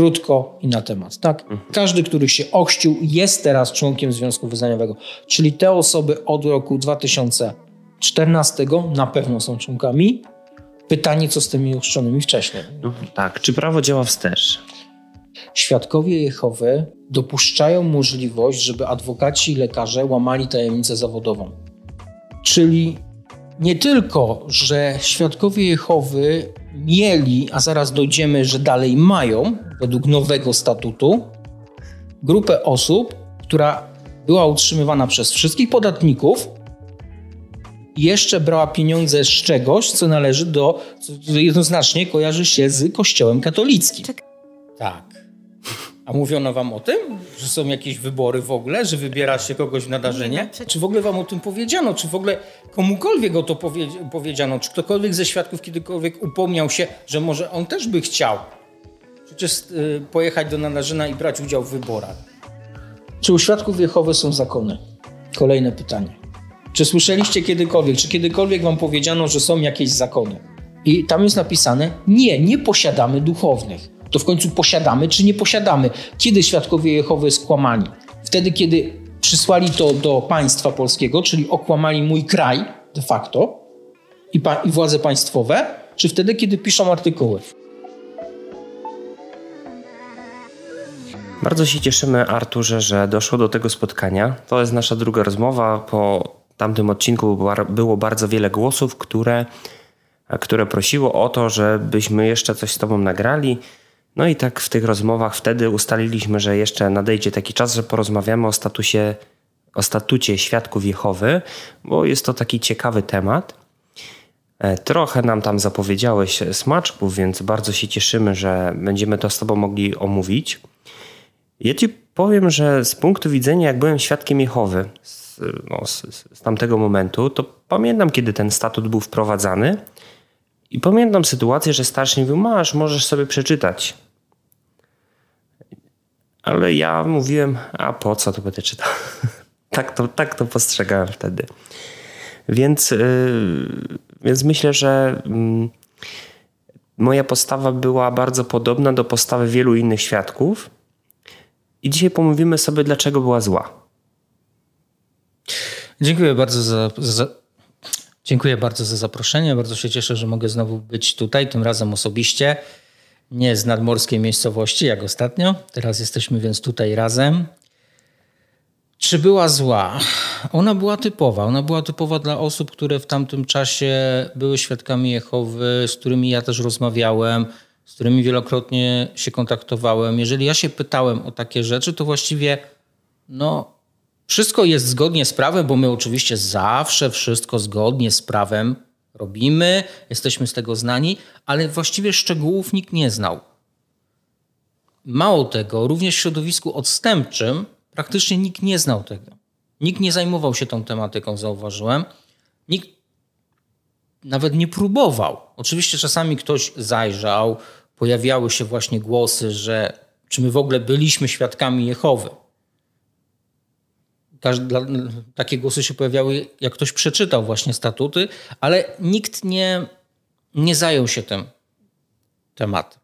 krótko i na temat. Tak? Każdy, który się ochrzcił, jest teraz członkiem Związku Wyznaniowego. Czyli te osoby od roku 2014 na pewno są członkami. Pytanie, co z tymi ochrzczonymi wcześniej. No, tak, czy prawo działa wstecz? Świadkowie Jehowy dopuszczają możliwość, żeby adwokaci i lekarze łamali tajemnicę zawodową. Czyli nie tylko, że świadkowie Jehowy mieli, a zaraz dojdziemy, że dalej mają, według nowego statutu, grupę osób, która była utrzymywana przez wszystkich podatników i jeszcze brała pieniądze z czegoś, co należy do, co jednoznacznie kojarzy się z Kościołem katolickim. Tak. A mówiono wam o tym, że są jakieś wybory w ogóle, że wybiera się kogoś w nadarzenie? Czy w ogóle wam o tym powiedziano? Czy w ogóle komukolwiek o to powie powiedziano? Czy ktokolwiek ze świadków kiedykolwiek upomniał się, że może on też by chciał przecież y, pojechać do nadarzyna i brać udział w wyborach? Czy u świadków Jehowy są zakony? Kolejne pytanie. Czy słyszeliście kiedykolwiek, czy kiedykolwiek wam powiedziano, że są jakieś zakony? I tam jest napisane: Nie, nie posiadamy duchownych to w końcu posiadamy czy nie posiadamy. Kiedy świadkowie Jehowy skłamali? Wtedy, kiedy przysłali to do państwa polskiego, czyli okłamali mój kraj de facto i, pa- i władze państwowe, czy wtedy, kiedy piszą artykuły? Bardzo się cieszymy, Arturze, że doszło do tego spotkania. To jest nasza druga rozmowa. Po tamtym odcinku było bardzo wiele głosów, które, które prosiło o to, żebyśmy jeszcze coś z Tobą nagrali. No i tak w tych rozmowach wtedy ustaliliśmy, że jeszcze nadejdzie taki czas, że porozmawiamy o statusie, o statucie świadków Jehowy, bo jest to taki ciekawy temat. E, trochę nam tam zapowiedziałeś smaczków, więc bardzo się cieszymy, że będziemy to z Tobą mogli omówić. Ja Ci powiem, że z punktu widzenia, jak byłem świadkiem Jehowy z, no, z, z tamtego momentu, to pamiętam, kiedy ten statut był wprowadzany i pamiętam sytuację, że starszy mówił, masz, możesz sobie przeczytać. Ale ja mówiłem, a po co to będę czytał? tak, to, tak to postrzegałem wtedy. Więc, yy, więc myślę, że yy, moja postawa była bardzo podobna do postawy wielu innych świadków. I dzisiaj pomówimy sobie, dlaczego była zła. Dziękuję bardzo za, za, Dziękuję bardzo za zaproszenie. Bardzo się cieszę, że mogę znowu być tutaj, tym razem osobiście. Nie z nadmorskiej miejscowości, jak ostatnio. Teraz jesteśmy więc tutaj razem. Czy była zła? Ona była typowa. Ona była typowa dla osób, które w tamtym czasie były świadkami Jehowy, z którymi ja też rozmawiałem, z którymi wielokrotnie się kontaktowałem. Jeżeli ja się pytałem o takie rzeczy, to właściwie no, wszystko jest zgodnie z prawem, bo my oczywiście zawsze wszystko zgodnie z prawem robimy, jesteśmy z tego znani, ale właściwie szczegółów nikt nie znał. Mało tego, również w środowisku odstępczym praktycznie nikt nie znał tego. Nikt nie zajmował się tą tematyką, zauważyłem. Nikt nawet nie próbował. Oczywiście czasami ktoś zajrzał, pojawiały się właśnie głosy, że czy my w ogóle byliśmy świadkami Jehowy takie głosy się pojawiały, jak ktoś przeczytał właśnie statuty, ale nikt nie, nie zajął się tym tematem.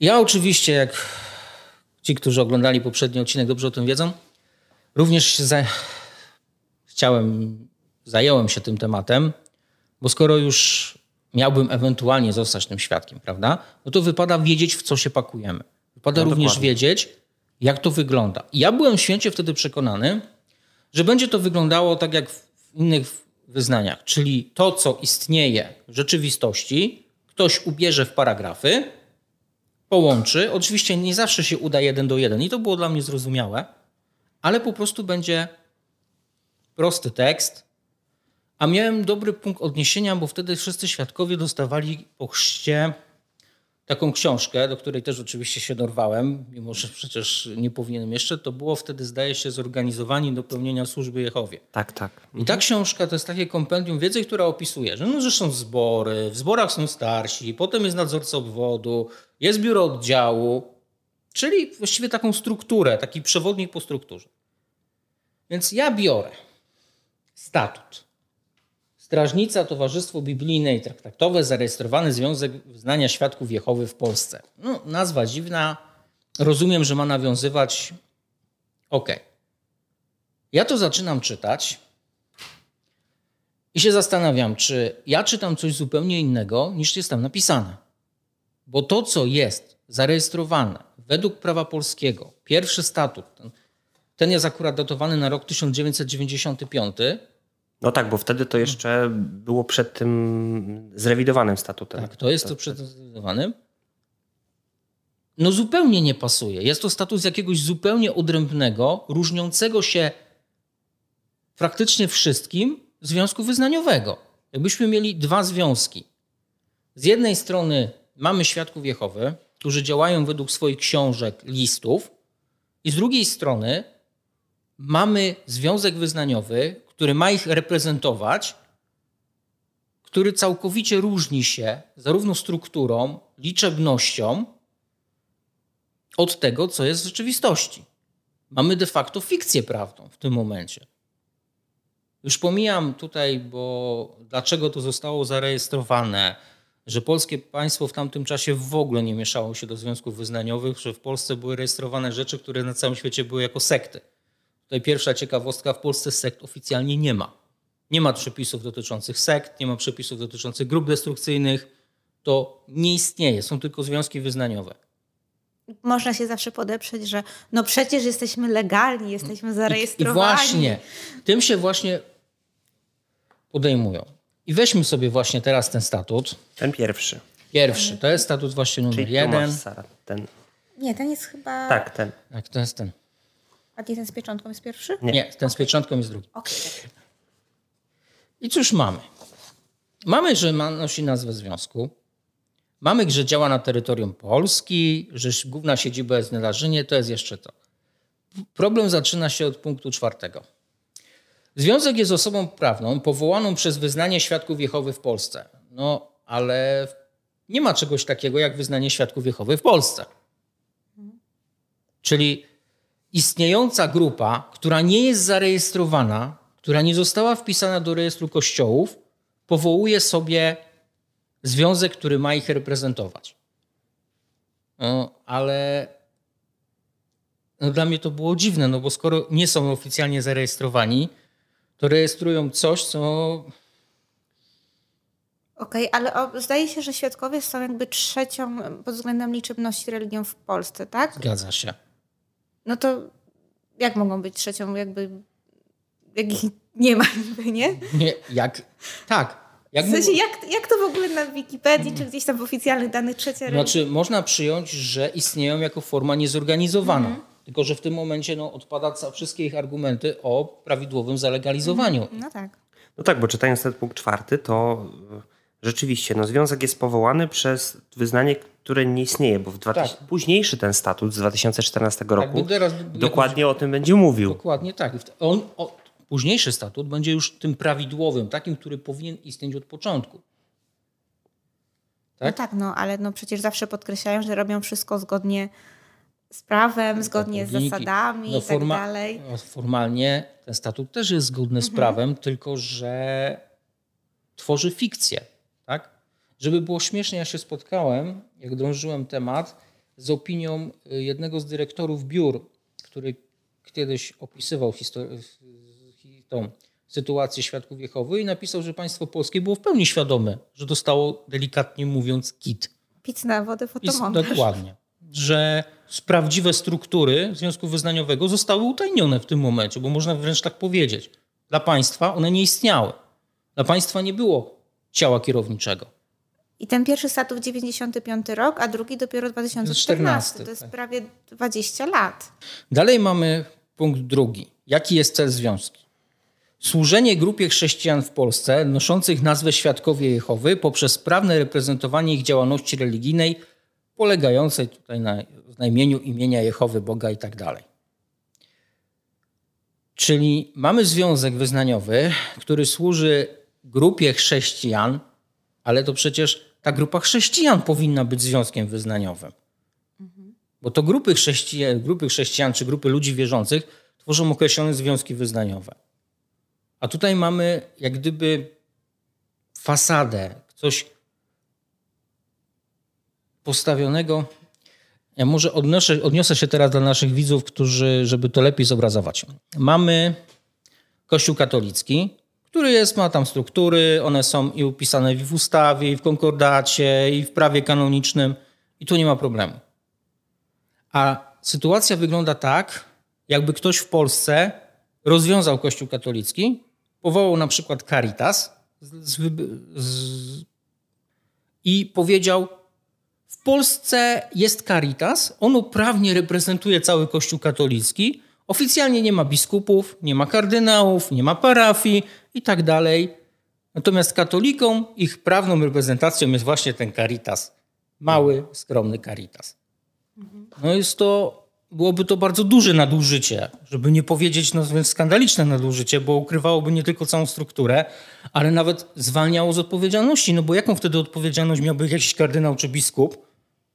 Ja oczywiście, jak ci, którzy oglądali poprzedni odcinek, dobrze o tym wiedzą, również za... chciałem, zająłem się tym tematem, bo skoro już miałbym ewentualnie zostać tym świadkiem, prawda, no to wypada wiedzieć, w co się pakujemy. Wypada no, również dokładnie. wiedzieć, jak to wygląda. ja byłem święcie wtedy przekonany, że będzie to wyglądało tak jak w innych wyznaniach, czyli to, co istnieje w rzeczywistości, ktoś ubierze w paragrafy, połączy. Oczywiście nie zawsze się uda jeden do jeden i to było dla mnie zrozumiałe, ale po prostu będzie prosty tekst. A miałem dobry punkt odniesienia, bo wtedy wszyscy świadkowie dostawali po chrzcie taką książkę, do której też oczywiście się dorwałem, mimo że przecież nie powinienem jeszcze, to było wtedy, zdaje się, zorganizowani do pełnienia służby Jehowie. Tak, tak. Mhm. I ta książka to jest takie kompendium wiedzy, która opisuje, że, no, że są zbory, w zborach są starsi, potem jest nadzorca obwodu, jest biuro oddziału, czyli właściwie taką strukturę, taki przewodnik po strukturze. Więc ja biorę statut Strażnica, Towarzystwo Biblijne i Traktatowe, zarejestrowany Związek Wyznania Świadków Jehowy w Polsce. No, nazwa dziwna, rozumiem, że ma nawiązywać. Ok. Ja to zaczynam czytać i się zastanawiam, czy ja czytam coś zupełnie innego niż jest tam napisane. Bo to, co jest zarejestrowane według prawa polskiego, pierwszy statut, ten, ten jest akurat datowany na rok 1995. No tak, bo wtedy to jeszcze było przed tym zrewidowanym statutem. Tak, to jest to przed zrewidowanym. No zupełnie nie pasuje. Jest to status jakiegoś zupełnie odrębnego, różniącego się praktycznie wszystkim związku wyznaniowego. Jakbyśmy mieli dwa związki. Z jednej strony mamy świadków Jehowy, którzy działają według swoich książek, listów, i z drugiej strony mamy związek wyznaniowy, który ma ich reprezentować, który całkowicie różni się zarówno strukturą, liczebnością od tego, co jest w rzeczywistości. Mamy de facto fikcję prawdą w tym momencie. Już pomijam tutaj, bo dlaczego to zostało zarejestrowane, że polskie państwo w tamtym czasie w ogóle nie mieszało się do związków wyznaniowych, że w Polsce były rejestrowane rzeczy, które na całym świecie były jako sekty. Tutaj pierwsza ciekawostka, w Polsce sekt oficjalnie nie ma. Nie ma przepisów dotyczących sekt, nie ma przepisów dotyczących grup destrukcyjnych. To nie istnieje, są tylko związki wyznaniowe. Można się zawsze podeprzeć, że no przecież jesteśmy legalni, jesteśmy zarejestrowani. I, i właśnie, tym się właśnie podejmują. I weźmy sobie właśnie teraz ten statut. Ten pierwszy. Pierwszy, to jest statut właśnie numer Czyli jeden. Sara, ten. Nie, ten jest chyba... Tak, ten. Tak, to jest ten. A nie ten z pieczątką jest pierwszy? Nie. Nie, ten z pieczątką jest drugi. Okej. I cóż mamy? Mamy, że ma, nosi nazwę związku. Mamy, że działa na terytorium Polski, że główna siedziba jest w Nedarzynie, to jest jeszcze to. Problem zaczyna się od punktu czwartego. Związek jest osobą prawną powołaną przez wyznanie świadków Jehowy w Polsce. No, ale nie ma czegoś takiego jak wyznanie świadków Jehowy w Polsce. Czyli istniejąca grupa, która nie jest zarejestrowana, która nie została wpisana do rejestru kościołów, powołuje sobie związek, który ma ich reprezentować. No, ale no, dla mnie to było dziwne, no bo skoro nie są oficjalnie zarejestrowani, to rejestrują coś, co. Okej, ale o, zdaje się, że świadkowie są jakby trzecią pod względem liczebności religią w Polsce, tak? Zgadza się. No to jak mogą być trzecią, jakby jak ich nie ma niby, nie? Nie, jak. Tak. Jak W sensie, jak, jak to w ogóle na Wikipedii, czy gdzieś tam w oficjalnych danych trzecia religia? Znaczy, można przyjąć, że istnieją jako forma niezorganizowana. Tylko, że w tym momencie no, odpada ca- wszystkie ich argumenty o prawidłowym zalegalizowaniu. No tak. No tak, bo czytając ten punkt czwarty, to rzeczywiście no, związek jest powołany przez wyznanie, które nie istnieje, bo w 2000, Tak. późniejszy ten statut z 2014 roku Jakby teraz- dokładnie o tym będzie mówił. Dokładnie tak. On, o, późniejszy statut będzie już tym prawidłowym, takim, który powinien istnieć od początku. No Tak? tak, no ale no przecież zawsze podkreślają, że robią wszystko zgodnie z prawem, zgodnie z zasadami no i tak forma- dalej. no, Formalnie ten statut też jest zgodny z prawem, tylko że tworzy fikcję. Tak? Żeby było śmiesznie, ja się spotkałem, jak drążyłem temat, z opinią y, jednego z dyrektorów biur, który kiedyś opisywał histor- hi- tą sytuację świadków Jehowy i napisał, że państwo polskie było w pełni świadome, że dostało delikatnie mówiąc kit. Pic na wodę fotomontaż. Dokładnie. Że prawdziwe struktury Związku Wyznaniowego zostały utajnione w tym momencie, bo można wręcz tak powiedzieć. Dla państwa one nie istniały. Dla państwa nie było ciała kierowniczego. I ten pierwszy statut 95 rok, a drugi dopiero 2014. To jest tak. prawie 20 lat. Dalej mamy punkt drugi. Jaki jest cel związku? Służenie grupie chrześcijan w Polsce noszących nazwę Świadkowie Jehowy poprzez sprawne reprezentowanie ich działalności religijnej polegającej tutaj na znajmieniu imienia Jehowy, Boga i tak dalej. Czyli mamy związek wyznaniowy, który służy grupie chrześcijan, ale to przecież ta grupa chrześcijan powinna być związkiem wyznaniowym. Bo to grupy chrześcijan, grupy chrześcijan czy grupy ludzi wierzących tworzą określone związki wyznaniowe. A tutaj mamy jak gdyby fasadę, coś postawionego. Ja może odnoszę, odniosę się teraz do naszych widzów, którzy, żeby to lepiej zobrazować. Mamy Kościół katolicki, który jest, ma tam struktury, one są i upisane w ustawie, i w konkordacie, i w prawie kanonicznym, i tu nie ma problemu. A sytuacja wygląda tak, jakby ktoś w Polsce rozwiązał Kościół katolicki, powołał na przykład Caritas z, z, i powiedział: W Polsce jest Caritas, ono prawnie reprezentuje cały Kościół katolicki. Oficjalnie nie ma biskupów, nie ma kardynałów, nie ma parafii i tak dalej. Natomiast katolikom ich prawną reprezentacją jest właśnie ten Caritas. Mały, skromny Caritas. No jest to byłoby to bardzo duże nadużycie, żeby nie powiedzieć no, skandaliczne nadużycie, bo ukrywałoby nie tylko całą strukturę, ale nawet zwalniało z odpowiedzialności. No bo jaką wtedy odpowiedzialność miałby jakiś kardynał czy biskup,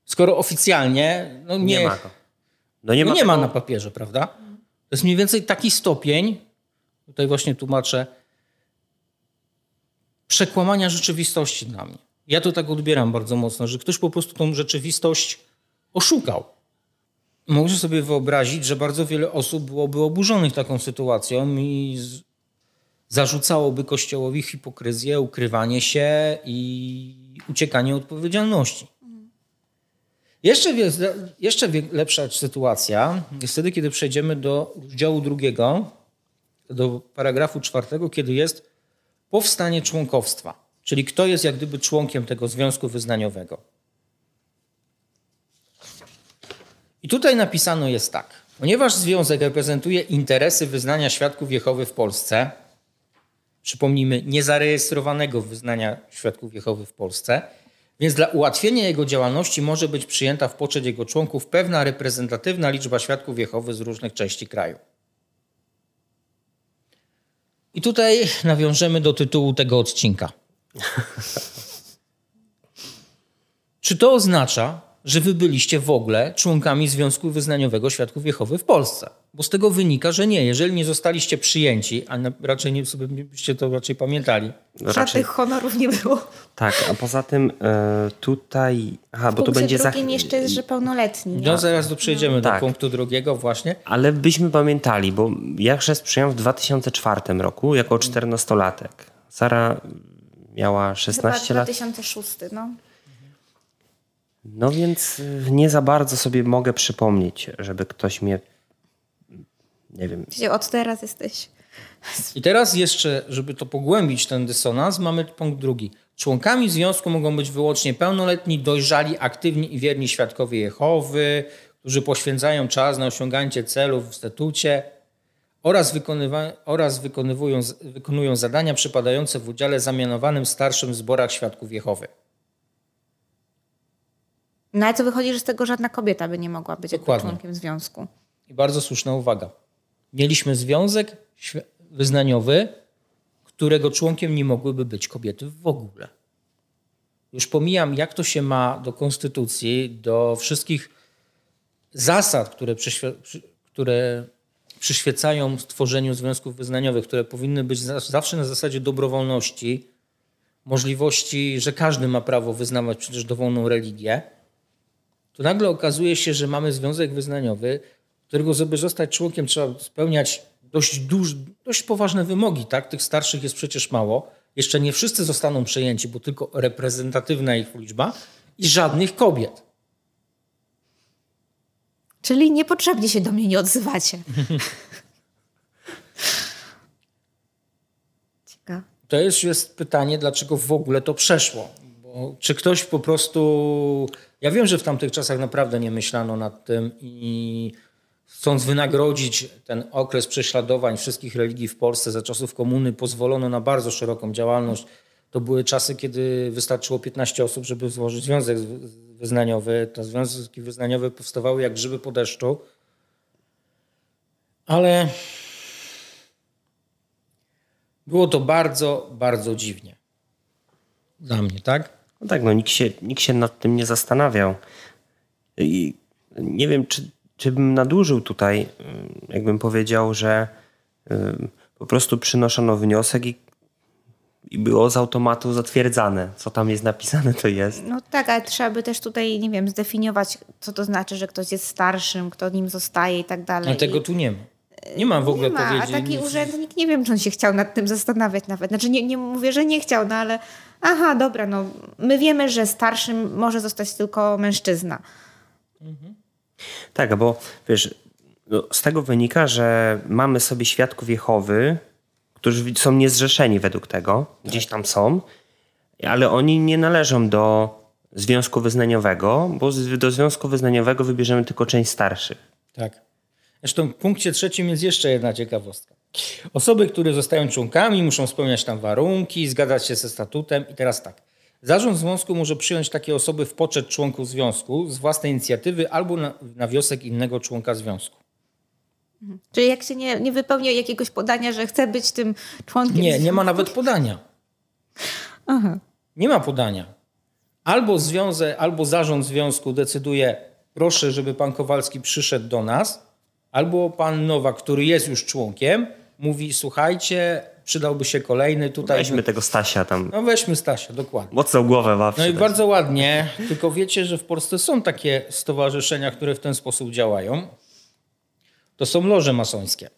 skoro oficjalnie no nie, Nie ma go. No nie no ma, nie ma tego- na papierze, prawda? To jest mniej więcej taki stopień, tutaj właśnie tłumaczę, przekłamania rzeczywistości dla mnie. Ja to tak odbieram bardzo mocno, że ktoś po prostu tą rzeczywistość oszukał. Mogę sobie wyobrazić, że bardzo wiele osób byłoby oburzonych taką sytuacją i zarzucałoby Kościołowi hipokryzję, ukrywanie się i uciekanie od odpowiedzialności. Jeszcze, jeszcze lepsza sytuacja jest wtedy, kiedy przejdziemy do rozdziału drugiego, do paragrafu czwartego, kiedy jest powstanie członkowstwa, czyli kto jest jak gdyby członkiem tego związku wyznaniowego. I tutaj napisano jest tak. Ponieważ związek reprezentuje interesy wyznania świadków Jehowy w Polsce, przypomnijmy, niezarejestrowanego wyznania świadków Jehowy w Polsce, więc dla ułatwienia jego działalności może być przyjęta w poczet jego członków pewna reprezentatywna liczba świadków Jehowy z różnych części kraju. I tutaj nawiążemy do tytułu tego odcinka. Czy to oznacza, że wy byliście w ogóle członkami Związku Wyznaniowego Świadków Jehowy w Polsce? Bo z tego wynika, że nie. Jeżeli nie zostaliście przyjęci, a raczej nie sobie byście to raczej pamiętali, No Żadnych honorów nie było. Tak, a poza tym e, tutaj... Aha, W bo to będzie za... jeszcze jest, że pełnoletni. no zaraz tu przejdziemy do Tak. punktu drugiego właśnie. Ale byśmy pamiętali, bo ja chrzest przyjąłem w 2004 roku jako Mm. 14-latek. Sara miała Chyba 16 lat. 2006, no. No więc y, nie za bardzo sobie mogę przypomnieć, żeby ktoś mnie... Nie wiem, Gdzie od teraz jesteś. I teraz jeszcze, żeby to pogłębić ten dysonans, mamy punkt drugi. Członkami związku mogą być wyłącznie pełnoletni, dojrzali, aktywni i wierni świadkowie Jehowy, którzy poświęcają czas na osiągnięcie celów w statucie oraz, wykonywa- oraz wykonywują, wykonują zadania przypadające w udziale zamianowanym starszym w zborach świadków Jehowy. No ale co wychodzi, że z tego żadna kobieta by nie mogła być członkiem związku. I bardzo słuszna uwaga. Mieliśmy związek wyznaniowy, którego członkiem nie mogłyby być kobiety w ogóle. Już pomijam, jak to się ma do konstytucji, do wszystkich zasad, które, przyświe- przy- które przyświecają tworzeniu związków wyznaniowych, które powinny być za- zawsze na zasadzie dobrowolności, możliwości, że każdy ma prawo wyznawać przecież dowolną religię to nagle okazuje się, że mamy związek wyznaniowy, którego, żeby zostać członkiem, trzeba spełniać dość, duż, dość poważne wymogi. Tak? Tych starszych jest przecież mało. Jeszcze nie wszyscy zostaną przejęci, bo tylko reprezentatywna ich liczba i żadnych kobiet. Czyli niepotrzebnie się do mnie nie odzywacie. Ciekawe. To jest, jest pytanie, dlaczego w ogóle to przeszło. Bo czy ktoś po prostu. Ja wiem, że w tamtych czasach naprawdę nie myślano nad tym i chcąc wynagrodzić ten okres prześladowań wszystkich religii w Polsce za czasów komuny, pozwolono na bardzo szeroką działalność. To były czasy, kiedy wystarczyło 15 osób, żeby złożyć związek wyznaniowy. Te związki wyznaniowe powstawały jak grzyby po deszczu. Ale było to bardzo, bardzo dziwnie. Dla mnie, tak? No tak, no nikt się, nikt się nad tym nie zastanawiał. I nie wiem, czy, czy bym nadużył tutaj, ym, jakbym powiedział, że ym, po prostu przynoszono wniosek i, i było z automatu zatwierdzane. Co tam jest napisane, to jest. No tak, ale trzeba by też tutaj, nie wiem, zdefiniować, co to znaczy, że ktoś jest starszym, kto nim zostaje i tak dalej. Ale tego I- tu nie ma. Nie mam w ogóle nie ma, a powiedzieć. taki nic. urzędnik, nie wiem, czy on się chciał nad tym zastanawiać nawet. Znaczy nie, nie mówię, że nie chciał, no ale aha, dobra, no my wiemy, że starszym może zostać tylko mężczyzna. Tak, bo wiesz, no, z tego wynika, że mamy sobie świadków Jehowy, którzy są niezrzeszeni według tego, gdzieś tam są, ale oni nie należą do związku wyznaniowego, bo do związku wyznaniowego wybierzemy tylko część starszych. Tak. Zresztą w punkcie trzecim jest jeszcze jedna ciekawostka. Osoby, które zostają członkami, muszą spełniać tam warunki, zgadzać się ze statutem. I teraz tak. Zarząd związku może przyjąć takie osoby w poczet członków związku z własnej inicjatywy albo na, na wniosek innego członka związku. Czyli jak się nie, nie wypełnia jakiegoś podania, że chce być tym członkiem. Nie, nie związku- ma nawet podania. Aha. Nie ma podania. Albo związek, albo zarząd związku decyduje, proszę, żeby pan Kowalski przyszedł do nas, albo pan Nowak, który jest już członkiem, mówi, słuchajcie, przydałby się kolejny tutaj. Weźmy tego Stasia tam, No weźmy Stasia, dokładnie. mocną głowę ma No i przydać. bardzo ładnie, tylko wiecie, że w Polsce są takie stowarzyszenia, które w ten sposób działają. To są loże masońskie.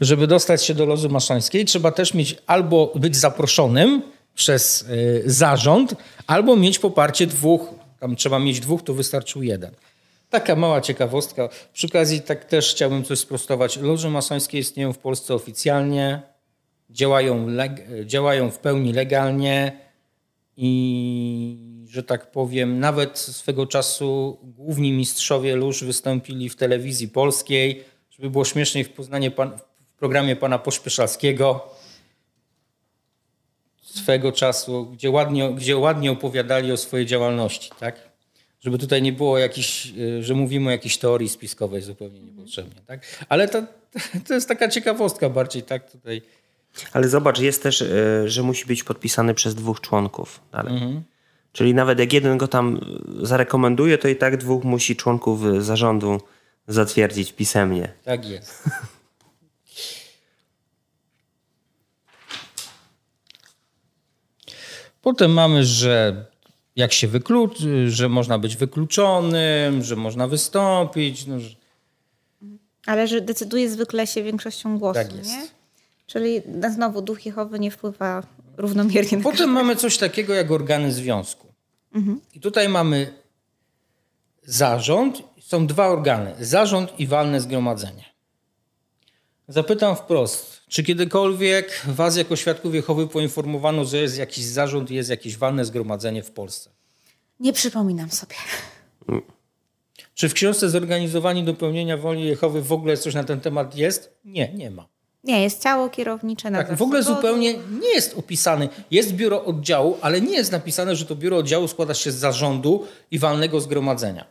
Żeby dostać się do loży masońskiej, trzeba też mieć albo być zaproszonym przez y, zarząd, albo mieć poparcie dwóch. Tam trzeba mieć dwóch, to wystarczył jeden. Taka mała ciekawostka. Przy okazji tak też chciałbym coś sprostować. Loże masońskie istnieją w Polsce oficjalnie, działają, działają w pełni legalnie i że tak powiem, nawet swego czasu główni mistrzowie lóż wystąpili w telewizji polskiej, żeby było śmieszniej w Poznaniu pan, w programie pana Pośpieszalskiego swego czasu, gdzie ładnie, gdzie ładnie opowiadali o swojej działalności, tak? Żeby tutaj nie było jakiś, że mówimy o jakiejś teorii spiskowej zupełnie niepotrzebnie, tak? Ale to, to jest taka ciekawostka bardziej, tak? Tutaj Ale zobacz, jest też, y, że musi być podpisany przez dwóch członków dalej. Mhm. Czyli nawet jak jeden go tam y, zarekomenduje, to i tak dwóch musi członków y, zarządu zatwierdzić pisemnie. Tak jest. Potem mamy, że jak się wykluczy, że można być wykluczonym, że można wystąpić. No, że... Ale że decyduje zwykle się większością głosu, Tak jest. nie? Czyli znowu duch Jehowy nie wpływa równomiernie na Potem mamy coś takiego jak organy związku. I tutaj mamy zarząd. Są dwa organy. Zarząd i walne zgromadzenie. Zapytam wprost, czy kiedykolwiek was jako świadków Jehowy poinformowano, że jest jakiś zarząd i jest jakieś walne zgromadzenie w Polsce? Nie przypominam sobie. Czy w książce Zorganizowani do pełnienia woli Jehowy w ogóle coś na ten temat jest? Nie, nie ma. Nie, jest ciało kierownicze na Tak, w ogóle zupełnie nie jest opisany. Jest biuro oddziału, ale nie jest napisane, że to biuro oddziału składa się z zarządu i walnego zgromadzenia.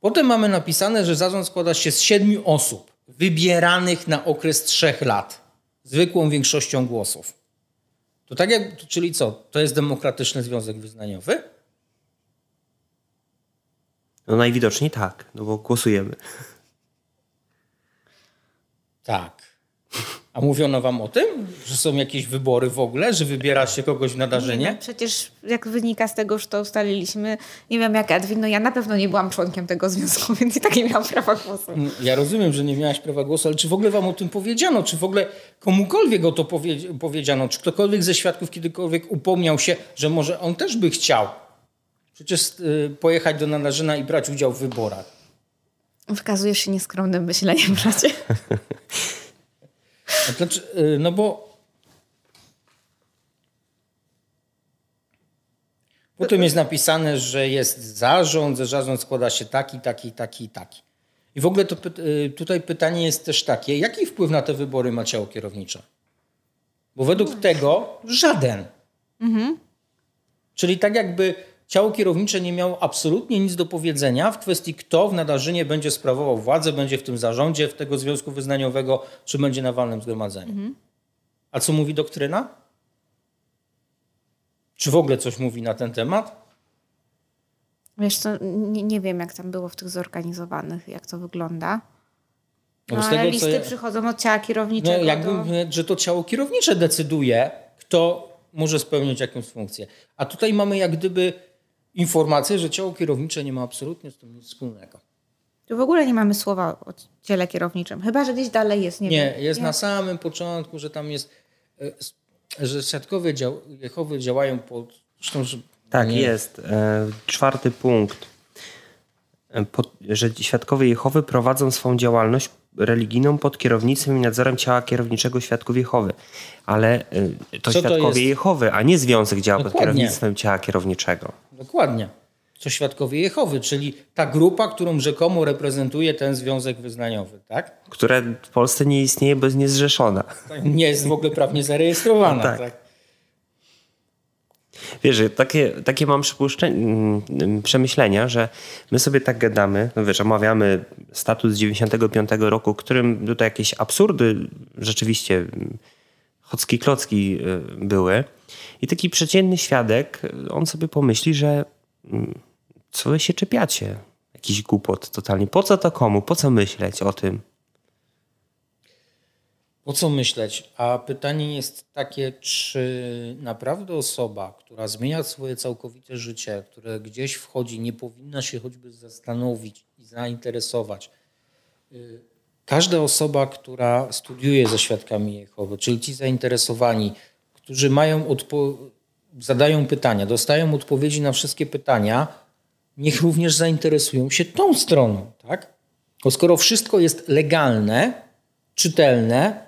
Potem mamy napisane, że zarząd składa się z siedmiu osób wybieranych na okres trzech lat, zwykłą większością głosów. To tak jak, czyli co? To jest demokratyczny związek wyznaniowy? No najwidoczniej tak, no bo głosujemy. Tak. A mówiono wam o tym, że są jakieś wybory w ogóle, że wybiera się kogoś w Nie, nadarzynie? no, przecież jak wynika z tego, już to ustaliliśmy, nie wiem jak Edwin, no ja na pewno nie byłam członkiem tego związku, więc i tak nie miałam prawa głosu. Ja rozumiem, że nie miałaś prawa głosu, ale czy w ogóle wam o tym powiedziano? Czy w ogóle komukolwiek o to powie- powiedziano? Czy ktokolwiek ze świadków kiedykolwiek upomniał się, że może on też by chciał przecież y, pojechać do Nadarzyna i brać udział w wyborach? Wykazujesz się nieskromnym myśleniem, bracie. No, Dlaczego, y, no bo potem jest napisane, że jest zarząd, że zarząd składa się taki, taki, taki i taki. I w ogóle to, py- y, tutaj pytanie jest też takie, jaki wpływ na te wybory ma ciało kierownicze? Bo według tego żaden. Czyli tak jakby ciało kierownicze nie miało absolutnie nic do powiedzenia w kwestii, kto w Nadarzynie będzie sprawował władzę, będzie w tym zarządzie w tego związku wyznaniowego, czy będzie na walnym zgromadzeniu. A co mówi doktryna? Czy w ogóle coś mówi na ten temat? Wiesz co, nie, nie wiem jak tam było w tych zorganizowanych, jak to wygląda. No No, ale tego, listy ja- przychodzą od ciała No kierowniczego jakby, do... że to ciało kierownicze decyduje, to może spełniać jakąś funkcję. A tutaj mamy jak gdyby informację, że ciało kierownicze nie ma absolutnie z tym nic wspólnego. Tu w ogóle nie mamy słowa o ciele kierowniczym, chyba że gdzieś dalej jest. Nie, Nie, wiem. jest na samym początku, że tam jest, e, że świadkowie dział, Jehowy działają pod... Zresztą, że Tak, nie, jest. E, czwarty punkt. E, pod, że świadkowie Jehowy prowadzą swą działalność religijną pod kierownictwem i nadzorem ciała kierowniczego świadków Jehowy. Ale e, to Co to świadkowie jest? Jehowy, a nie związek działa pod Dokładnie. kierownictwem ciała kierowniczego. Dokładnie. Co świadkowie Jehowy, czyli ta grupa, którą rzekomo reprezentuje ten związek wyznaniowy, tak? Które w Polsce nie istnieje, bo jest niezrzeszona. Nie jest w ogóle prawnie zarejestrowana. Tak. tak. Wiesz, takie, takie mam mm, przemyślenia, że my sobie tak gadamy, no wiesz, omawiamy statut z 95 roku, którym tutaj jakieś absurdy rzeczywiście mm, chocki klocki y, były. I taki przeciętny świadek, on sobie pomyśli, że mm, co wy się czepiacie? Jakiś głupot totalnie. Po co to komu? Po co myśleć o tym? Po co myśleć? A pytanie jest takie, czy naprawdę osoba, która zmienia swoje całkowite życie, które gdzieś wchodzi, nie powinna się choćby zastanowić i zainteresować. Y, Każda osoba, która studiuje ze świadkami Jehowy, czyli ci zainteresowani, którzy mają odpo- zadają pytania, dostają odpowiedzi na wszystkie pytania, niech również zainteresują się tą stroną, tak? Bo skoro wszystko jest legalne, czytelne,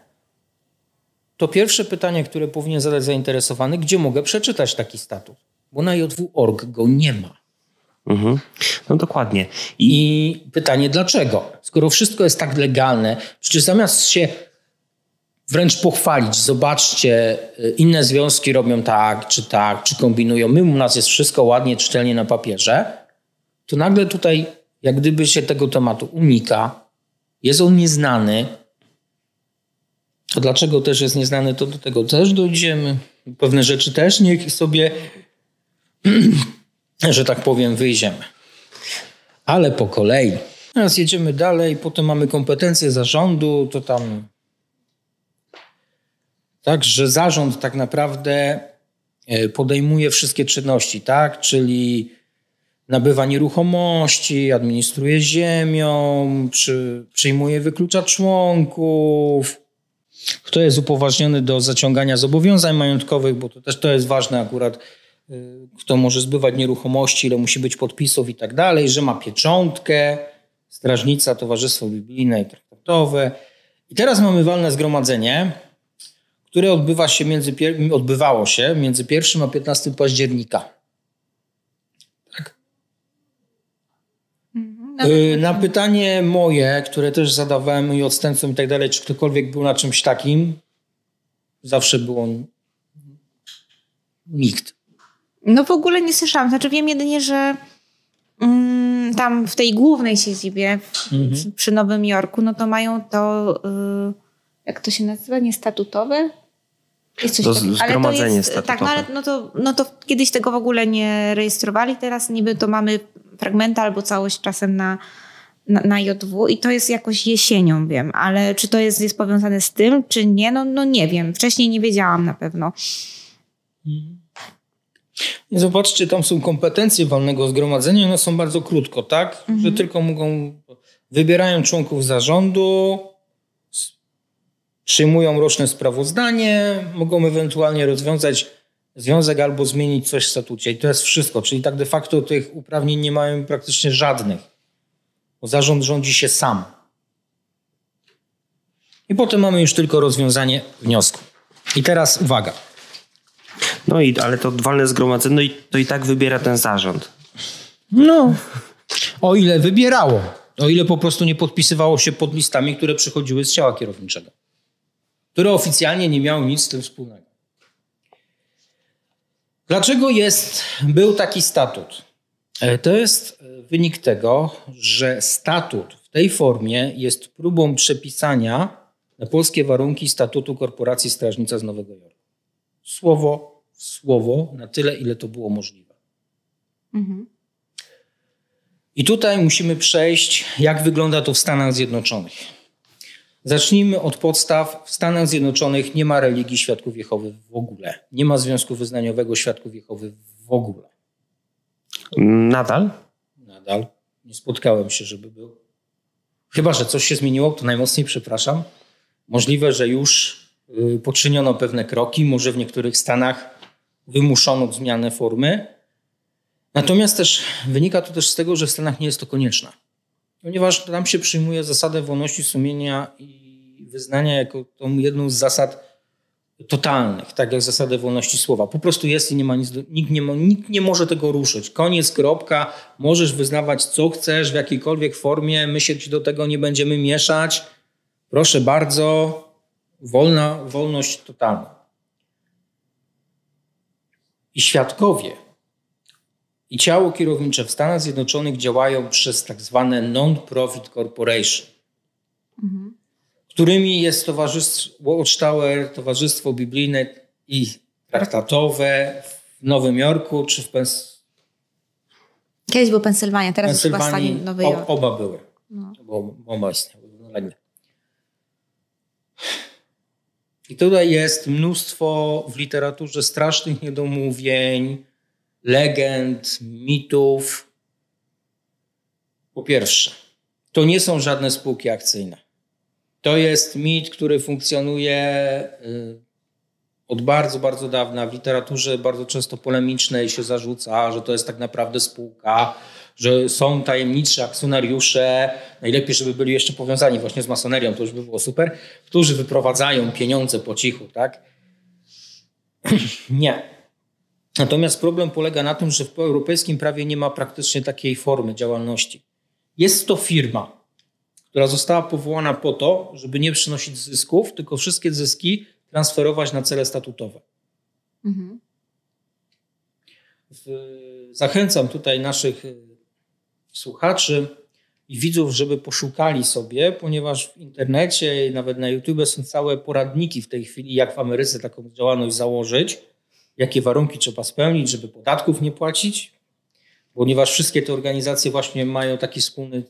to pierwsze pytanie, które powinien zadać zainteresowany, gdzie mogę przeczytać taki statut? Bo na JW.org go nie ma. Mhm. No dokładnie. I I pytanie dlaczego? Skoro wszystko jest tak legalne, przecież zamiast się wręcz pochwalić, zobaczcie, y, inne związki robią tak, czy tak, czy kombinują, my u nas jest wszystko ładnie, czytelnie na papierze, to nagle tutaj jak gdyby się tego tematu unika, jest on nieznany, to dlaczego też jest nieznany, to do tego też dojdziemy. Pewne rzeczy też niech sobie, że tak powiem, wyjdziemy. Ale po kolei. Teraz jedziemy dalej, potem mamy kompetencje zarządu, to tam. Tak, że zarząd tak naprawdę e, podejmuje wszystkie czynności, tak? Czyli nabywa nieruchomości, administruje ziemią, przy, przyjmuje, wyklucza członków. Kto jest upoważniony do zaciągania zobowiązań majątkowych, bo to też to jest ważne akurat, y, kto może zbywać nieruchomości, ile musi być podpisów i tak dalej, że ma pieczątkę, strażnica, towarzystwo biblijne i traktatowe. I teraz mamy walne zgromadzenie, które odbywa się między, odbywało się między 1 a 15 października. Tak? Y, Na pytanie moje, które też zadawałem i odstępcom i tak dalej, czy ktokolwiek był na czymś takim, zawsze było nikt. No w ogóle nie słyszałam. Znaczy wiem jedynie, że mm, tam w tej głównej siedzibie w, Mhm. przy Nowym Jorku, no to mają to, y, jak to się nazywa, niestatutowe? Jest coś To takiego. z- Ale zgromadzenie jest, Tak, no ale no to, no to kiedyś tego w ogóle nie rejestrowali, teraz niby to mamy fragmenty albo całość czasem na, na, na JW i to jest jakoś jesienią, wiem, ale czy to jest, jest powiązane z tym, czy nie, no, no nie wiem. Wcześniej nie wiedziałam na pewno. Zobaczcie, tam są kompetencje walnego zgromadzenia, one są bardzo krótko, tak? Że tylko mogą, wybierają członków zarządu, przyjmują roczne sprawozdanie, mogą ewentualnie rozwiązać związek albo zmienić coś w statucie. I to jest wszystko. Czyli tak de facto tych uprawnień nie mają praktycznie żadnych. Bo zarząd rządzi się sam. I potem mamy już tylko rozwiązanie wniosku. I teraz uwaga. No i ale to walne zgromadzenie, no i to i tak wybiera ten zarząd. No. O ile wybierało. O ile po prostu nie podpisywało się pod listami, które przychodziły z ciała kierowniczego. Które oficjalnie nie miały nic z tym wspólnego. Dlaczego jest, był taki statut? E, To jest e, wynik tego, że statut w tej formie jest próbą przepisania na polskie warunki statutu Korporacji Strażnica z Nowego Jorku. Słowo w słowo, na tyle, ile to było możliwe. Mhm. I tutaj musimy przejść, jak wygląda to w Stanach Zjednoczonych. Zacznijmy od podstaw. W Stanach Zjednoczonych nie ma religii świadków Jehowy w ogóle. Nie ma związku wyznaniowego świadków Jehowy w ogóle. Nadal? Nadal. Nie spotkałem się, żeby był. Chyba, że coś się zmieniło, to najmocniej przepraszam. Możliwe, że już y, poczyniono pewne kroki, może w niektórych stanach wymuszono zmianę formy. Natomiast też wynika to też z tego, że w Stanach nie jest to konieczne. Ponieważ tam się przyjmuje zasadę wolności sumienia i wyznania jako tą jedną z zasad totalnych, tak jak zasadę wolności słowa. Po prostu jest i nie ma nic, nikt, nie nikt nie może tego ruszyć. Koniec, kropka. Możesz wyznawać co chcesz w jakiejkolwiek formie. My się do tego nie będziemy mieszać. Proszę bardzo, wolna, wolność totalna. I świadkowie i ciało kierownicze w Stanach Zjednoczonych działają przez tak zwane non-profit corporation, mhm. którymi jest Towarzystwo Watchtower, Towarzystwo Biblijne i Traktatowe w Nowym Jorku czy w Pens... Kiedyś było Pensylwania, teraz jest chyba Stalin Nowy Jork. Oba były. No. Bo, oba istniały I tutaj jest mnóstwo w literaturze strasznych niedomówień, legend, mitów. Po pierwsze, to nie są żadne spółki akcyjne. To jest mit, który funkcjonuje y, od bardzo, bardzo dawna. W literaturze bardzo często polemicznej się zarzuca, że to jest tak naprawdę spółka, że są tajemniczy akcjonariusze, najlepiej, żeby byli jeszcze powiązani właśnie z masonerią, to już by było super, którzy wyprowadzają pieniądze po cichu, tak? nie. Natomiast problem polega na tym, że w europejskim prawie nie ma praktycznie takiej formy działalności. Jest to firma, która została powołana po to, żeby nie przynosić zysków, tylko wszystkie zyski transferować na cele statutowe. Mhm. Zachęcam tutaj naszych e, słuchaczy i widzów, żeby poszukali sobie, ponieważ w internecie i nawet na YouTube są całe poradniki w tej chwili, jak w Ameryce taką działalność założyć jakie warunki trzeba spełnić, żeby podatków nie płacić, ponieważ wszystkie te organizacje właśnie mają taki wspólny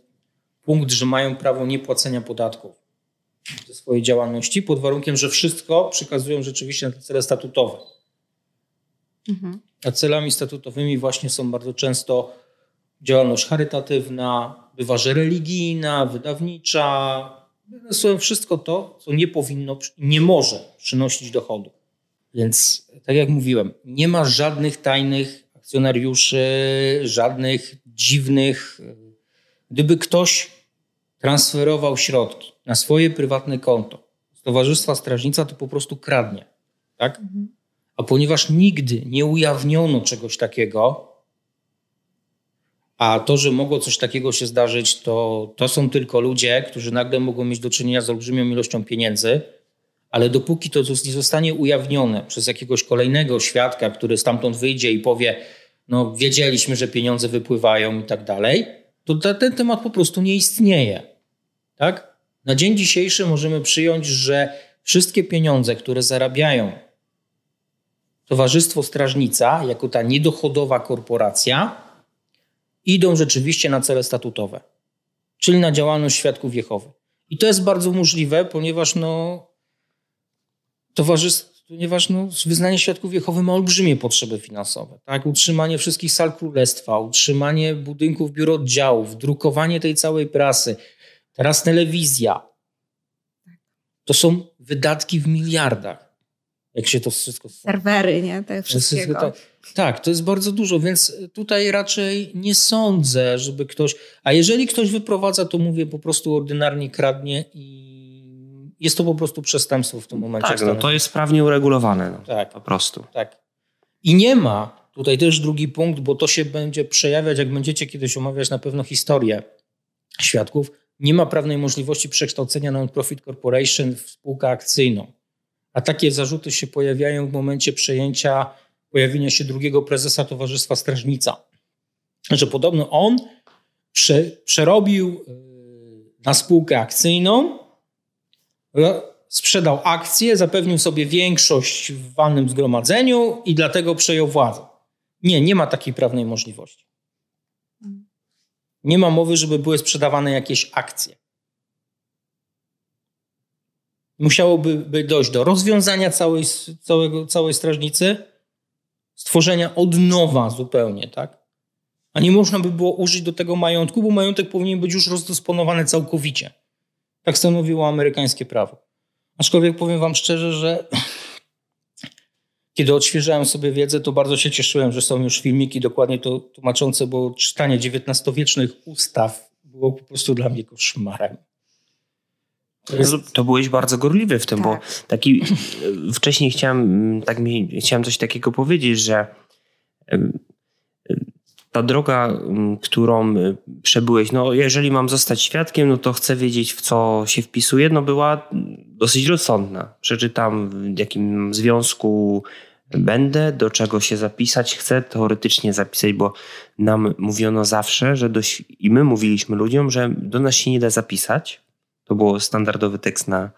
punkt, że mają prawo niepłacenia podatków ze swojej działalności, pod warunkiem, że wszystko przekazują rzeczywiście na te cele statutowe. Mhm. A celami statutowymi właśnie są bardzo często działalność charytatywna, bywa, że religijna, wydawnicza, wszystko to, co nie powinno, nie może przynosić dochodu. Więc tak jak mówiłem, nie ma żadnych tajnych akcjonariuszy, żadnych dziwnych. Gdyby ktoś transferował środki na swoje prywatne konto z Towarzystwa Strażnica, to po prostu kradnie. Tak? Mhm. A ponieważ nigdy nie ujawniono czegoś takiego, a to, że mogło coś takiego się zdarzyć, to, to są tylko ludzie, którzy nagle mogą mieć do czynienia z olbrzymią ilością pieniędzy, ale dopóki to nie zostanie ujawnione przez jakiegoś kolejnego świadka, który stamtąd wyjdzie i powie, no wiedzieliśmy, że pieniądze wypływają i tak dalej, to ten temat po prostu nie istnieje. Tak? Na dzień dzisiejszy możemy przyjąć, że wszystkie pieniądze, które zarabiają Towarzystwo Strażnica, jako ta niedochodowa korporacja, idą rzeczywiście na cele statutowe, czyli na działalność świadków Jehowy. I to jest bardzo możliwe, ponieważ no, towarzystw, ponieważ no, wyznanie świadków Jehowy ma olbrzymie potrzeby finansowe. Tak? Utrzymanie wszystkich sal królestwa, utrzymanie budynków biur oddziałów, drukowanie tej całej prasy, teraz telewizja. To są wydatki w miliardach. Jak się to wszystko. Serwery, nie? Te wszystkiego. Tak, tak, to jest bardzo dużo, więc tutaj raczej nie sądzę, żeby ktoś. A jeżeli ktoś wyprowadza, to mówię po prostu ordynarnie kradnie i jest to po prostu przestępstwo w tym momencie. Tak, no to jest sprawnie uregulowane. No, tak. Po prostu. Tak. I nie ma, tutaj też drugi punkt, bo to się będzie przejawiać, jak będziecie kiedyś omawiać na pewno historię świadków, nie ma prawnej możliwości przekształcenia non-profit corporation w spółkę akcyjną. A takie zarzuty się pojawiają w momencie przejęcia, pojawienia się drugiego prezesa Towarzystwa Strażnica. Że podobno on prze, przerobił y, na spółkę akcyjną sprzedał akcje, zapewnił sobie większość w walnym zgromadzeniu i dlatego przejął władzę. Nie, nie ma takiej prawnej możliwości. Nie ma mowy, żeby były sprzedawane jakieś akcje. Musiałoby by dojść do rozwiązania całej, całego, całej strażnicy, stworzenia od nowa zupełnie, tak? A nie można by było użyć do tego majątku, bo majątek powinien być już rozdysponowany całkowicie. Tak stanowiło amerykańskie prawo. Aczkolwiek powiem wam szczerze, że kiedy odświeżałem sobie wiedzę, to bardzo się cieszyłem, że są już filmiki dokładnie to tłumaczące, bo czytanie XIX-wiecznych ustaw było po prostu dla mnie koszmarem. To, jest... to, byłeś bardzo gorliwy w tym, tak. bo taki wcześniej chciałem, tak mi, chciałem coś takiego powiedzieć, że ta droga, którą przebyłeś, no jeżeli mam zostać świadkiem, no to chcę wiedzieć, w co się wpisuje, no była dosyć rozsądna. Przeczytam, w jakim związku będę, do czego się zapisać chcę, teoretycznie zapisać, bo nam mówiono zawsze, że dość, i my mówiliśmy ludziom, że do nas się nie da zapisać. To był standardowy tekst na,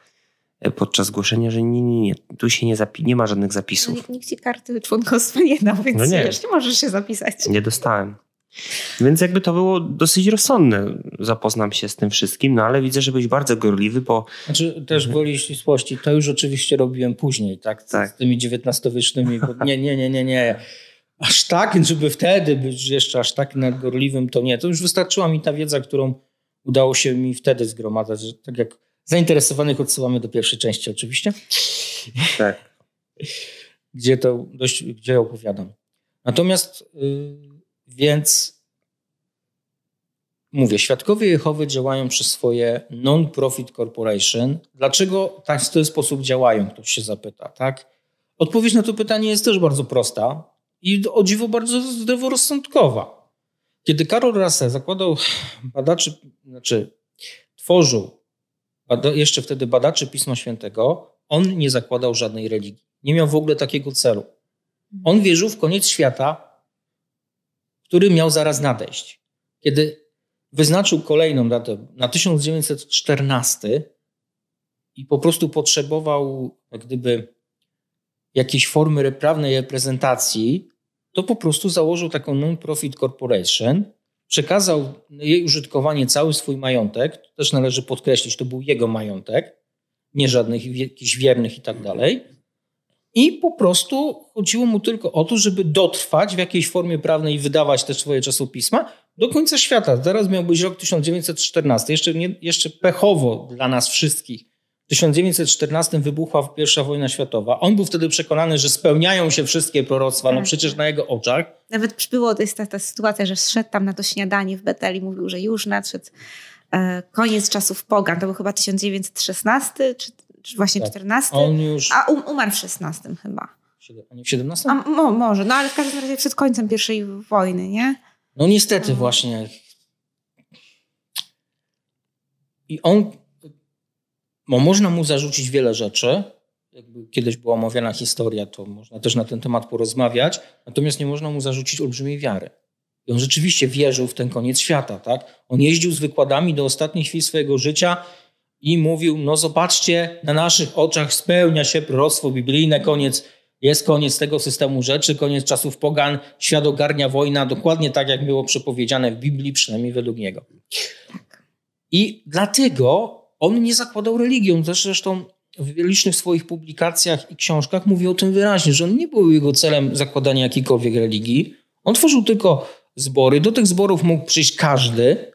podczas głoszenia, że nie, nie, nie, tu się nie, zapi- nie ma żadnych zapisów. No, nikt ci karty członkostwa nie dał, więc no nie. Wiesz, nie możesz się zapisać. Nie dostałem. Więc jakby to było dosyć rozsądne. Zapoznam się z tym wszystkim, no ale widzę, że byłeś bardzo gorliwy, bo... Znaczy też gwoli ścisłości, to już oczywiście robiłem później, tak? tak. Z tymi XIX-wiecznymi, bo nie, nie, nie, nie, nie. Aż tak, żeby wtedy być jeszcze aż tak nadgorliwym, to nie. To już wystarczyła mi ta wiedza, którą udało się mi wtedy zgromadzać. Że tak jak zainteresowanych odsyłamy do pierwszej części oczywiście. Tak. Gdzie to dość, gdzie opowiadam. Natomiast... Yy, więc mówię, świadkowie Jehowy działają przez swoje non-profit corporation. Dlaczego tak w ten sposób działają, ktoś się zapyta, tak? Odpowiedź na to pytanie jest też bardzo prosta i o dziwo bardzo zdroworozsądkowa. Kiedy Karol Russell zakładał badaczy, znaczy tworzył jeszcze wtedy badaczy Pisma Świętego, on nie zakładał żadnej religii. Nie miał w ogóle takiego celu. On wierzył w koniec świata który miał zaraz nadejść. Kiedy wyznaczył kolejną datę na 1914 i po prostu potrzebował jak gdyby jakiejś formy prawnej reprezentacji, to po prostu założył taką non-profit corporation, przekazał jej użytkowanie cały swój majątek, to też należy podkreślić, to był jego majątek, nie żadnych jakichś wiernych i tak dalej. I po prostu chodziło mu tylko o to, żeby dotrwać w jakiejś formie prawnej i wydawać te swoje czasopisma do końca świata. Teraz miał być rok 1914. Jeszcze, nie, jeszcze pechowo dla nas wszystkich. W 1914 wybuchła pierwsza wojna światowa. On był wtedy przekonany, że spełniają się wszystkie proroctwa, no tak. przecież na jego oczach. Nawet przybyło, to jest ta, ta sytuacja, że szedł tam na to śniadanie w Beteli, mówił, że już nadszedł e, koniec czasów pogan. To był chyba 1916 czy czy właśnie tak. 14. On już... A um, umarł w 16 chyba. A nie w 17? A, mo, może, no ale w każdym razie przed końcem pierwszej wojny, nie? No niestety no. właśnie. I on, bo można mu zarzucić wiele rzeczy. Jakby kiedyś była omawiana historia, to można też na ten temat porozmawiać. Natomiast nie można mu zarzucić olbrzymiej wiary. I on rzeczywiście wierzył w ten koniec świata, tak? On jeździł z wykładami do ostatnich chwil swojego życia i mówił, no zobaczcie, na naszych oczach spełnia się proroctwo biblijne, koniec, jest koniec tego systemu rzeczy, koniec czasów pogan, świat ogarnia wojna, dokładnie tak jak było przepowiedziane w Biblii, przynajmniej według niego. I dlatego on nie zakładał religią. Zresztą w licznych swoich publikacjach i książkach mówi o tym wyraźnie, że on nie był jego celem zakładania jakiejkolwiek religii. On tworzył tylko zbory. Do tych zborów mógł przyjść każdy,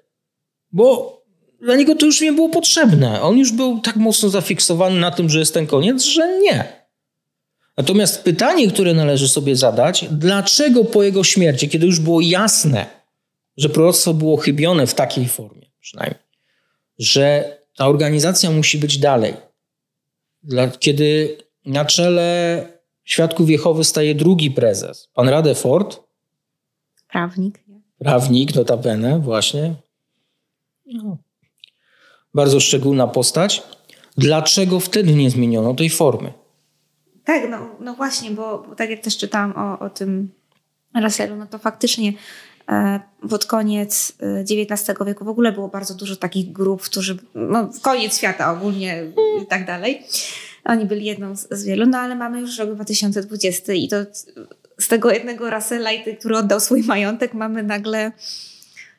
bo dla niego to już nie było potrzebne. On już był tak mocno zafiksowany na tym, że jest ten koniec, że nie. Natomiast pytanie, które należy sobie zadać, dlaczego po jego śmierci, kiedy już było jasne, że proroctwo było chybione w takiej formie przynajmniej, że ta organizacja musi być dalej. Kiedy na czele Świadków Jehowy staje drugi prezes, pan Radeford. Prawnik. Prawnik, notabene, właśnie. No, bardzo szczególna postać. Dlaczego wtedy nie zmieniono tej formy? Tak, no, no właśnie, bo, bo tak jak też czytałam o, o tym Russellu, no to faktycznie pod koniec XIX e, wieku w ogóle było bardzo dużo takich grup, którzy, no koniec świata ogólnie i tak dalej. Oni byli jedną z, z, wielu, no ale mamy już rok 2020 i to z tego jednego Russella, który oddał swój majątek, mamy nagle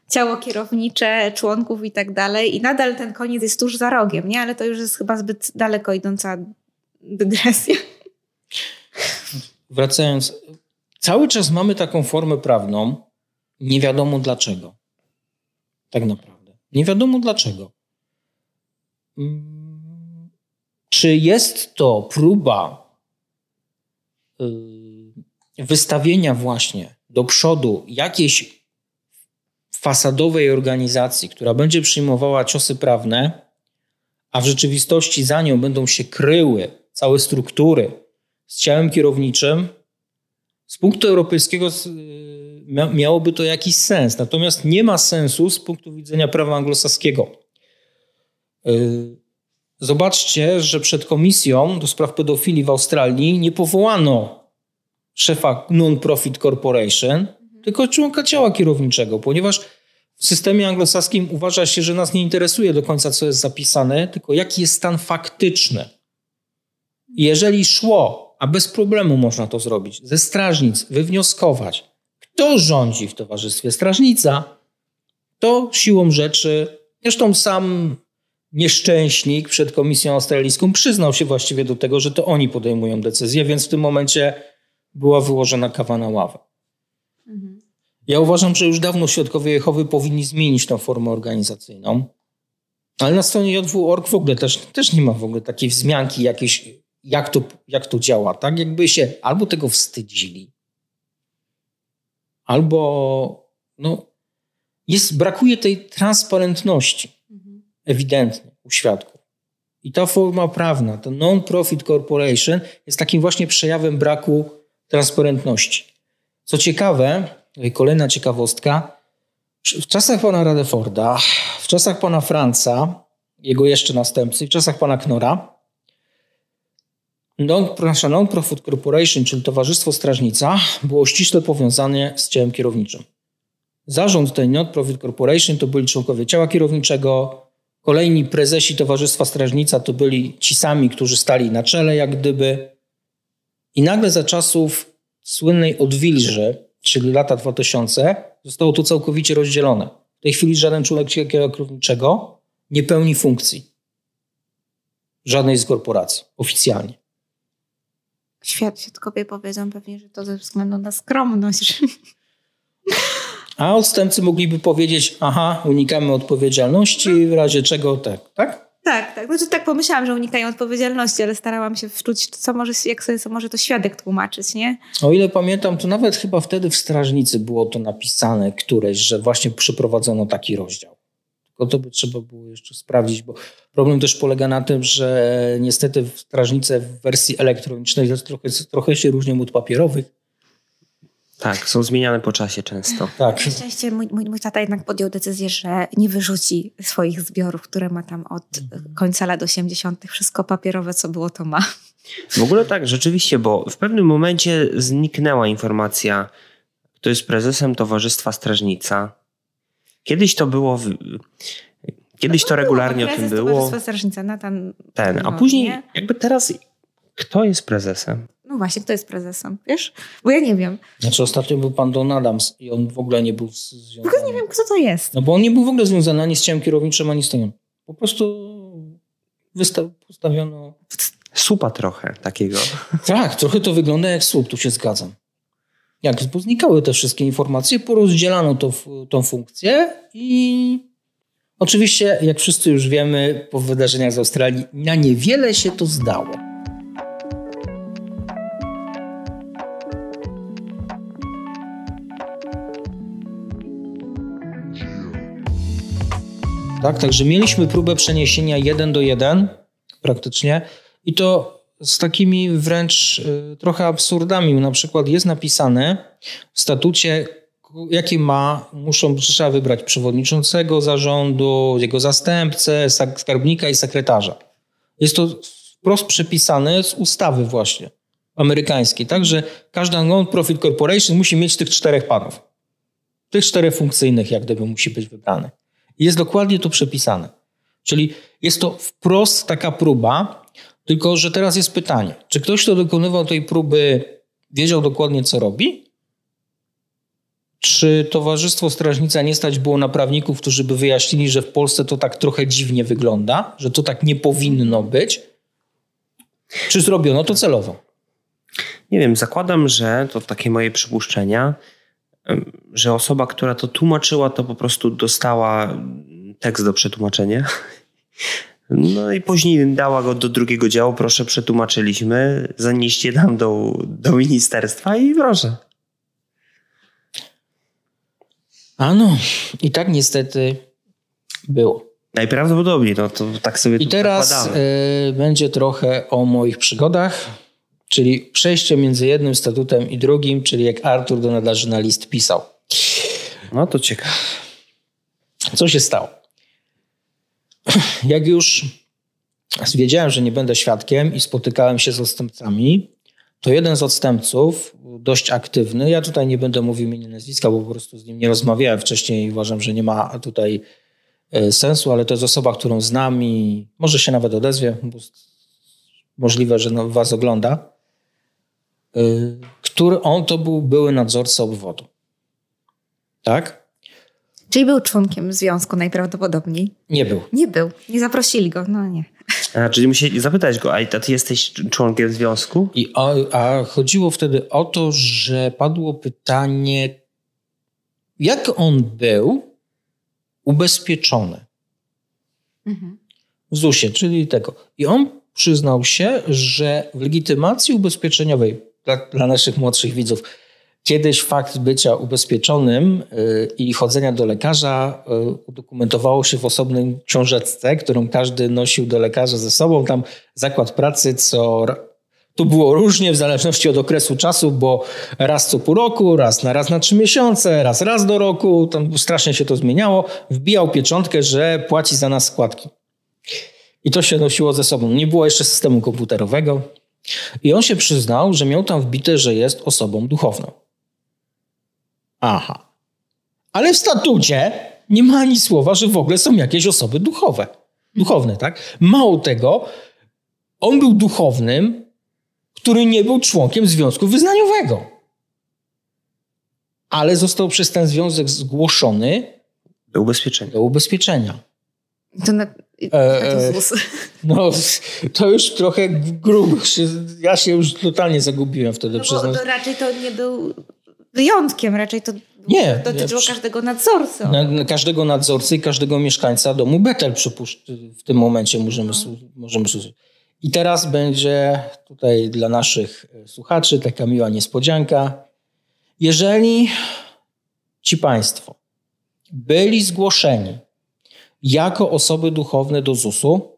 ciało kierownicze, członków i tak dalej. I nadal ten koniec jest tuż za rogiem, nie? Ale to już jest chyba zbyt daleko idąca dygresja. Wracając, cały czas mamy taką formę prawną, nie wiadomo dlaczego. Tak naprawdę. Nie wiadomo dlaczego. Mm, czy jest to próba y, wystawienia właśnie do przodu jakiejś fasadowej organizacji, która będzie przyjmowała ciosy prawne, a w rzeczywistości za nią będą się kryły całe struktury z ciałem kierowniczym, z punktu europejskiego miałoby to jakiś sens. Natomiast nie ma sensu z punktu widzenia prawa anglosaskiego. Y, zobaczcie, że przed komisją do spraw pedofilii w Australii nie powołano szefa non-profit corporation, tylko członka ciała kierowniczego, ponieważ w systemie anglosaskim uważa się, że nas nie interesuje do końca, co jest zapisane, tylko jaki jest stan faktyczny. Jeżeli szło, a bez problemu można to zrobić, ze strażnic wywnioskować, kto rządzi w towarzystwie strażnica, to siłą rzeczy, zresztą sam nieszczęśnik przed komisją australijską przyznał się właściwie do tego, że to oni podejmują decyzję, więc w tym momencie była wyłożona kawa na ławę. Mhm. Ja uważam, że już dawno Świadkowie Jehowy powinni zmienić tę formę organizacyjną, ale na stronie JW.org w ogóle też, też nie ma w ogóle takiej wzmianki jakiejś, jak to, jak to działa. Tak jakby się albo tego wstydzili, albo no, jest, brakuje tej transparentności mhm. ewidentnie u świadków. I ta forma prawna, to non-profit corporation jest takim właśnie przejawem braku transparentności. Co ciekawe, kolejna ciekawostka, w czasach pana Radeforda, w czasach pana Franca, jego jeszcze następcy, w czasach pana Knora, Non-Profit Corporation, czyli Towarzystwo Strażnica, było ściśle powiązane z ciałem kierowniczym. Zarząd tej Non-Profit Corporation to byli członkowie ciała kierowniczego, kolejni prezesi Towarzystwa Strażnica to byli ci sami, którzy stali na czele, jak gdyby. I nagle za czasów słynnej odwilży, czyli lata 2000, zostało to całkowicie rozdzielone. W tej chwili żaden członek ciała kierowniczego nie pełni funkcji żadnej z korporacji oficjalnie świat, świadkowie powiedzą pewnie, że to ze względu na skromność. A odstępcy mogliby powiedzieć, aha, unikamy odpowiedzialności, w razie czego tak, tak? Tak, tak. Znaczy, tak pomyślałam, że unikają odpowiedzialności, ale starałam się wczuć, co może, jak sobie co może to świadek tłumaczyć, nie? O ile pamiętam, to nawet chyba wtedy w Strażnicy było to napisane któreś, że właśnie przeprowadzono taki rozdział. Tylko to by trzeba było jeszcze sprawdzić, bo problem też polega na tym, że niestety strażnice w wersji elektronicznej trochę, trochę się różnią od papierowych. Tak, są zmieniane po czasie często. Tak. Na szczęście mój, mój, mój tata jednak podjął decyzję, że nie wyrzuci swoich zbiorów, które ma tam od końca lat 80. Wszystko papierowe, co było, to ma. W ogóle tak, rzeczywiście, bo w pewnym momencie zniknęła informacja, kto jest prezesem Towarzystwa Strażnica. Kiedyś to było. W... Kiedyś to regularnie o tym było. Strażnica, Natan, Ten, a później jakby teraz kto jest prezesem? No właśnie, kto jest prezesem, wiesz? Bo ja nie wiem. Znaczy ostatnio był pan Don Adams i on w ogóle nie był związany. W ogóle nie wiem, kto to jest. No bo on nie był w ogóle związany ani z ciałem kierowniczym, ani z tym. Po prostu wystaw, postawiono... Słupa trochę takiego. Tak, trochę to wygląda jak słup, tu się zgadzam. Jak znikały te wszystkie informacje, porozdzielano to, tą funkcję i oczywiście, jak wszyscy już wiemy, po wydarzeniach z Australii, na niewiele się to zdało. Tak, także mieliśmy próbę przeniesienia jeden do jeden praktycznie i to z takimi wręcz y, trochę absurdami. Na przykład jest napisane w statucie, jakie ma, muszą, trzeba wybrać przewodniczącego zarządu, jego zastępcę, skarbnika i sekretarza. Jest to wprost przepisane z ustawy właśnie amerykańskiej, tak, że każda non-profit corporation musi mieć tych czterech panów. Tych czterech funkcyjnych jak gdyby musi być wybrany. Jest dokładnie to przepisane. Czyli jest to wprost taka próba tylko, że teraz jest pytanie, czy ktoś, kto dokonywał tej próby, wiedział dokładnie, co robi? Czy Towarzystwo Strażnica nie stać było na prawników, którzy by wyjaśnili, że w Polsce to tak trochę dziwnie wygląda, że to tak nie powinno być? Czy zrobiono to celowo? Nie wiem, zakładam, że to takie moje przypuszczenia, że osoba, która to tłumaczyła, to po prostu dostała tekst do przetłumaczenia. No i później dała go do drugiego działu, proszę, przetłumaczyliśmy, zanieście nam do, do ministerstwa i proszę. A no, i tak niestety było. Najprawdopodobniej, no to tak sobie I teraz y, będzie trochę o moich przygodach, czyli przejście między jednym statutem i drugim, czyli jak Artur do nadarzy na list pisał. No to ciekawe. Co się stało? Jak już wiedziałem, że nie będę świadkiem i spotykałem się z odstępcami, to jeden z odstępców, dość aktywny, ja tutaj nie będę mówił imienia nazwiska, bo po prostu z nim nie rozmawiałem wcześniej i uważam, że nie ma tutaj e, sensu, ale to jest osoba, którą znam i może się nawet odezwie, bo możliwe, że no, was ogląda, e, który on to był były nadzorca obwodu. Tak? Czyli był członkiem związku najprawdopodobniej. Nie był. Nie był. Nie zaprosili go. No nie. A, czyli musieli zapytać go, a ty jesteś członkiem związku? I o, a chodziło wtedy o to, że padło pytanie, jak on był ubezpieczony Mhm. w ZUS-ie, czyli tego. I on przyznał się, że w legitymacji ubezpieczeniowej dla, dla naszych młodszych widzów, kiedyś fakt bycia ubezpieczonym y, i chodzenia do lekarza y, udokumentowało się w osobnym książeczce, którą każdy nosił do lekarza ze sobą. Tam zakład pracy co tu było różnie w zależności od okresu czasu, bo raz co pół roku, raz na raz na trzy miesiące, raz raz do roku, tam strasznie się to zmieniało. Wbijał pieczątkę, że płaci za nas składki. I to się nosiło ze sobą. Nie było jeszcze systemu komputerowego. I on się przyznał, że miał tam wbite, że jest osobą duchowną. Aha. Ale w statucie nie ma ani słowa, że w ogóle są jakieś osoby duchowe. Duchowne, tak? Mało tego, on był duchownym, który nie był członkiem związku wyznaniowego. Ale został przez ten związek zgłoszony Do ubezpieczenia. do ubezpieczenia. To na, E. No, to już trochę grubo. Się, ja się już totalnie zagubiłem wtedy, No bo przyznam. to raczej to nie był wyjątkiem, raczej to Nie, dotyczyło przy- każdego nadzorcy. Na, na każdego nadzorcy i każdego mieszkańca domu Betel przypuszcz, w tym momencie możemy, słu- możemy słuchać. I teraz będzie tutaj dla naszych e, słuchaczy taka miła niespodzianka. Jeżeli ci Państwo byli zgłoszeni jako osoby duchowne do ZUS-u,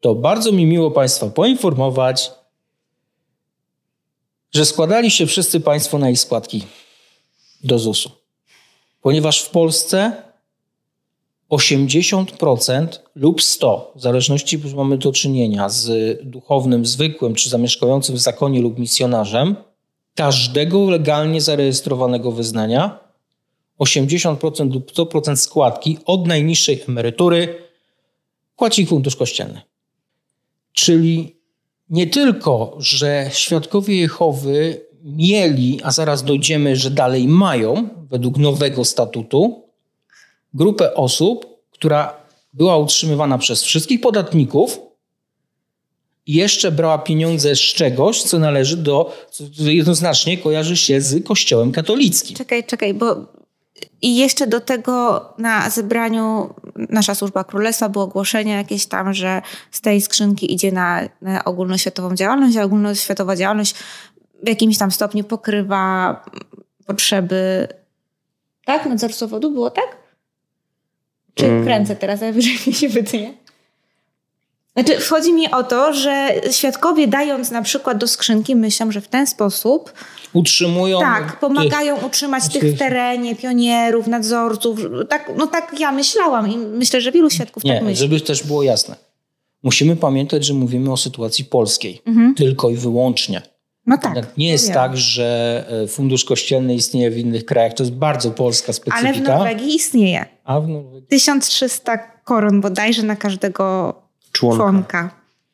to bardzo mi miło Państwa poinformować, że składali się wszyscy Państwo na ich składki do ZUS-u ponieważ w Polsce 80% lub 100, w zależności, że mamy do czynienia z duchownym zwykłym, czy zamieszkującym w zakonie lub misjonarzem, każdego legalnie zarejestrowanego wyznania 80% lub 100% składki od najniższej emerytury płaci fundusz kościelny. Czyli nie tylko, że świadkowie Jehowy mieli, a zaraz dojdziemy, że dalej mają, według nowego statutu, grupę osób, która była utrzymywana przez wszystkich podatników i jeszcze brała pieniądze z czegoś, co należy do, co jednoznacznie kojarzy się z Kościołem katolickim. Czekaj, czekaj, bo i jeszcze do tego na zebraniu nasza służba królestwa było ogłoszenie jakieś tam, że z tej skrzynki idzie na, na ogólnoświatową działalność, a ogólnoświatowa działalność w jakimś tam stopniu pokrywa potrzeby. Tak? Nadzorstwo wodu było tak? Czy Mm. kręcę teraz, a wyżej mi się wytnie? Znaczy, chodzi mi o to, że świadkowie dając na przykład do skrzynki, myślą, że w ten sposób Utrzymują. tak, pomagają utrzymać tych w terenie, pionierów, nadzorców. Tak, no tak ja myślałam i myślę, że wielu świadków Nie, tak myśli. żeby też było jasne. Musimy pamiętać, że mówimy o sytuacji polskiej. Mhm. Tylko i wyłącznie. No tak. Nie jest to tak, wiem. że e, fundusz kościelny istnieje w innych krajach. To jest bardzo polska Ale w specyfika. Norwegii istnieje. A w Norwegii 1300 koron bodajże na każdego Członka. członka.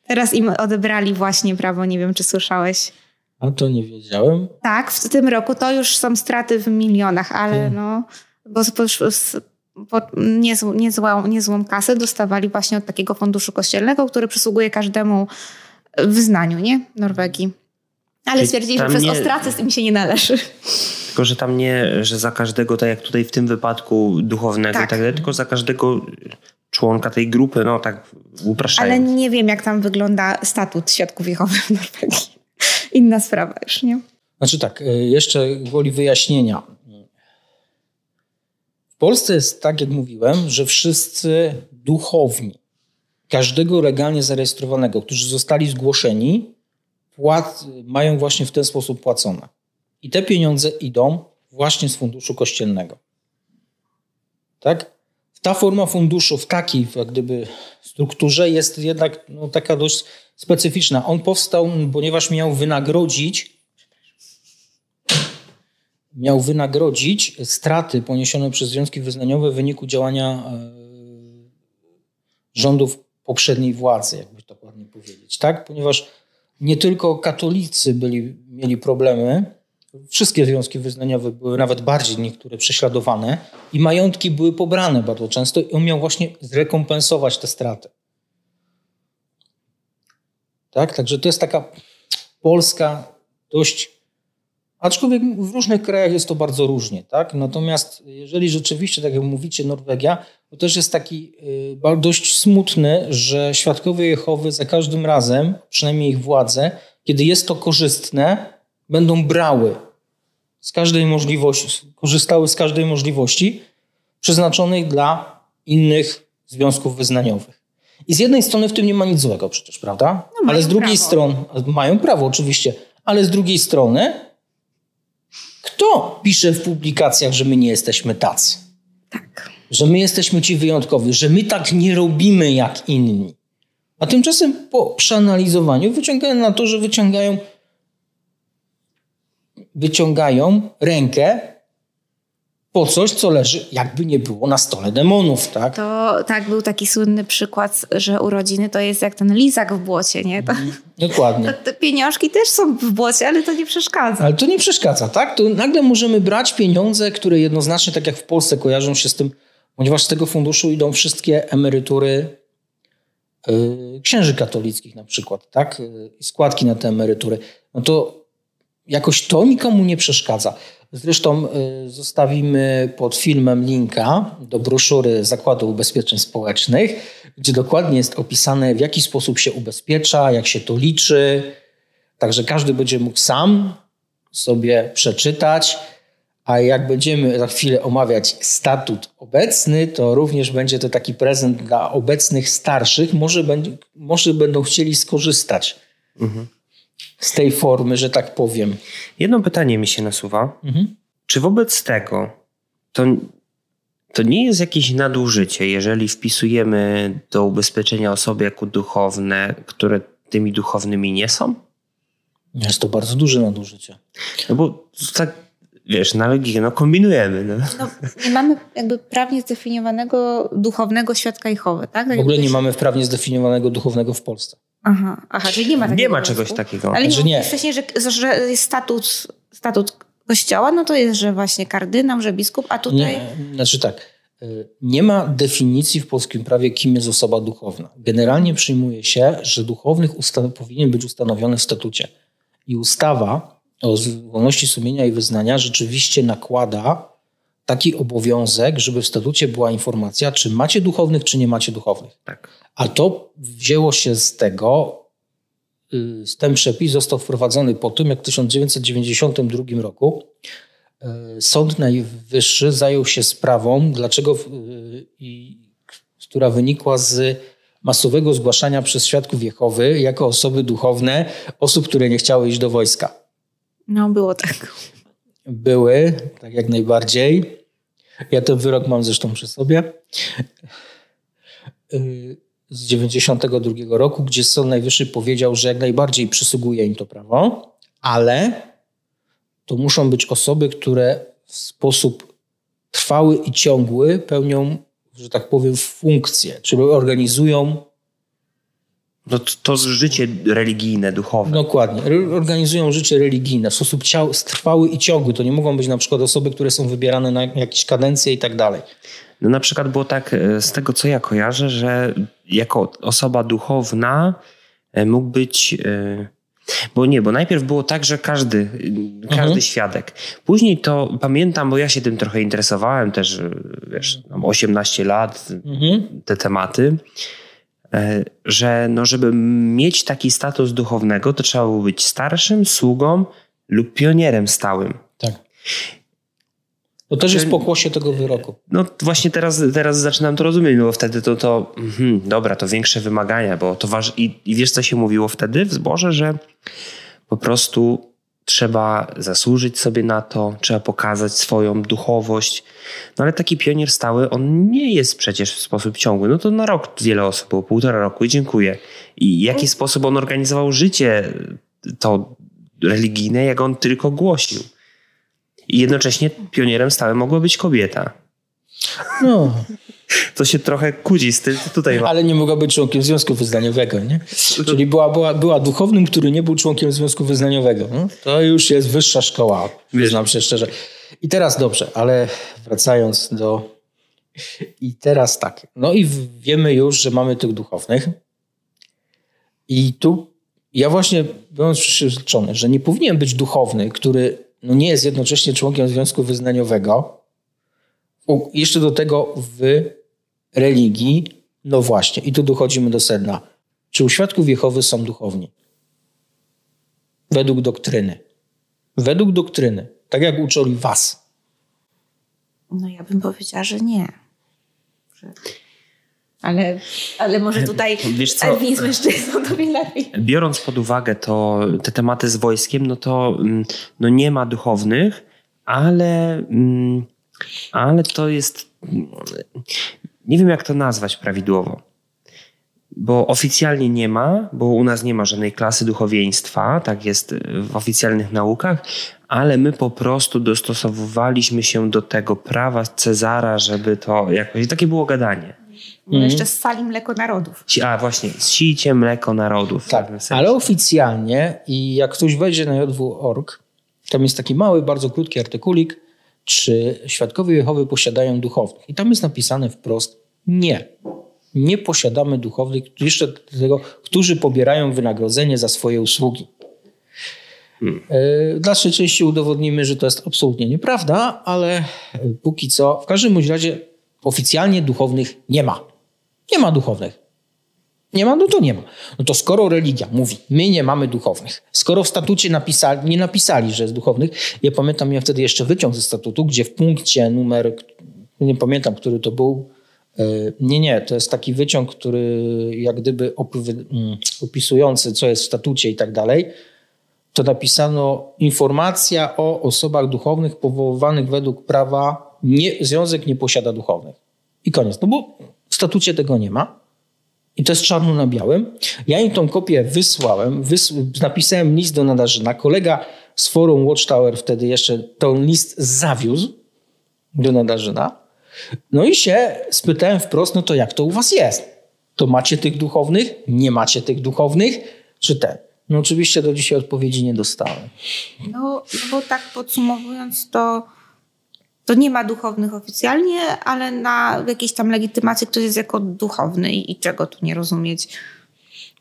Teraz im odebrali właśnie prawo, nie wiem czy słyszałeś. A to nie wiedziałem. Tak, w tym roku to już są straty w milionach, ale Hmm. no, bo po, po niezłą, niezłą, niezłą kasę dostawali właśnie od takiego funduszu kościelnego, który przysługuje każdemu wyznaniu, nie? Norwegii. Ale Czyli stwierdzili, że przez nie- ostracyzm im się nie należy. Tylko, że tam nie, że za każdego, tak jak tutaj w tym wypadku duchownego Tak. i tak dalej, tylko za każdego członka tej grupy, no tak upraszczając. Ale nie wiem, jak tam wygląda statut świadków Jehowy w Norwegii. Inna sprawa już, nie? Znaczy tak, y, jeszcze gwoli wyjaśnienia. W Polsce jest tak, jak mówiłem, że wszyscy duchowni, każdego legalnie zarejestrowanego, którzy zostali zgłoszeni, płat, mają właśnie w ten sposób płacone. I te pieniądze idą właśnie z funduszu kościelnego. Tak? Ta forma funduszu w takiej jak gdyby strukturze jest jednak no, taka dość specyficzna. On powstał, ponieważ miał wynagrodzić miał wynagrodzić straty poniesione przez związki wyznaniowe w wyniku działania e, rządów poprzedniej władzy, jakby to ładnie powiedzieć, tak? Ponieważ nie tylko katolicy byli, mieli problemy, wszystkie związki wyznaniowe były nawet bardziej niektóre prześladowane i majątki były pobrane bardzo często i on miał właśnie zrekompensować te straty. Tak? Także to jest taka polska dość Aczkolwiek w różnych krajach jest to bardzo różnie, tak? Natomiast jeżeli rzeczywiście, tak jak mówicie, Norwegia, to też jest taki y, dość smutny, że świadkowie Jehowy za każdym razem, przynajmniej ich władze, kiedy jest to korzystne, będą brały z każdej możliwości, korzystały z każdej możliwości przeznaczonej dla innych związków wyznaniowych. I z jednej strony w tym nie ma nic złego przecież, prawda? No, ale z drugiej prawo. strony, mają prawo oczywiście, ale z drugiej strony kto pisze w publikacjach, że my nie jesteśmy tacy? Tak. Że my jesteśmy ci wyjątkowi, że my tak nie robimy jak inni. A tymczasem po przeanalizowaniu wyciągają na to, że wyciągają, wyciągają rękę po coś, co leży, jakby nie było na stole demonów, tak? To tak był taki słynny przykład, że urodziny to jest jak ten lizak w błocie, nie? To, Dokładnie. to te pieniążki też są w błocie, ale to nie przeszkadza. Ale to nie przeszkadza, tak? To nagle możemy brać pieniądze, które jednoznacznie, tak jak w Polsce, kojarzą się z tym, ponieważ z tego funduszu idą wszystkie emerytury y, księży katolickich na przykład, tak? Y, i składki na te emerytury. No to jakoś to nikomu nie przeszkadza. Zresztą y, zostawimy pod filmem linka do broszury Zakładu Ubezpieczeń Społecznych, gdzie dokładnie jest opisane, w jaki sposób się ubezpiecza, jak się to liczy. Także każdy będzie mógł sam sobie przeczytać. A jak będziemy za chwilę omawiać statut obecny, to również będzie to taki prezent dla obecnych starszych. Może, będzie, może będą chcieli skorzystać z tej formy, że tak powiem. Jedno pytanie mi się nasuwa. Mhm. Czy wobec tego to, to nie jest jakieś nadużycie, jeżeli wpisujemy do ubezpieczenia osoby jako duchowne, które tymi duchownymi nie są? Jest to bardzo duże nadużycie. No bo tak, wiesz, na logikę, no kombinujemy. No. No, nie mamy jakby prawnie zdefiniowanego duchownego świadka Jehowy, tak? tak W ogóle nie mamy wprawnie zdefiniowanego duchownego w Polsce. Aha, aha, czyli nie ma takiego Nie ma czegoś takiego. Ale Znaczy nie. nie. Wcześniej, że, że jest statut, statut kościoła, no to jest, że właśnie kardynał, że biskup, a tutaj... Nie, znaczy tak, y, nie ma definicji w polskim prawie, kim jest osoba duchowna. Generalnie przyjmuje się, że duchownych usta- powinien być ustanowiony w statucie. I ustawa o wolności sumienia i wyznania rzeczywiście nakłada taki obowiązek, żeby w statucie była informacja, czy macie duchownych, czy nie macie duchownych. Tak. A to wzięło się z tego, y, ten przepis został wprowadzony po tym, jak w 1992 roku y, Sąd Najwyższy zajął się sprawą, dlaczego, y, która wynikła z masowego zgłaszania przez świadków Jehowy jako osoby duchowne osób, które nie chciały iść do wojska. No było tak. Były, tak jak najbardziej. Ja ten wyrok mam zresztą przy sobie. Y, Z 92 roku, gdzie Sąd Najwyższy powiedział, że jak najbardziej przysługuje im to prawo, ale to muszą być osoby, które w sposób trwały i ciągły pełnią, że tak powiem, funkcje, czyli organizują No to, to życie religijne, duchowe. Dokładnie. Organizują życie religijne w sposób ciał, trwały i ciągły. To nie mogą być na przykład osoby, które są wybierane na jakieś kadencje i tak dalej. No na przykład było tak, e, z tego co ja kojarzę, że jako osoba duchowna e, mógł być. e, Bo nie, bo najpierw było tak, że każdy, każdy Mhm. świadek. Później to pamiętam, bo ja się tym trochę interesowałem też, wiesz, mam 18 lat, Mhm. te tematy, że no, żeby mieć taki status duchownego, to trzeba było być starszym, sługą lub pionierem stałym. Tak. To też jest pokłosie tego wyroku. No właśnie teraz, teraz zaczynam to rozumieć, no bo wtedy to, to mhm, dobra, to większe wymagania, bo to waż... I, I wiesz, co się mówiło wtedy w zborze, że po prostu trzeba zasłużyć sobie na to, trzeba pokazać swoją duchowość. No ale taki pionier stały, on nie jest przecież w sposób ciągły. No to na rok wiele osób było, półtora roku i dziękuję. I w jaki sposób on organizował życie to religijne, jak on tylko głosił. I jednocześnie pionierem stałym mogła być kobieta. No, To się trochę kłóci z tym, co tutaj ma. ale nie mogła być członkiem związku wyznaniowego, nie? Czyli była, była, była duchownym, który nie był członkiem związku wyznaniowego. No, to już jest wyższa szkoła, przyznam się szczerze. I teraz dobrze, ale wracając do... I teraz tak. No i wiemy już, że mamy tych duchownych. I tu ja właśnie byłem przeświadczony, że nie powinien być duchowny, który no nie jest jednocześnie członkiem związku wyznaniowego. Jeszcze do tego w religii. No właśnie, i tu dochodzimy do sedna. Czy u świadków Jehowy są duchowni? Według doktryny. Według doktryny. Tak jak uczyli was. No ja bym powiedziała, że nie. Że... Ale, ale może tutaj Wiesz co? Elwin z mężczyzną to wie lepiej. Biorąc pod uwagę to, te tematy z wojskiem, no to mm, no nie ma duchownych, ale, mm, ale to jest. Mm, Nie wiem, jak to nazwać prawidłowo. Bo oficjalnie nie ma, bo u nas nie ma żadnej klasy duchowieństwa, tak jest w oficjalnych naukach, ale my po prostu dostosowywaliśmy się do tego prawa Cezara, żeby to jakoś. Takie było gadanie. No jeszcze z sali mleko narodów. A właśnie, sijcie mleko narodów. Tak, sensie. ale oficjalnie i jak ktoś wejdzie na jw.org, tam jest taki mały, bardzo krótki artykulik, czy świadkowie Jehowy posiadają duchownych. I tam jest napisane wprost nie. Nie posiadamy duchownych, jeszcze do tego, którzy pobierają wynagrodzenie za swoje usługi. E, W dalszej części udowodnimy, że to jest absolutnie nieprawda, ale e, póki co, w każdym razie oficjalnie duchownych nie ma. Nie ma duchownych. Nie ma, no to nie ma. No to skoro religia mówi, my nie mamy duchownych, skoro w statucie napisali, nie napisali, że jest duchownych, ja pamiętam, ja wtedy jeszcze wyciąg ze statutu, gdzie w punkcie numer, nie pamiętam, który to był, e, nie, nie, to jest taki wyciąg, który jak gdyby mm, opisujący, co jest w statucie i tak dalej, to napisano informacja o osobach duchownych powoływanych według prawa, nie, związek nie posiada duchownych. I koniec. No bo w statucie tego nie ma. I to jest czarno na białym. Ja im tą kopię wysłałem, wys napisałem list do Nadarzyna. Kolega z forum Watchtower wtedy jeszcze ten list zawiózł do Nadarzyna. No i się spytałem wprost, no to jak to u was jest? To macie tych duchownych? Nie macie tych duchownych? Czy ten? No oczywiście do dzisiaj odpowiedzi nie dostałem. No, no bo tak podsumowując, to, to nie ma duchownych oficjalnie, ale na jakiejś tam legitymacji ktoś jest jako duchowny i, i czego tu nie rozumieć.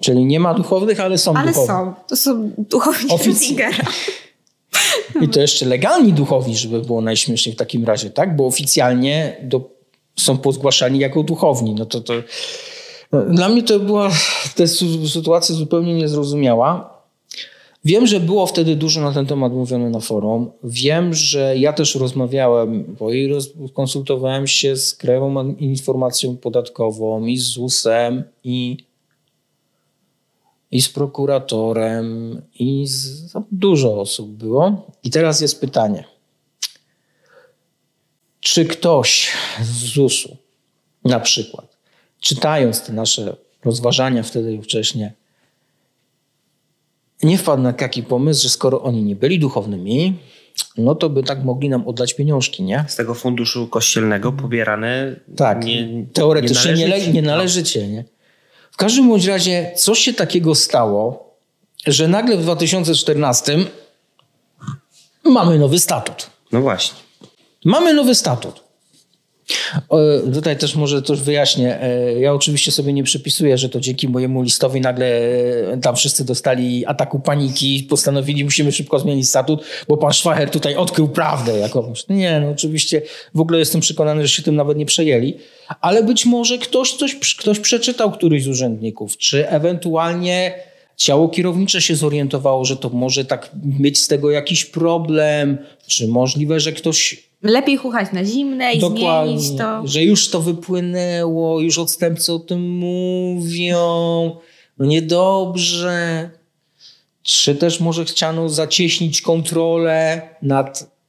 Czyli nie ma duchownych, ale są Ale duchowni. są. To są duchowni Ofic- Zingera. I to jeszcze legalni duchowni, żeby było najśmieszniej w takim razie, tak? Bo oficjalnie do, są pozgłaszani jako duchowni. No to, to, no, dla mnie to była ta sy- sytuacja zupełnie niezrozumiała. Wiem, że było wtedy dużo na ten temat mówione na forum. Wiem, że ja też rozmawiałem, bo i roz, konsultowałem się z Krajową Informacją Podatkową i z ZUS-em i i z prokuratorem, i z, dużo osób było. I teraz jest pytanie. Czy ktoś z ZUS-u, na przykład, czytając te nasze rozważania wtedy i wcześniej, nie wpadł na taki pomysł, że skoro oni nie byli duchownymi, no to by tak mogli nam oddać pieniążki, nie? z tego funduszu kościelnego pobierane Tak, nie, teoretycznie nie, należycie. nie należycie, nie? W każdym bądź razie coś się takiego stało, że nagle w 2014 mamy nowy statut. No właśnie. Mamy nowy statut. Tutaj też może coś wyjaśnię. E, Ja oczywiście sobie nie przypisuję, że to dzięki mojemu listowi nagle e, tam wszyscy dostali ataku paniki, postanowili musimy szybko zmienić statut, bo pan Szwacher tutaj odkrył prawdę jakąś. Nie, no oczywiście w ogóle jestem przekonany, że się tym nawet nie przejęli, ale być może ktoś coś, ktoś przeczytał któryś z urzędników, czy ewentualnie ciało kierownicze się zorientowało, że to może tak mieć z tego jakiś problem, czy możliwe, że ktoś Lepiej chuchać na zimne i zmienić to. że już to wypłynęło, już odstępcy o tym mówią. No niedobrze. Czy też może chciano zacieśnić kontrolę nad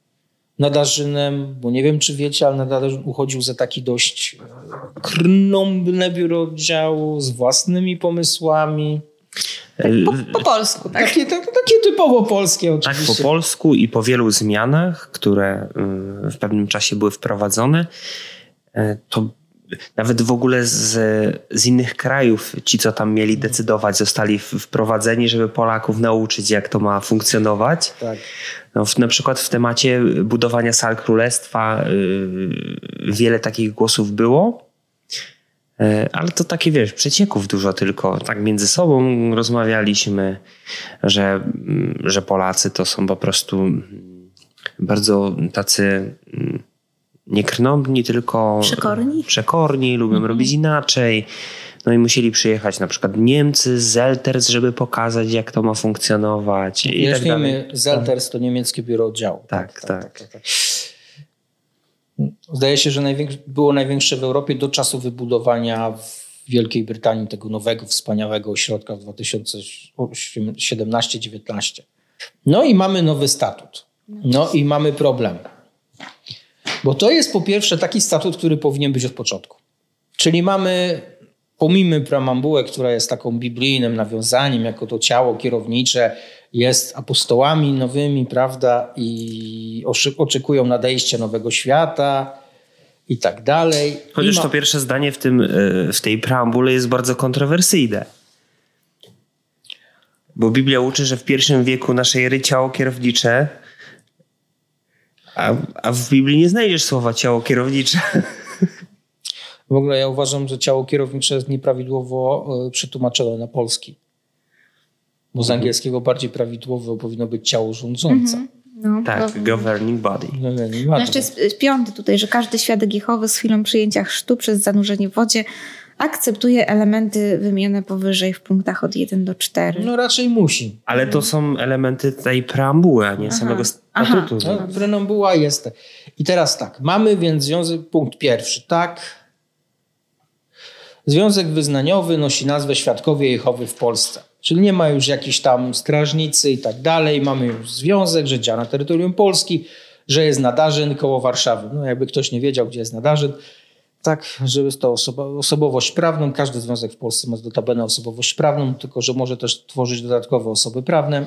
Nadarzynem, bo nie wiem, czy wiecie, ale Nadarzyn uchodził za taki dość krnąbne biuro oddziału z własnymi pomysłami. Po, po polsku, tak? Takie, tak, takie typowo polskie Tak oczywiście. po polsku i po wielu zmianach, które y, w pewnym czasie były wprowadzone, y, to nawet w ogóle z, z innych krajów ci, co tam mieli decydować, zostali wprowadzeni, żeby Polaków nauczyć, jak to ma funkcjonować. Tak. No, w, na przykład w temacie budowania sal królestwa y, wiele takich głosów było. E, Ale to takie, wiesz, przecieków dużo tylko. Tak między sobą rozmawialiśmy, że, mm, że Polacy to są po prostu bardzo tacy mm, nie krnąbni, tylko Przekorni? przekorni, lubią robić inaczej. No i musieli przyjechać na przykład Niemcy z Zelters, żeby pokazać, jak to ma funkcjonować. I tak Zelters to niemieckie biuro oddziału. Tak, tak. Zdaje się, że było największe w Europie do czasu wybudowania w Wielkiej Brytanii tego nowego, wspaniałego ośrodka w 2017-19. No i mamy nowy statut. No i mamy problem. Bo to jest po pierwsze taki statut, który powinien być od początku. Czyli mamy, pomijmy preambułę, która jest taką biblijnym nawiązaniem, jako to ciało kierownicze jest apostołami nowymi, prawda, i oczekują nadejścia nowego świata i tak dalej. Chociaż ma- to pierwsze zdanie w, tym, y, w tej preambule jest bardzo kontrowersyjne. Bo Biblia uczy, że w pierwszym wieku naszej ery ciało kierownicze, a, a w Biblii nie znajdziesz słowa ciało kierownicze. W ogóle ja uważam, że ciało kierownicze jest nieprawidłowo e, przetłumaczone na polski. Bo z Mhm. angielskiego bardziej prawidłowo powinno być ciało rządzące. No, Tak, to- governing body. No, nie, nie No jeszcze jest piąty tutaj, że każdy świadek Jehowy z chwilą przyjęcia chrztu przez zanurzenie w wodzie akceptuje elementy wymienione powyżej w punktach od 1 do 4. No raczej musi. Ale to są elementy tej preambuły, a nie samego statutu. No, preambuła jest. I teraz tak, mamy więc związek, punkt pierwszy, tak. Związek wyznaniowy nosi nazwę Świadkowie Jehowy w Polsce. Czyli nie ma już jakichś tam strażnicy i tak dalej. Mamy już związek, że działa na terytorium Polski, że jest Nadarzyn koło Warszawy. No jakby ktoś nie wiedział, gdzie jest Nadarzyn. Tak, że jest to osoba, osobowość prawną. Każdy związek w Polsce ma notabene osobowość prawną, tylko że może też tworzyć dodatkowe osoby prawne,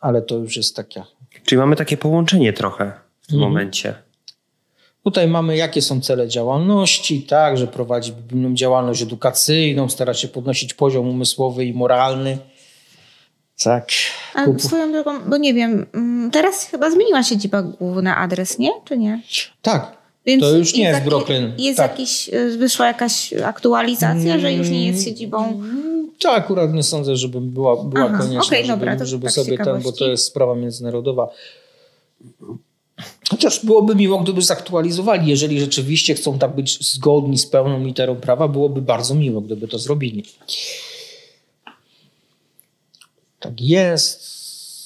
ale to już jest taka Czyli mamy takie połączenie trochę w tym momencie. Tutaj mamy, jakie są cele działalności, tak, że prowadzi biblijną działalność edukacyjną, stara się podnosić poziom umysłowy i moralny. Tak. A swoją drogą, bo nie wiem, mm, teraz chyba zmieniła siedziba główna adres, nie? Czy nie? tak. Więc to już nie jest jaki- Brooklyn. Jest tak. jakiś, y, wyszła jakaś aktualizacja, że już nie jest siedzibą. Tak, akurat nie sądzę, żeby była, była Aha, konieczna, okej, żeby, dobra, to żeby tak sobie ten, bo to jest sprawa międzynarodowa. Chociaż byłoby miło, gdyby zaktualizowali. Jeżeli rzeczywiście chcą tak być zgodni z pełną literą prawa, byłoby bardzo miło, gdyby to zrobili. Tak jest.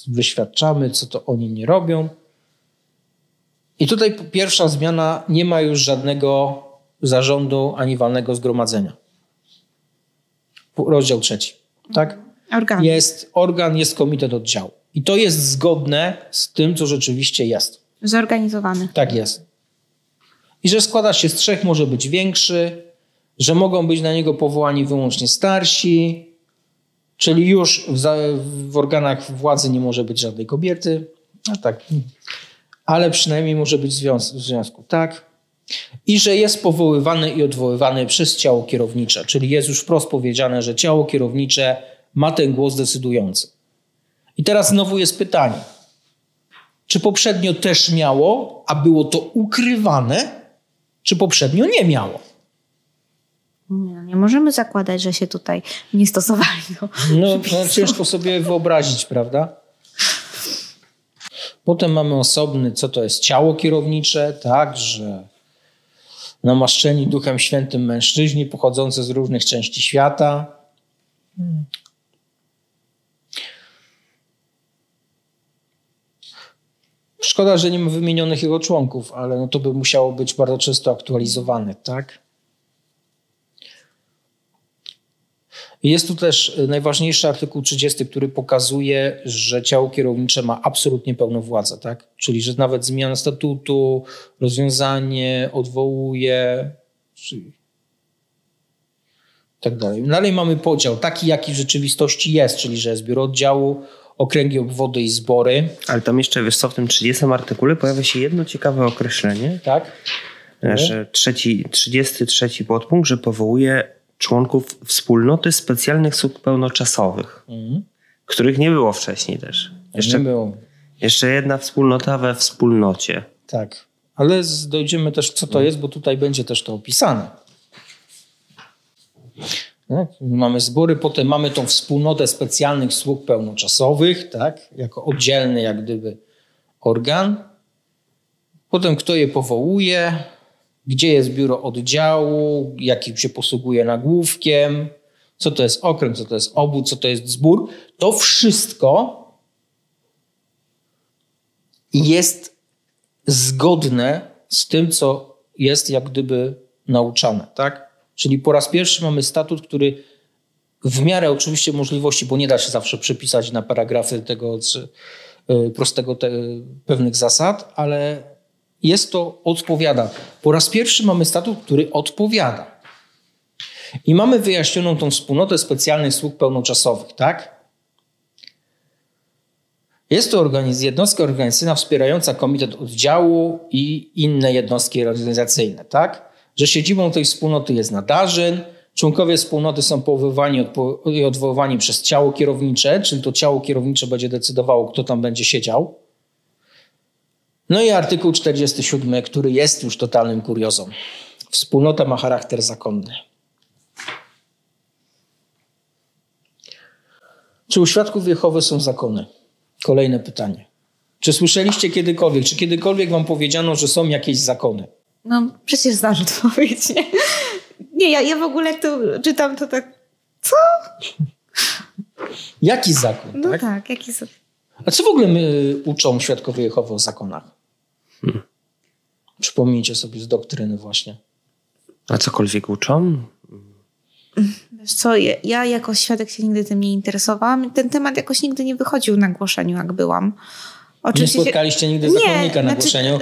Wyświadczamy, co to oni nie robią. I tutaj pierwsza zmiana, nie ma już żadnego zarządu ani walnego zgromadzenia. Rozdział trzeci. Tak? Organ. Jest organ, jest komitet oddziału. I to jest zgodne z tym, co rzeczywiście jest. Zorganizowany. Tak jest. I że składa się z trzech, może być większy, że mogą być na niego powołani wyłącznie starsi, czyli już w, w organach władzy nie może być żadnej kobiety. No tak. Ale przynajmniej może być związ- w związku. Tak. I że jest powoływany i odwoływany przez ciało kierownicze, czyli jest już wprost powiedziane, że ciało kierownicze ma ten głos decydujący. I teraz znowu jest pytanie, czy poprzednio też miało, a było to ukrywane, czy poprzednio nie miało? Nie, nie możemy zakładać, że się tutaj nie stosowali. Do no, no ciężko sobie wyobrazić, prawda? Potem mamy osobny, co to jest ciało kierownicze, tak, że namaszczeni Duchem Świętym mężczyźni pochodzący z różnych części świata. Szkoda, że nie ma wymienionych jego członków, ale no to by musiało być bardzo często aktualizowane, tak? Jest tu też najważniejszy artykuł 30, który pokazuje, że ciało kierownicze ma absolutnie pełną władzę, tak? Czyli, że nawet zmiana statutu, rozwiązanie odwołuje, czyli tak dalej. Dalej mamy podział, taki jaki w rzeczywistości jest, czyli, że jest biuro oddziału, okręgi, obwody i zbory. Ale tam jeszcze, wiesz co, w tym 30 artykule pojawia się jedno ciekawe określenie. Tak. Że trzeci, 33 podpunkt, że powołuje członków wspólnoty specjalnych sług pełnoczasowych, mhm. których nie było wcześniej też. Jeszcze, nie było. jeszcze jedna wspólnota we wspólnocie. Tak, ale dojdziemy też, co to jest, bo tutaj będzie też to opisane. Tak? Mamy zbory, potem mamy tą wspólnotę specjalnych sług pełnoczasowych, tak? jako oddzielny jak gdyby organ. Potem kto je powołuje, gdzie jest biuro oddziału, jakim się posługuje nagłówkiem, co to jest okręg, co to jest obód, co to jest zbór. To wszystko jest zgodne z tym, co jest jak gdyby nauczane. Tak? Czyli po raz pierwszy mamy statut, który w miarę oczywiście możliwości, bo nie da się zawsze przepisać na paragrafy tego y, prostego te, pewnych zasad, ale jest to odpowiada. Po raz pierwszy mamy statut, który odpowiada. I mamy wyjaśnioną tą wspólnotę specjalnych sług pełnoczasowych, tak? Jest to organiz jednostka organizacyjna wspierająca komitet oddziału i inne jednostki organizacyjne, tak? Że siedzibą tej wspólnoty jest nadarzyn, członkowie wspólnoty są powoływani i odwoływani przez ciało kierownicze, czyli to ciało kierownicze będzie decydowało, kto tam będzie siedział. No i artykuł 47, który jest już totalnym kuriozą. Wspólnota ma charakter zakonny. Czy u świadków Jehowy są zakony? Kolejne pytanie. Czy słyszeliście kiedykolwiek, czy kiedykolwiek wam powiedziano, że są jakieś zakony? No przecież zdarzy to powiedzieć, nie? Nie, ja, ja w ogóle tu czytam to tak, co? Jaki zakon? No tak, tak jaki zakon? A co w ogóle my uczą świadkowie Jehowy o zakonach? Hmm. Przypomnijcie sobie z doktryny właśnie. A cokolwiek uczą? Wiesz co, ja jako świadek się nigdy tym nie interesowałam. Ten temat jakoś nigdy nie wychodził na głoszeniu, jak byłam. Oczywiście nie spotkaliście nigdy zakonnika na znaczy, głoszeniu?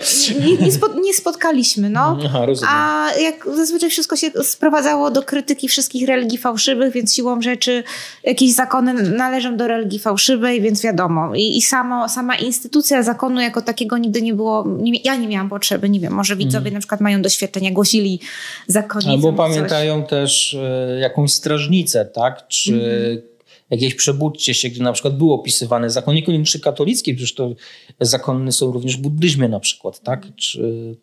Nie, nie, spo, nie, spotkaliśmy, no. Aha, A jak zazwyczaj wszystko się sprowadzało do krytyki wszystkich religii fałszywych, więc siłą rzeczy jakieś zakony należą do religii fałszywej, więc wiadomo. I, i samo, sama instytucja zakonu jako takiego nigdy nie było, nie, ja nie miałam potrzeby, nie wiem, może widzowie hmm. na przykład mają doświadczenie, głosili zakonnicę. Albo pamiętają coś. też e, jakąś strażnicę, tak? Czy hmm jakieś przebudźcie się, gdy na przykład był opisywany zakon, niekoniecznie katolicki, przecież to zakony są również w buddyzmie na przykład, tak? Czy,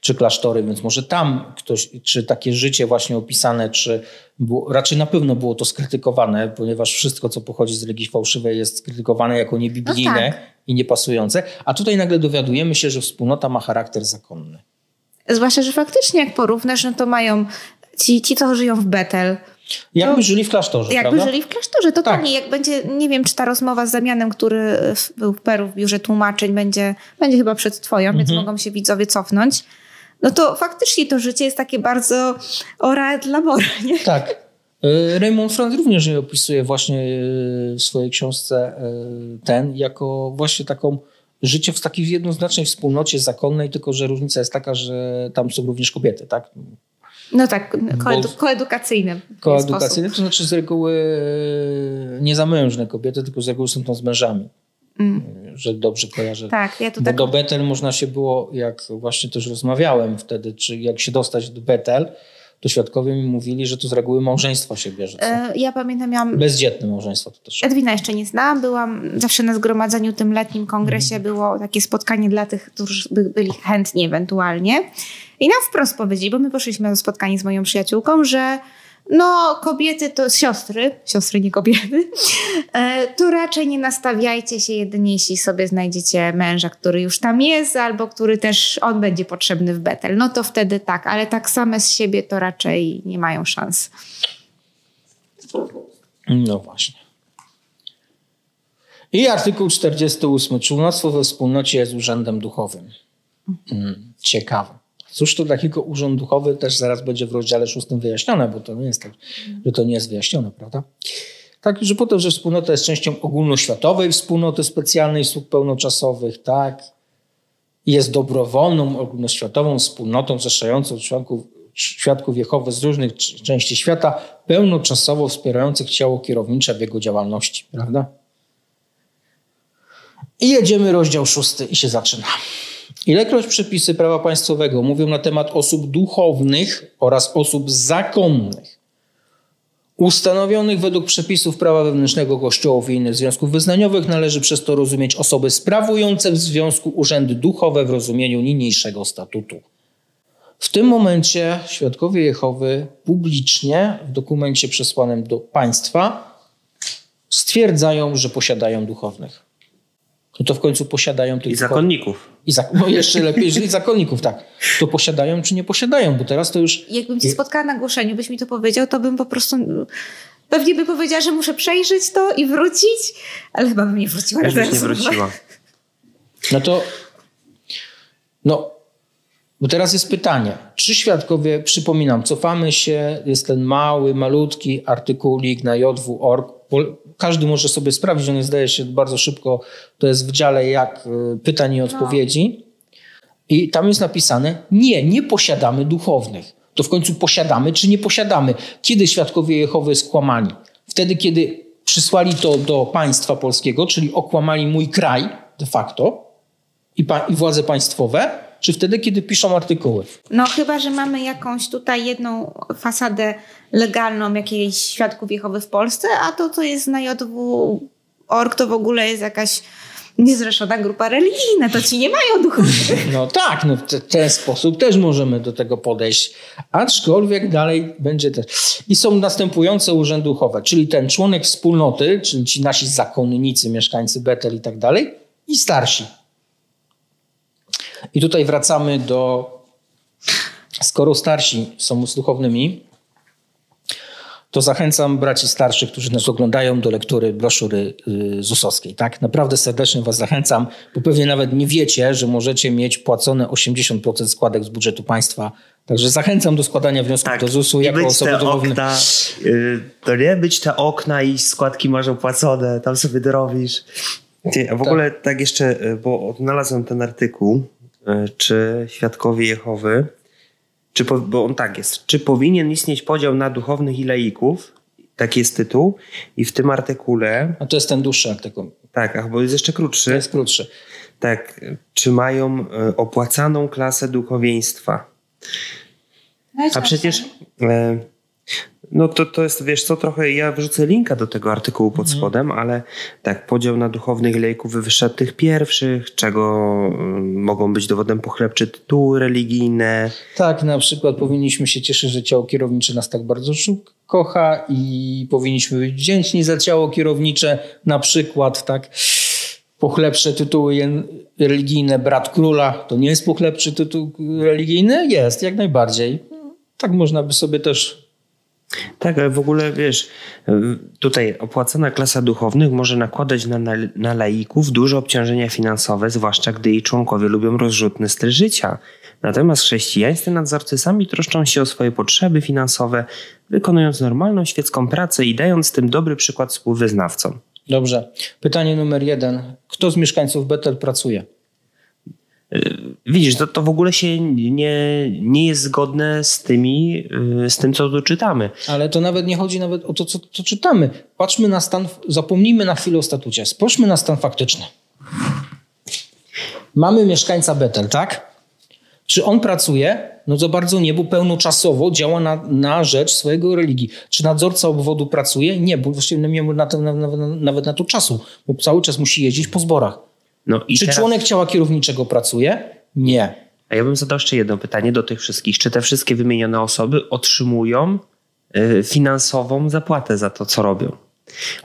czy klasztory, więc może tam ktoś, czy takie życie właśnie opisane, czy było, raczej na pewno było to skrytykowane, ponieważ wszystko, co pochodzi z religii fałszywej jest skrytykowane jako niebiblijne no tak. i niepasujące, a tutaj nagle dowiadujemy się, że wspólnota ma charakter zakonny. Zwłaszcza, że faktycznie jak porównasz, no to mają ci, ci co żyją w Betel, Jakby to, żyli w klasztorze, Jakby prawda? żyli w klasztorze, totalnie. Tak. Jak będzie, nie wiem, czy ta rozmowa z Zamianem, który był w Peru w biurze tłumaczeń, będzie, będzie chyba przed twoją, mhm. więc mogą się widzowie cofnąć. No to faktycznie to życie jest takie bardzo ora dla mora, nie? Tak. E, Raymond Franz również opisuje właśnie e, w swojej książce e, ten jako właśnie taką życie w takiej jednoznacznej wspólnocie zakonnej, tylko że różnica jest taka, że tam są również kobiety, tak? No tak, koedu, koedukacyjne. Koedukacyjne, to znaczy z reguły e, nie zamężne kobiety, tylko z reguły są to z mężami. Mm. że dobrze kojarzę. Tak, ja to Bo tak... do Betel można się było, jak właśnie też rozmawiałem wtedy, czy jak się dostać do Betel, to świadkowie mi mówili, że to z reguły małżeństwo się bierze. E, Ja pamiętam, miałam Bezdzietne małżeństwo to też. Edwina jeszcze nie znałam, byłam zawsze na zgromadzeniu tym letnim kongresie, Mhm. było takie spotkanie dla tych, którzy by, byli chętni ewentualnie. I nam wprost powiedzieli, bo my poszliśmy na spotkanie z moją przyjaciółką, że no kobiety to siostry, siostry nie kobiety, e, to raczej nie nastawiajcie się jedynie, jeśli sobie znajdziecie męża, który już tam jest, albo który też on będzie potrzebny w Betel. No to wtedy tak, ale tak same z siebie to raczej nie mają szans. No właśnie. I artykuł 48. Członkostwo we wspólnocie jest urzędem duchowym. Mm, ciekawe. Cóż to takiego urząd duchowy też zaraz będzie w rozdziale szóstym wyjaśnione, bo to nie jest tak, że to nie jest wyjaśnione, prawda? Tak, że po to, że wspólnota jest częścią ogólnoświatowej wspólnoty specjalnej sług pełnoczasowych, tak? Jest dobrowolną, ogólnoświatową wspólnotą zrzeszającą członków, świadków Jehowy z różnych części świata, pełnoczasowo wspierających ciało kierownicze w jego działalności, prawda? I jedziemy rozdział szósty i się zaczyna. Ilekroć przepisy prawa państwowego mówią na temat osób duchownych oraz osób zakonnych, ustanowionych według przepisów prawa wewnętrznego kościołów i innych związków wyznaniowych, należy przez to rozumieć osoby sprawujące w związku urzędy duchowe w rozumieniu niniejszego statutu. W tym momencie świadkowie Jehowy publicznie w dokumencie przesłanym do państwa stwierdzają, że posiadają duchownych. No to w końcu posiadają tych I zakonników. I zak- no jeszcze lepiej, jeżeli zakonników, tak. To posiadają czy nie posiadają, bo teraz to już Jakbym cię spotkała na głoszeniu, byś mi to powiedział, to bym po prostu. Pewnie by powiedziała, że muszę przejrzeć to i wrócić, ale chyba bym nie wróciła. Byś nie wróciła. No to, no, bo teraz jest pytanie, czy świadkowie, przypominam, cofamy się, jest ten mały, malutki artykulik na jw.org. Każdy może sobie sprawdzić, on zdaje się bardzo szybko, to jest w dziale jak y, pytań i odpowiedzi. I tam jest napisane, nie, nie posiadamy duchownych. To w końcu posiadamy czy nie posiadamy? Kiedy świadkowie Jehowy skłamali? Wtedy, kiedy przysłali to do państwa polskiego, czyli okłamali mój kraj de facto i, pa- i władze państwowe, czy wtedy, kiedy piszą artykuły? No chyba, że mamy jakąś tutaj jedną fasadę legalną jakiejś świadków Jehowy w Polsce, a to, co jest na JW.org, to w ogóle jest jakaś niezrzeszona grupa religijna, to ci nie mają duchowych. No tak, no w te- ten sposób też możemy do tego podejść, aczkolwiek dalej będzie też. I są następujące urzędy duchowe, czyli ten członek wspólnoty, czyli ci nasi zakonnicy, mieszkańcy Betel i tak dalej, i starsi. I tutaj wracamy do, skoro starsi są duchownymi, to zachęcam braci starszych, którzy nas oglądają, do lektury broszury y, ZUS-owskiej. Tak? Naprawdę serdecznie Was zachęcam, bo pewnie nawet nie wiecie, że możecie mieć płacone 80% składek z budżetu państwa. Także zachęcam do składania wniosków do ZUS-u Tak. I jako osoby okna, y, to nie być te okna i składki masz opłacone, tam sobie dorobisz. Ty, a w ogóle tak jeszcze, y, bo odnalazłem ten artykuł, czy świadkowie Jehowy, czy, po- bo on tak jest, czy powinien istnieć podział na duchownych i laików, taki jest tytuł, i w tym artykule, A to jest ten dłuższy artykuł. tak, ach, bo jest jeszcze To krótszy, jest krótszy. tak, czy mają y, opłacaną klasę duchowieństwa. A przecież. E, no to, to jest, wiesz co, trochę ja wrzucę linka do tego artykułu pod spodem, ale tak, podział na duchownych lejków wywyższa tych pierwszych, czego mm, mogą być dowodem pochlebcze tytuły religijne. Tak, na przykład powinniśmy się cieszyć, że ciało kierownicze nas tak bardzo kocha i powinniśmy być wdzięczni za ciało kierownicze, na przykład, tak. Pochlebsze tytuły religijne, brat króla, to nie jest pochlebczy tytuł religijny? Jest, jak najbardziej. Tak można by sobie też Tak, ale w ogóle wiesz, tutaj opłacana klasa duchownych może nakładać na, na, na laików duże obciążenia finansowe, zwłaszcza gdy jej członkowie lubią rozrzutny styl życia. Natomiast chrześcijańscy nadzorcy sami troszczą się o swoje potrzeby finansowe, wykonując normalną świecką pracę i dając tym dobry przykład współwyznawcom. Dobrze. Pytanie numer jeden. Kto z mieszkańców Betel pracuje? Widzisz, to, to w ogóle się nie, nie jest zgodne z tymi, y, z tym, co tu czytamy. Ale to nawet nie chodzi nawet o to, co, co czytamy. Patrzmy na stan, zapomnijmy na chwilę o statucie. Spójrzmy na stan faktyczny. Mamy mieszkańca Betel, tak? Czy on pracuje? No za bardzo nie, bo pełnoczasowo działa na, na rzecz swojego religii. Czy nadzorca obwodu pracuje? Nie, bo właściwie nie ma na to, na, na, nawet na to czasu, bo cały czas musi jeździć po zborach. No Czy teraz, członek ciała kierowniczego pracuje? Nie. A ja bym zadał jeszcze jedno pytanie do tych wszystkich. Czy te wszystkie wymienione osoby otrzymują y, finansową zapłatę za to, co robią?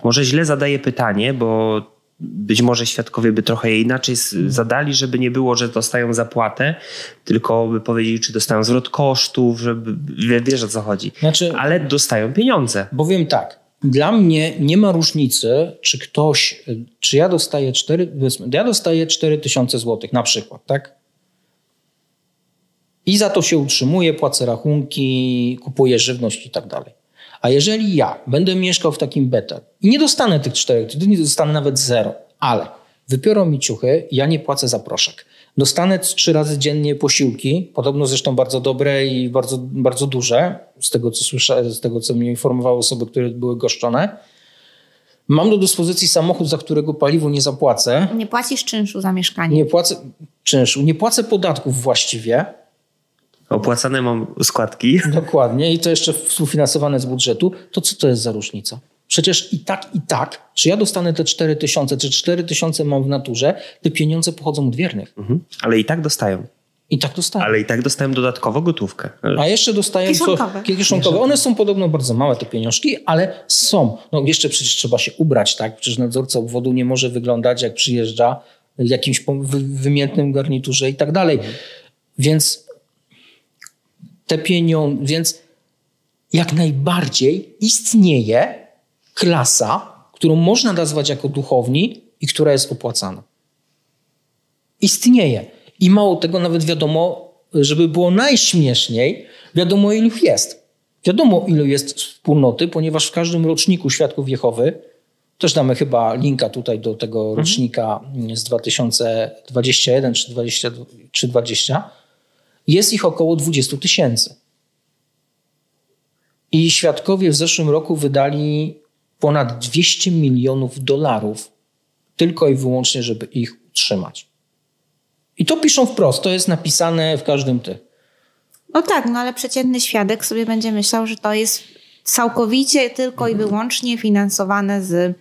Może źle zadaję pytanie, bo być może świadkowie by trochę je inaczej zadali, żeby nie było, że dostają zapłatę, tylko by powiedzieli, czy dostają zwrot kosztów, żeby wie- wiesz o co chodzi. Znaczy, Ale dostają pieniądze. Bowiem tak, dla mnie nie ma różnicy, czy ktoś, czy ja dostaję 4, powiedzmy, ja dostaję 4 tysiące złotych na przykład, tak? I za to się utrzymuję, płacę rachunki, kupuję żywność i tak dalej. A jeżeli ja będę mieszkał w takim betel i nie dostanę tych 4, nie dostanę nawet zero, ale wypiorą mi ciuchy, ja nie płacę za proszek. Dostanę trzy razy dziennie posiłki, podobno zresztą bardzo dobre i bardzo, bardzo duże, z tego co słyszę, z tego co mnie informowały osoby, które były goszczone. Mam do dyspozycji samochód, za którego paliwo nie zapłacę. Nie płacisz czynszu za mieszkanie. Nie płacę czynszu, nie płacę podatków właściwie. Opłacane mam składki. Dokładnie, i to jeszcze współfinansowane z budżetu. To co to jest za różnica? Przecież i tak, i tak, czy ja dostanę te 4 tysiące, czy 4 tysiące mam w naturze, te pieniądze pochodzą od wiernych. Mhm. Ale i tak dostają. I tak dostaję. Ale i tak dostałem dodatkowo gotówkę. A jeszcze dostaję Kieszonkowe. Co, kieszonkowe. One są podobno bardzo małe, te pieniążki, ale są. No jeszcze przecież trzeba się ubrać, tak? Przecież nadzorca obwodu nie może wyglądać, jak przyjeżdża w jakimś wymiętnym garniturze i tak dalej. Więc te pieniądze, więc jak najbardziej istnieje klasa, którą można nazwać jako duchowni i która jest opłacana. Istnieje. I mało tego, nawet wiadomo, żeby było najśmieszniej, wiadomo ilu jest. Wiadomo ilu jest wspólnoty, ponieważ w każdym roczniku Świadków Jehowy, też damy chyba linka tutaj do tego rocznika z 2021 czy 20, czy 20, jest ich około 20 tysięcy. I świadkowie w zeszłym roku wydali ponad 200 milionów dolarów tylko i wyłącznie, żeby ich utrzymać. I to piszą wprost, to jest napisane w każdym tych. No tak, no ale przeciętny świadek sobie będzie myślał, że to jest całkowicie tylko i wyłącznie finansowane z,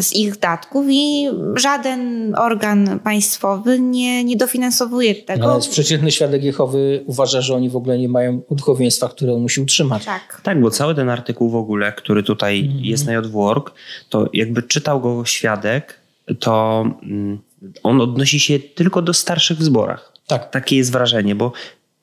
z ich datków i żaden organ państwowy nie, nie dofinansowuje tego. Ale przeciętny świadek Jehowy uważa, że oni w ogóle nie mają duchowieństwa, które on musi utrzymać. Tak. Tak, bo cały ten artykuł w ogóle, który tutaj jest na JWork, to jakby czytał go świadek, to mm, on odnosi się tylko do starszych w zborach. Tak. Takie jest wrażenie, bo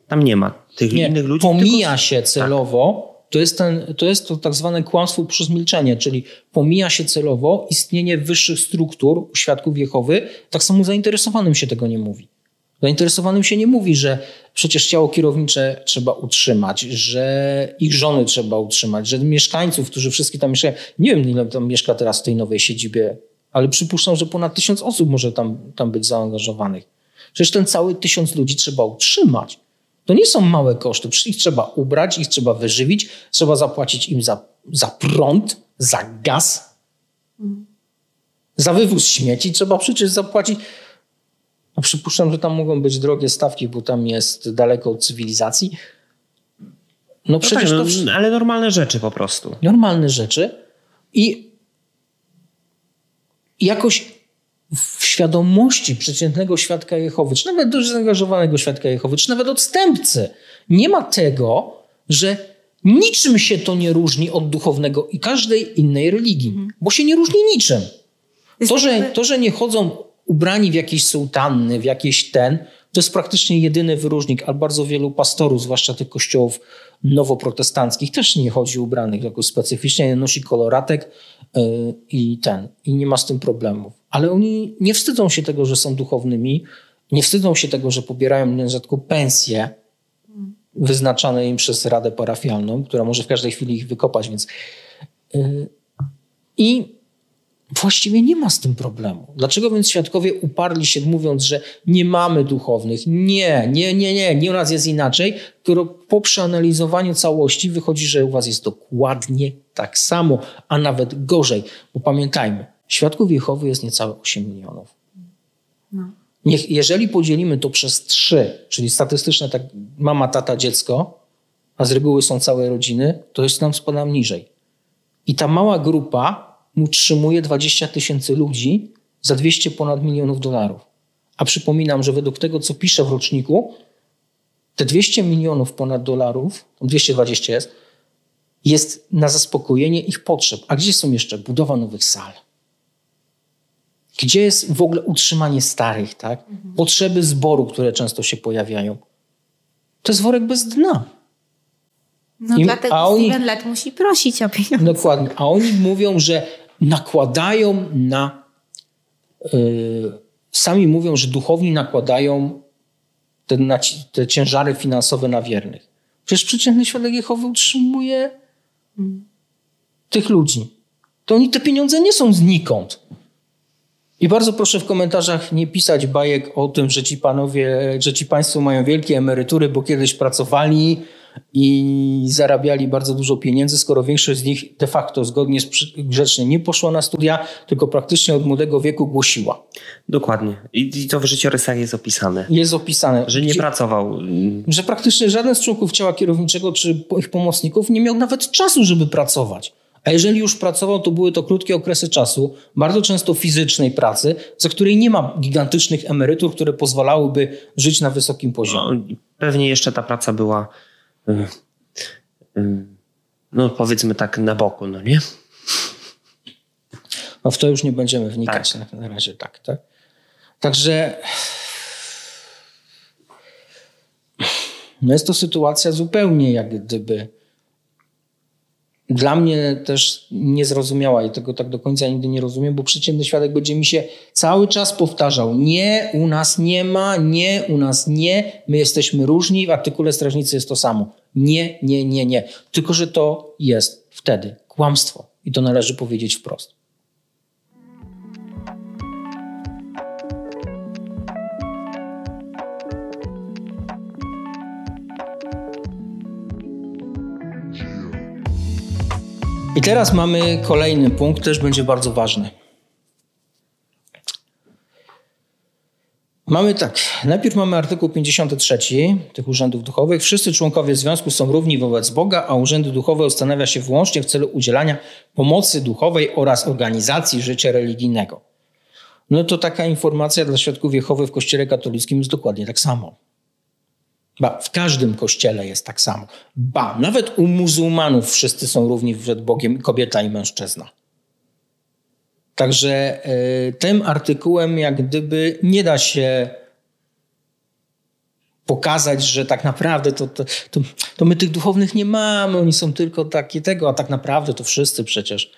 tam nie ma tych Nie, innych ludzi. pomija tylko... się celowo, to, jest ten, to jest to tak zwane kłamstwo przez milczenie, czyli pomija się celowo istnienie wyższych struktur świadków Jehowy, tak samo zainteresowanym się tego nie mówi. Zainteresowanym się nie mówi, że przecież ciało kierownicze trzeba utrzymać, że ich żony trzeba utrzymać, że mieszkańców, którzy wszystkie tam mieszkają, nie wiem ile tam mieszka teraz w tej nowej siedzibie, ale przypuszczam, że ponad tysiąc osób może tam, tam być zaangażowanych. Przecież ten cały tysiąc ludzi trzeba utrzymać. To nie są małe koszty. Przecież ich trzeba ubrać, ich trzeba wyżywić, trzeba zapłacić im za, za prąd, za gaz, za wywóz śmieci. Trzeba przecież zapłacić. No przypuszczam, że tam mogą być drogie stawki, bo tam jest daleko od cywilizacji. No No przecież tak, to no, wsz- ale normalne rzeczy po prostu. normalne rzeczy i jakoś w świadomości przeciętnego świadka Jehowy, czy nawet dość zaangażowanego świadka Jehowy, czy nawet odstępcy, nie ma tego, że niczym się to nie różni od duchownego i każdej innej religii, bo się nie różni niczym. To że, to, że nie chodzą ubrani w jakieś sułtanny, w jakieś ten, to jest praktycznie jedyny wyróżnik, ale bardzo wielu pastorów, zwłaszcza tych kościołów nowoprotestanckich, też nie chodzi ubranych jakoś specyficznie, nie nosi koloratek i ten, i nie ma z tym problemów. Ale oni nie wstydzą się tego, że są duchownymi, nie wstydzą się tego, że pobierają nierzadko pensje wyznaczane im przez Radę Parafialną, która może w każdej chwili ich wykopać, więc yy, i Właściwie nie ma z tym problemu. Dlaczego więc świadkowie uparli się, mówiąc, że nie mamy duchownych? Nie, nie, nie, nie, nie u nas jest inaczej, skoro po przeanalizowaniu całości wychodzi, że u was jest dokładnie tak samo, a nawet gorzej. Bo pamiętajmy, świadków Jehowy jest niecałe 8 milionów. No. Niech, jeżeli podzielimy to przez trzy, czyli statystyczne tak mama, tata, dziecko, a z reguły są całe rodziny, to jest nam spadam niżej. I ta mała grupa utrzymuje 20 tysięcy ludzi za 200 ponad milionów dolarów. A przypominam, że według tego, co piszę w roczniku, te 200 milionów ponad dolarów, 220 jest, jest na zaspokojenie ich potrzeb. A gdzie są jeszcze budowa nowych sal? Gdzie jest w ogóle utrzymanie starych, tak? Potrzeby zboru, które często się pojawiają. To jest worek bez dna. No Im- dlatego a oni- Lett musi prosić o pieniądze. Dokładnie. A oni mówią, że nakładają na. Yy, sami mówią, że duchowni nakładają te, te ciężary finansowe na wiernych. Przecież przeciętny świadek Jehowy utrzymuje tych ludzi. To oni te pieniądze nie są znikąd. I bardzo proszę w komentarzach nie pisać bajek o tym, że ci panowie, że ci państwo mają wielkie emerytury, bo kiedyś pracowali i zarabiali bardzo dużo pieniędzy, skoro większość z nich de facto zgodnie z grzecznie nie poszła na studia, tylko praktycznie od młodego wieku głosiła. Dokładnie. I, to w życiorysach jest opisane. Jest opisane, Że nie gdzie- pracował. że praktycznie żaden z członków ciała kierowniczego czy ich pomocników nie miał nawet czasu, żeby pracować. A jeżeli już pracował, to były to krótkie okresy czasu, bardzo często fizycznej pracy, za której nie ma gigantycznych emerytur, które pozwalałyby żyć na wysokim poziomie. No, pewnie jeszcze ta praca była, no powiedzmy tak, na boku, no nie? No w to już nie będziemy wnikać Tak. na, na razie, tak, tak. Także no jest to sytuacja zupełnie jak gdyby dla mnie też niezrozumiała i tego tak do końca nigdy nie rozumiem, bo przeciętny świadek będzie mi się cały czas powtarzał, nie, u nas nie ma, nie, u nas nie, my jesteśmy różni, w artykule strażnicy jest to samo. Nie, nie, nie, nie. Tylko, że to jest wtedy kłamstwo i to należy powiedzieć wprost. I teraz mamy kolejny punkt, też będzie bardzo ważny. Mamy tak, najpierw mamy artykuł 53 tych urzędów duchowych. Wszyscy członkowie związku są równi wobec Boga, a urzędy duchowe ustanawia się wyłącznie w celu udzielania pomocy duchowej oraz organizacji życia religijnego. No to taka informacja dla świadków Jehowy w kościele katolickim jest dokładnie tak samo. Ba, w każdym kościele jest tak samo. Ba, nawet u muzułmanów wszyscy są równi przed Bogiem, kobieta i mężczyzna. Także y, tym artykułem jak gdyby nie da się pokazać, że tak naprawdę to, to, to, to my tych duchownych nie mamy, oni są tylko takie tego, a tak naprawdę to wszyscy przecież.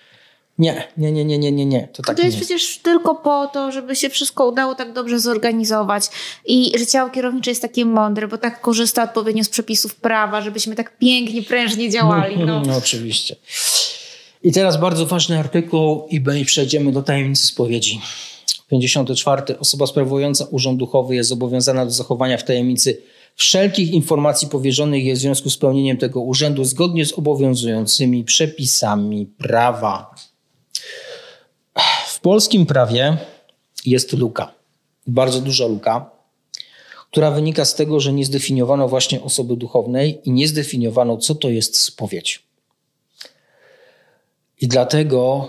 Nie, nie, nie, nie, nie, nie, nie. To tak To jest przecież tylko po to, żeby się wszystko udało tak dobrze zorganizować i że ciało kierownicze jest takie mądre, bo tak korzysta odpowiednio z przepisów prawa, żebyśmy tak pięknie, prężnie działali. No. No oczywiście. I teraz bardzo ważny artykuł i przejdziemy do tajemnicy spowiedzi. 54. Osoba sprawująca urząd duchowy jest zobowiązana do zachowania w tajemnicy wszelkich informacji powierzonych jej w związku z pełnieniem tego urzędu zgodnie z obowiązującymi przepisami prawa. Polskim prawie jest luka, bardzo duża luka, która wynika z tego, że nie zdefiniowano właśnie osoby duchownej i nie zdefiniowano, co to jest spowiedź. I dlatego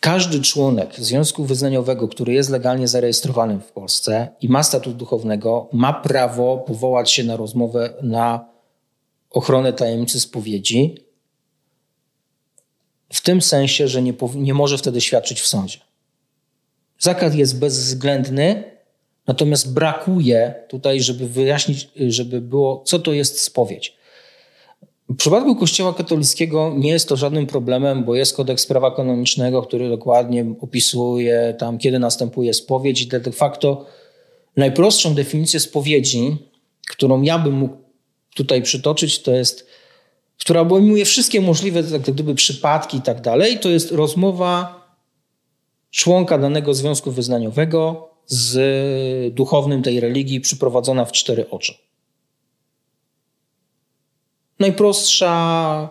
każdy członek związku wyznaniowego, który jest legalnie zarejestrowany w Polsce i ma statut duchownego, ma prawo powołać się na rozmowę na ochronę tajemnicy spowiedzi, w tym sensie, że nie, nie może wtedy świadczyć w sądzie. Zakaz jest bezwzględny, natomiast brakuje tutaj, żeby wyjaśnić, żeby było, co to jest spowiedź. W przypadku Kościoła katolickiego nie jest to żadnym problemem, bo jest kodeks prawa kanonicznego, który dokładnie opisuje tam, kiedy następuje spowiedź i de facto najprostszą definicję spowiedzi, którą ja bym mógł tutaj przytoczyć, to jest, która obejmuje wszystkie możliwe tak gdyby przypadki i tak dalej, to jest rozmowa członka danego związku wyznaniowego z duchownym tej religii przyprowadzona w cztery oczy najprostsza.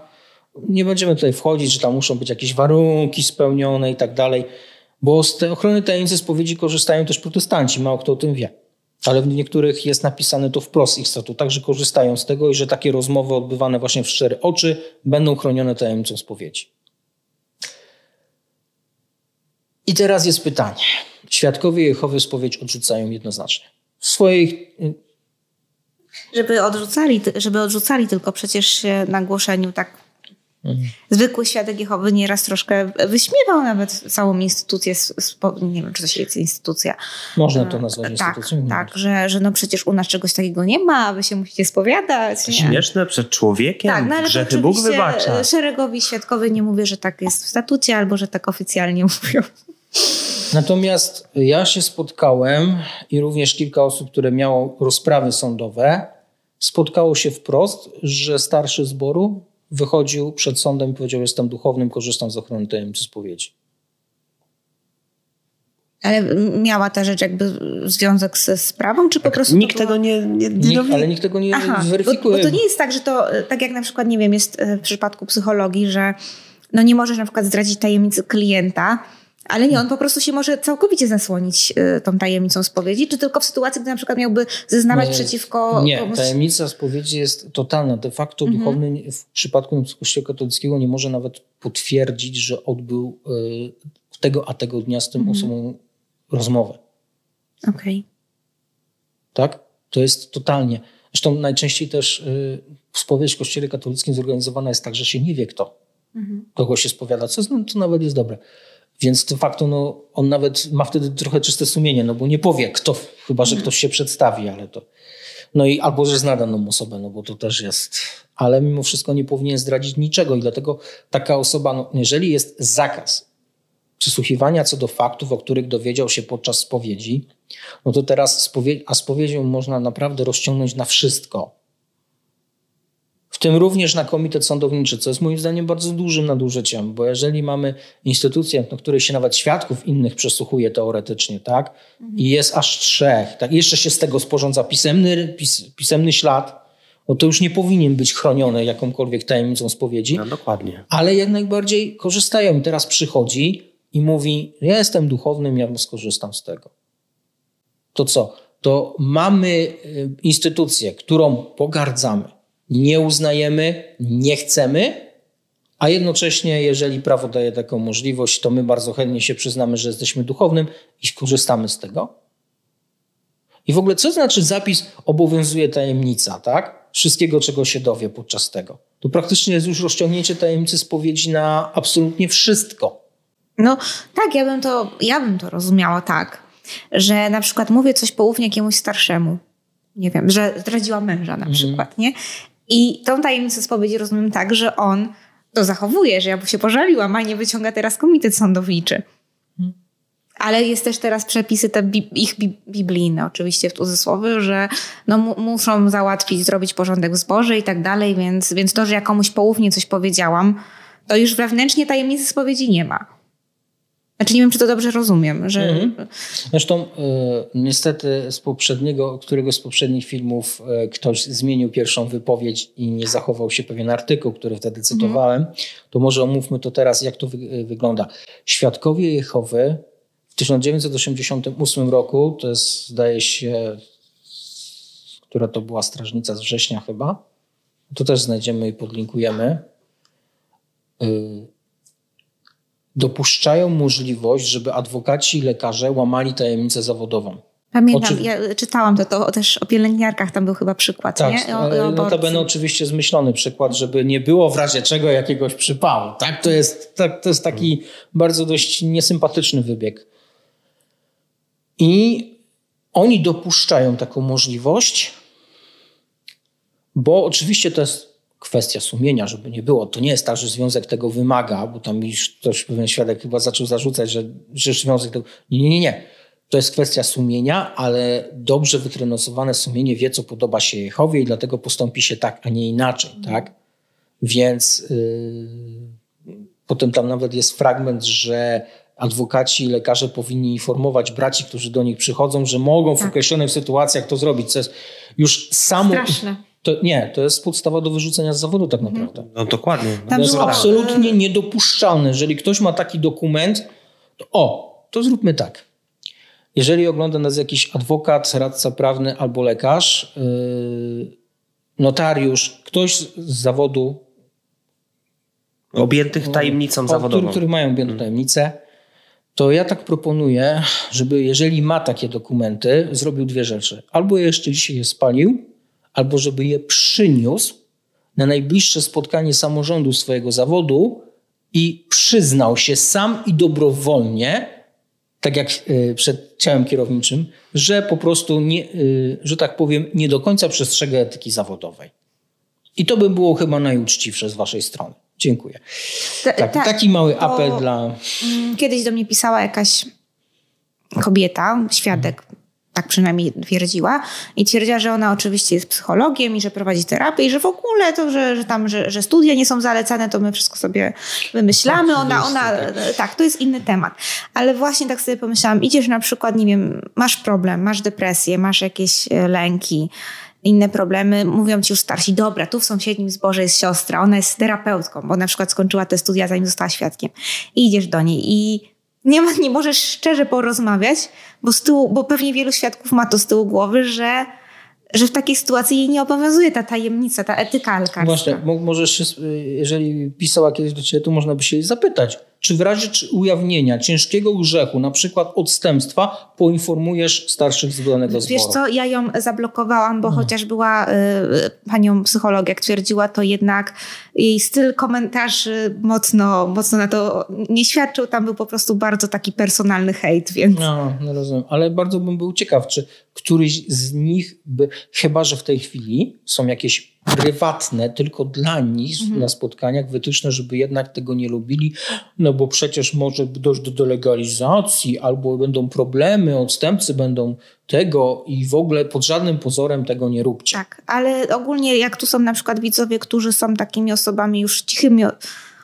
Nie będziemy tutaj wchodzić, że tam muszą być jakieś warunki spełnione i tak dalej. Bo z tej ochrony tajemnicy spowiedzi korzystają też protestanci, mało kto o tym wie. Ale w niektórych jest napisane to wprost ich statutach, że korzystają z tego i że takie rozmowy odbywane właśnie w cztery oczy będą chronione tajemnicą spowiedzi. I teraz jest pytanie. Świadkowie Jehowy spowiedź odrzucają jednoznacznie. W żeby odrzucali, żeby odrzucali, tylko przecież na głoszeniu tak. Zwykły świadek Jehowy nieraz troszkę wyśmiewał nawet całą instytucję, nie wiem, czy to się jest instytucja. Można to nazwać tak, instytucją. Tak, że, że no przecież u nas czegoś takiego nie ma, a wy się musicie spowiadać. Nie? Śmieszne przed człowiekiem, tak, no, ale grzechy Bóg wybacza. Szeregowi świadkowie nie mówię, że tak jest w statucie, albo że tak oficjalnie mówią. Natomiast ja się spotkałem i również kilka osób, które miało rozprawy sądowe, spotkało się wprost, że starszy zboru wychodził przed sądem i powiedział: Jestem duchownym, korzystam z ochrony tajemnicy spowiedzi. Ale miała ta rzecz jakby związek ze sprawą, czy po tak, prostu. Nikt było... tego nie, nie, nie nikt, Ale nikt tego nie Aha, zweryfikuje. Bo, bo, to nie jest tak, że to, tak jak na przykład, nie wiem, jest w przypadku psychologii, że no nie możesz na przykład zdradzić tajemnicy klienta, ale nie, on po prostu się może całkowicie zasłonić y, tą tajemnicą spowiedzi, czy tylko w sytuacji, gdy na przykład miałby zeznawać nie, przeciwko... Nie, komuś... tajemnica spowiedzi jest totalna. De facto mhm. duchowny w przypadku Kościoła katolickiego nie może nawet potwierdzić, że odbył y, tego a tego dnia z tym mhm. osobą rozmowę. Okej. Okay. Tak? To jest totalnie. Zresztą najczęściej też y, spowiedź w Kościele katolickim zorganizowana jest tak, że się nie wie kto. Mhm. Kogo się spowiada, co to nawet jest dobre. Więc de facto no, on nawet ma wtedy trochę czyste sumienie, no bo nie powie kto, chyba że ktoś się przedstawi, ale to. No i albo że zna daną osobę, no bo to też jest. Ale mimo wszystko nie powinien zdradzić niczego i dlatego taka osoba, no, jeżeli jest zakaz przysłuchiwania co do faktów, o których dowiedział się podczas spowiedzi, no to teraz spowiedź, a spowiedzią można naprawdę rozciągnąć na wszystko w tym również na komitet sądowniczy, co jest moim zdaniem bardzo dużym nadużyciem, bo jeżeli mamy instytucję, na której się nawet świadków innych przesłuchuje teoretycznie, tak, i jest aż trzech, tak, jeszcze się z tego sporządza pisemny, pis, pisemny ślad, no to już nie powinien być chroniony jakąkolwiek tajemnicą spowiedzi. No, dokładnie. Ale jak najbardziej korzystają. I teraz przychodzi i mówi, ja jestem duchownym, ja skorzystam z tego. To co? To mamy y, instytucję, którą pogardzamy, nie uznajemy, nie chcemy, a jednocześnie, jeżeli prawo daje taką możliwość, to my bardzo chętnie się przyznamy, że jesteśmy duchownym i korzystamy z tego. I w ogóle, co znaczy zapis obowiązuje tajemnica, tak? Wszystkiego, czego się dowie podczas tego. To praktycznie jest już rozciągnięcie tajemnicy spowiedzi na absolutnie wszystko. No tak, ja bym to, ja bym to rozumiała tak, że na przykład mówię coś poufnie jakiemuś starszemu. Nie wiem, że zdradziła męża na mhm. przykład, nie? I tą tajemnicę spowiedzi rozumiem tak, że on to zachowuje, że ja się pożaliłam, a nie wyciąga teraz komitet sądowniczy. Ale jest też teraz przepisy te bi ich bi biblijne, oczywiście w cudzysłowie, że no, muszą załatwić, zrobić porządek w zborze i tak dalej, więc, więc to, że ja komuś poufnie coś powiedziałam, to już wewnętrznie tajemnicy spowiedzi nie ma. Znaczy nie wiem, czy to dobrze rozumiem, że... Mhm. Zresztą y, niestety z poprzedniego, któregoś z poprzednich filmów y, ktoś zmienił pierwszą wypowiedź i nie zachował się pewien artykuł, który wtedy cytowałem. Mhm. To może omówmy to teraz, jak to wy, y, wygląda. Świadkowie Jehowy w 1988 roku, to jest zdaje się, która to była strażnica z września chyba, to też znajdziemy i podlinkujemy dopuszczają możliwość, żeby adwokaci i lekarze łamali tajemnicę zawodową. Pamiętam, Oczy... ja czytałam to, to też o pielęgniarkach, tam był chyba przykład, tak, nie? O, o notabene oczywiście zmyślony przykład, żeby nie było w razie czego jakiegoś przypału. Tak? To, jest, tak, to jest taki bardzo dość niesympatyczny wybieg. I oni dopuszczają taką możliwość, bo oczywiście to jest kwestia sumienia, żeby nie było. To nie jest tak, że związek tego wymaga, bo tam już ktoś, pewien świadek chyba zaczął zarzucać, że, że związek tego... Nie, nie, nie, nie. To jest kwestia sumienia, ale dobrze wytrenowane sumienie wie, co podoba się Jehowie i dlatego postąpi się tak, a nie inaczej, tak? Więc yy, potem tam nawet jest fragment, że adwokaci i lekarze powinni informować braci, którzy do nich przychodzą, że mogą w tak. określonych sytuacjach to zrobić, co jest już samo... Straszne. To nie, to jest podstawa do wyrzucenia z zawodu tak mhm. naprawdę. No dokładnie. to jest było... absolutnie niedopuszczalne. Jeżeli ktoś ma taki dokument, to o, to zróbmy tak. Jeżeli ogląda nas jakiś adwokat, radca prawny albo lekarz, yy, notariusz, ktoś z zawodu Objętych tajemnicą o, zawodową. Który, który mają objętą tajemnicę, to ja tak proponuję, żeby jeżeli ma takie dokumenty, zrobił dwie rzeczy. Albo jeszcze dzisiaj je spalił, albo żeby je przyniósł na najbliższe spotkanie samorządu swojego zawodu i przyznał się sam i dobrowolnie, tak jak y, przed ciałem kierowniczym, że po prostu, nie, y, że tak powiem, nie do końca przestrzega etyki zawodowej. I to by było chyba najuczciwsze z waszej strony. Dziękuję. Ta- Tak, tak, taki mały apel dla. Mm, Kiedyś do mnie pisała jakaś kobieta, świadek, tak przynajmniej twierdziła, i twierdziła, że ona oczywiście jest psychologiem i że prowadzi terapię i że w ogóle to, że, że tam, że, że studia nie są zalecane, to my wszystko sobie wymyślamy. Tak, Ona, ona, tak. tak, to jest inny temat. Ale właśnie tak sobie pomyślałam, idziesz na przykład, nie wiem, masz problem, masz depresję, masz jakieś e, lęki, inne problemy, mówią ci już starsi, dobra, tu w sąsiednim zborze jest siostra, ona jest terapeutką, bo na przykład skończyła te studia, zanim została świadkiem. I idziesz do niej i nie, ma, nie możesz szczerze porozmawiać, bo, z tyłu, bo pewnie wielu świadków ma to z tyłu głowy, że, że w takiej sytuacji jej nie obowiązuje ta tajemnica, ta etyka lekarska. Właśnie, mo- możesz jeżeli pisała kiedyś do ciebie, to można by się jej zapytać, czy w razie czy ujawnienia ciężkiego grzechu, na przykład odstępstwa, poinformujesz starszych z danego zboru. Wiesz co, ja ją zablokowałam, bo chociaż była y, panią psycholog, jak twierdziła, to jednak jej styl komentarzy mocno, mocno na to nie świadczył. Tam był po prostu bardzo taki personalny hejt, więc... No, no rozumiem, ale bardzo bym był ciekaw, czy któryś z nich by, chyba że w tej chwili są jakieś prywatne, tylko dla nich na spotkaniach wytyczne, żeby jednak tego nie lubili, no bo przecież może dojść do delegalizacji, albo będą problemy, odstępcy będą tego i w ogóle pod żadnym pozorem tego nie róbcie. Tak, ale ogólnie jak tu są na przykład widzowie, którzy są takimi osobami już cichymi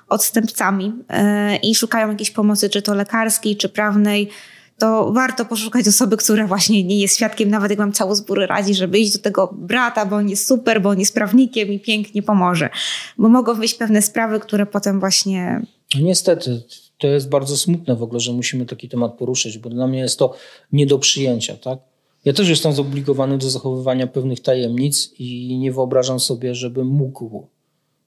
odstępcami e, i szukają jakiejś pomocy, czy to lekarskiej, czy prawnej, to warto poszukać osoby, która właśnie nie jest świadkiem, nawet jak wam cały zbór radzi, żeby iść do tego brata, bo on jest super, bo on jest prawnikiem i pięknie pomoże. Bo mogą wyjść pewne sprawy, które potem właśnie... No Niestety, to jest bardzo smutne w ogóle, że musimy taki temat poruszyć, bo dla mnie jest to nie do przyjęcia, tak? Ja też jestem zobligowany do zachowywania pewnych tajemnic i nie wyobrażam sobie, żebym mógł,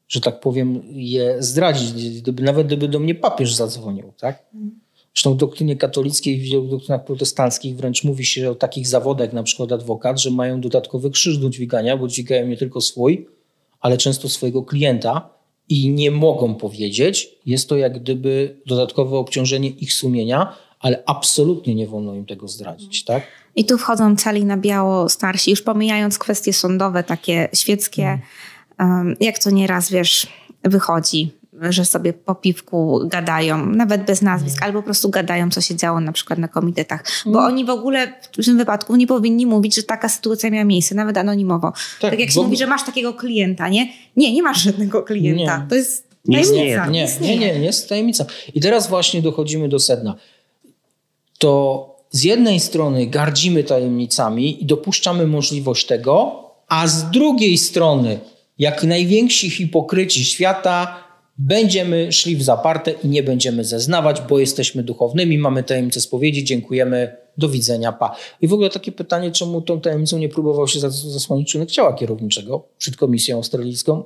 że tak powiem, je zdradzić, gdyby, nawet gdyby do mnie papież zadzwonił, tak? Zresztą w doktrynie katolickiej w wielu doktrynach protestanckich wręcz mówi się o takich zawodach, na przykład adwokat, że mają dodatkowy krzyż do dźwigania, bo dźwigają nie tylko swój, ale często swojego klienta i nie mogą powiedzieć. Jest to jak gdyby dodatkowe obciążenie ich sumienia, ale absolutnie nie wolno im tego zdradzić, tak? I tu wchodzą cali na biało starsi, już pomijając kwestie sądowe, takie świeckie, um, jak to nieraz, wiesz, wychodzi, że sobie po piwku gadają, nawet bez nazwisk, albo po prostu gadają, co się działo na przykład na komitetach. Bo oni w ogóle w tym wypadku nie powinni mówić, że taka sytuacja miała miejsce, nawet anonimowo. Tak, Tak, jak się mówi, że masz takiego klienta, nie? Nie, nie masz żadnego klienta. Nie. To jest tajemnica. istnieje. Nie, nie, nie, nie jest tajemnica. I teraz właśnie dochodzimy do sedna. To z jednej strony gardzimy tajemnicami i dopuszczamy możliwość tego, a z drugiej strony, jak najwięksi hipokryci świata, będziemy szli w zaparte i nie będziemy zeznawać, bo jesteśmy duchownymi, mamy tajemnicę spowiedzi, dziękujemy, do widzenia, pa. I w ogóle takie pytanie, czemu tą tajemnicą nie próbował się zas- zasłonić członek ciała kierowniczego przed komisją australijską?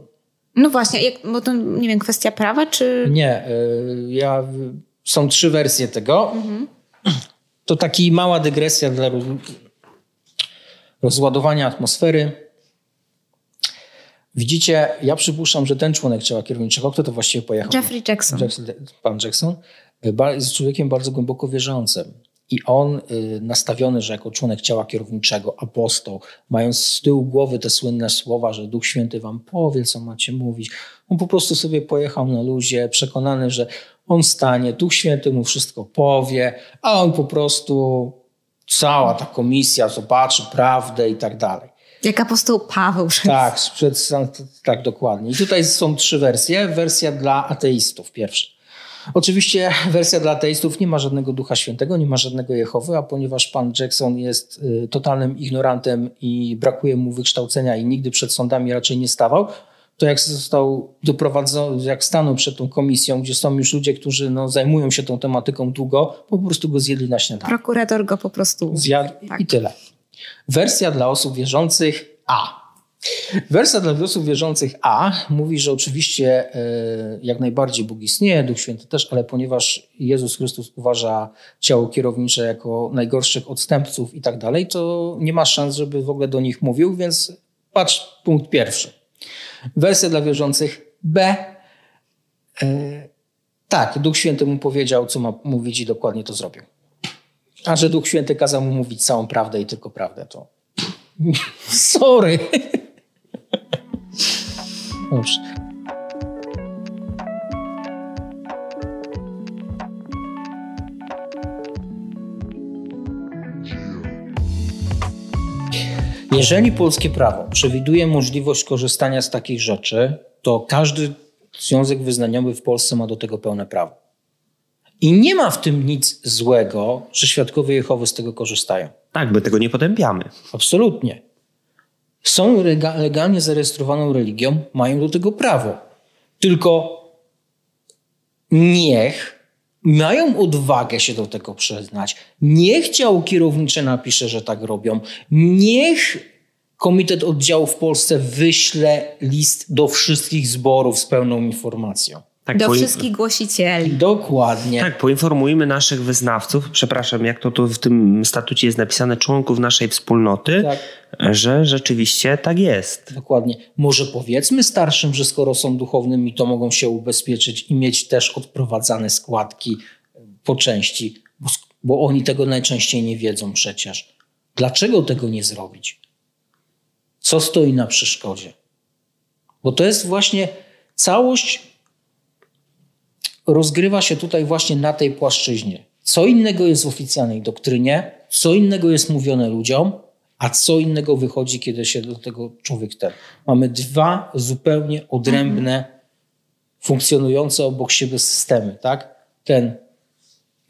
No właśnie, jak, bo to nie wiem, kwestia prawa, czy... Nie, y, ja, są trzy wersje tego. To taki mała dygresja dla roz, rozładowania atmosfery. Widzicie, ja przypuszczam, że ten członek ciała kierowniczego, kto to właściwie pojechał? Jeffrey Jackson. Jackson, pan Jackson, ba- jest człowiekiem bardzo głęboko wierzącym. I on y, nastawiony, że jako członek ciała kierowniczego, apostoł, mając z tyłu głowy te słynne słowa, że Duch Święty wam powie, co macie mówić, on po prostu sobie pojechał na luzie, przekonany, że on stanie, Duch Święty mu wszystko powie, a on po prostu, cała ta komisja zobaczy prawdę i tak dalej. Jak apostoł Paweł. Tak, sprzed, tak, dokładnie. I tutaj są trzy wersje. Wersja dla ateistów, pierwsza. Oczywiście wersja dla ateistów nie ma żadnego Ducha Świętego, nie ma żadnego Jehowy, a ponieważ pan Jackson jest y, totalnym ignorantem i brakuje mu wykształcenia i nigdy przed sądami raczej nie stawał, to jak został doprowadzony, jak stanął przed tą komisją, gdzie są już ludzie, którzy no, zajmują się tą tematyką długo, po prostu go zjedli na śniadanie. Prokurator go po prostu Zjadł Tak. i tyle. Wersja dla osób wierzących A. Wersja dla osób wierzących A mówi, że oczywiście e, jak najbardziej Bóg istnieje, Duch Święty też, ale ponieważ Jezus Chrystus uważa ciało kierownicze jako najgorszych odstępców i tak dalej, to nie ma szans, żeby w ogóle do nich mówił, więc patrz punkt pierwszy. Wersja dla wierzących B. E, tak, Duch Święty mu powiedział, co ma mówić i dokładnie to zrobił. A że Duch Święty kazał mu mówić całą prawdę i tylko prawdę, to. Sorry. Dobrze. Jeżeli polskie prawo przewiduje możliwość korzystania z takich rzeczy, to każdy związek wyznaniowy w Polsce ma do tego pełne prawo. I nie ma w tym nic złego, że świadkowie Jehowy z tego korzystają. Tak, my tego nie potępiamy. Absolutnie. Są lega- legalnie zarejestrowaną religią, mają do tego prawo. Tylko niech mają odwagę się do tego przyznać. Niech ciało kierownicze napisze, że tak robią. Niech Komitet Oddziału w Polsce wyśle list do wszystkich zborów z pełną informacją. Tak, do wszystkich głosicieli. Dokładnie. Tak, poinformujmy naszych wyznawców, przepraszam, jak to tu w tym statucie jest napisane, członków naszej wspólnoty, Tak. że rzeczywiście tak jest. Dokładnie. Może powiedzmy starszym, że skoro są duchownymi, to mogą się ubezpieczyć i mieć też odprowadzane składki po części, bo, bo oni tego najczęściej nie wiedzą przecież. Dlaczego tego nie zrobić? Co stoi na przeszkodzie? Bo to jest właśnie całość rozgrywa się tutaj właśnie na tej płaszczyźnie. Co innego jest w oficjalnej doktrynie, co innego jest mówione ludziom, a co innego wychodzi, kiedy się do tego człowiek ten. Mamy dwa zupełnie odrębne, funkcjonujące obok siebie systemy, tak? Ten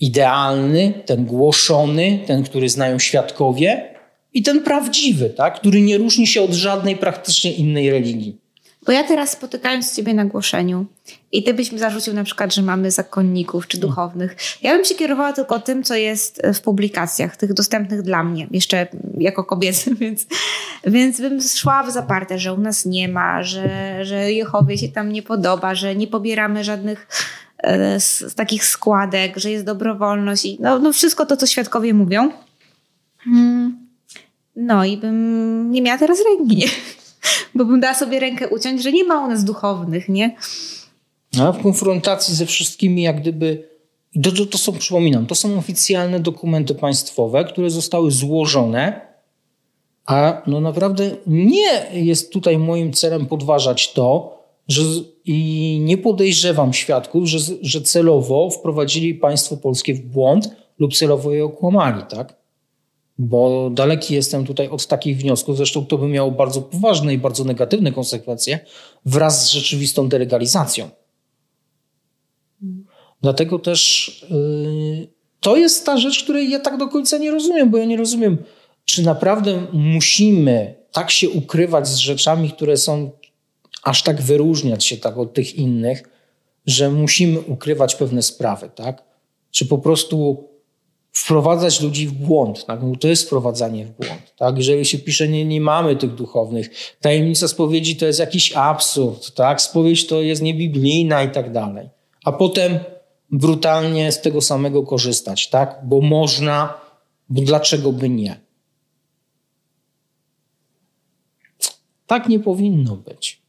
idealny, ten głoszony, ten, który znają świadkowie i ten prawdziwy, tak? Który nie różni się od żadnej praktycznie innej religii. Bo ja teraz spotykając Ciebie na głoszeniu i Ty byś mi zarzucił na przykład, że mamy zakonników czy duchownych. Ja bym się kierowała tylko tym, co jest w publikacjach, tych dostępnych dla mnie, jeszcze jako kobiety, więc, więc bym szła w zaparte, że u nas nie ma, że, że Jehowie się tam nie podoba, że nie pobieramy żadnych e, z, z takich składek, że jest dobrowolność i no, no wszystko to, co świadkowie mówią. Mm. No i bym nie miała teraz ręki? Bo bym dała sobie rękę uciąć, że nie ma u nas duchownych, nie? A w konfrontacji ze wszystkimi, jak gdyby. To, to, są, przypominam, to są oficjalne dokumenty państwowe, które zostały złożone, a no naprawdę nie jest tutaj moim celem podważać to, że i nie podejrzewam świadków, że, że celowo wprowadzili państwo polskie w błąd lub celowo je okłamali, tak? Bo daleki jestem tutaj od takich wniosków. Zresztą to by miało bardzo poważne i bardzo negatywne konsekwencje wraz z rzeczywistą delegalizacją. Dlatego też yy, to jest ta rzecz, której ja tak do końca nie rozumiem, bo ja nie rozumiem, czy naprawdę musimy tak się ukrywać z rzeczami, które są aż tak wyróżniać się tak od tych innych, że musimy ukrywać pewne sprawy, tak? Czy po prostu wprowadzać ludzi w błąd, tak? No to jest wprowadzanie w błąd, tak? Jeżeli się pisze, nie, nie mamy tych duchownych, tajemnica spowiedzi to jest jakiś absurd, tak? Spowiedź to jest niebiblijna i tak dalej. A potem brutalnie z tego samego korzystać, tak? Bo można, bo dlaczego by nie? Tak nie powinno być.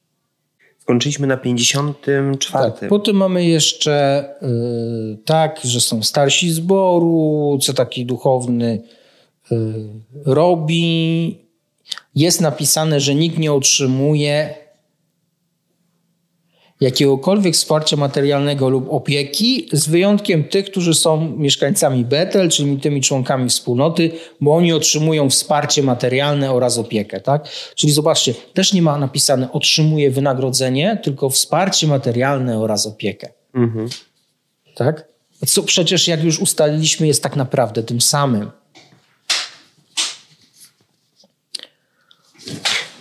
Skończyliśmy na 54. Tak. Potem mamy jeszcze y, tak, że są starsi zboru, co taki duchowny y, robi. Jest napisane, że nikt nie otrzymuje jakiegokolwiek wsparcia materialnego lub opieki, z wyjątkiem tych, którzy są mieszkańcami Betel, czyli tymi członkami wspólnoty, bo oni otrzymują wsparcie materialne oraz opiekę. Tak? Czyli zobaczcie, też nie ma napisane otrzymuje wynagrodzenie, tylko wsparcie materialne oraz opiekę. Mhm. Tak? Co przecież, jak już ustaliliśmy, jest tak naprawdę tym samym.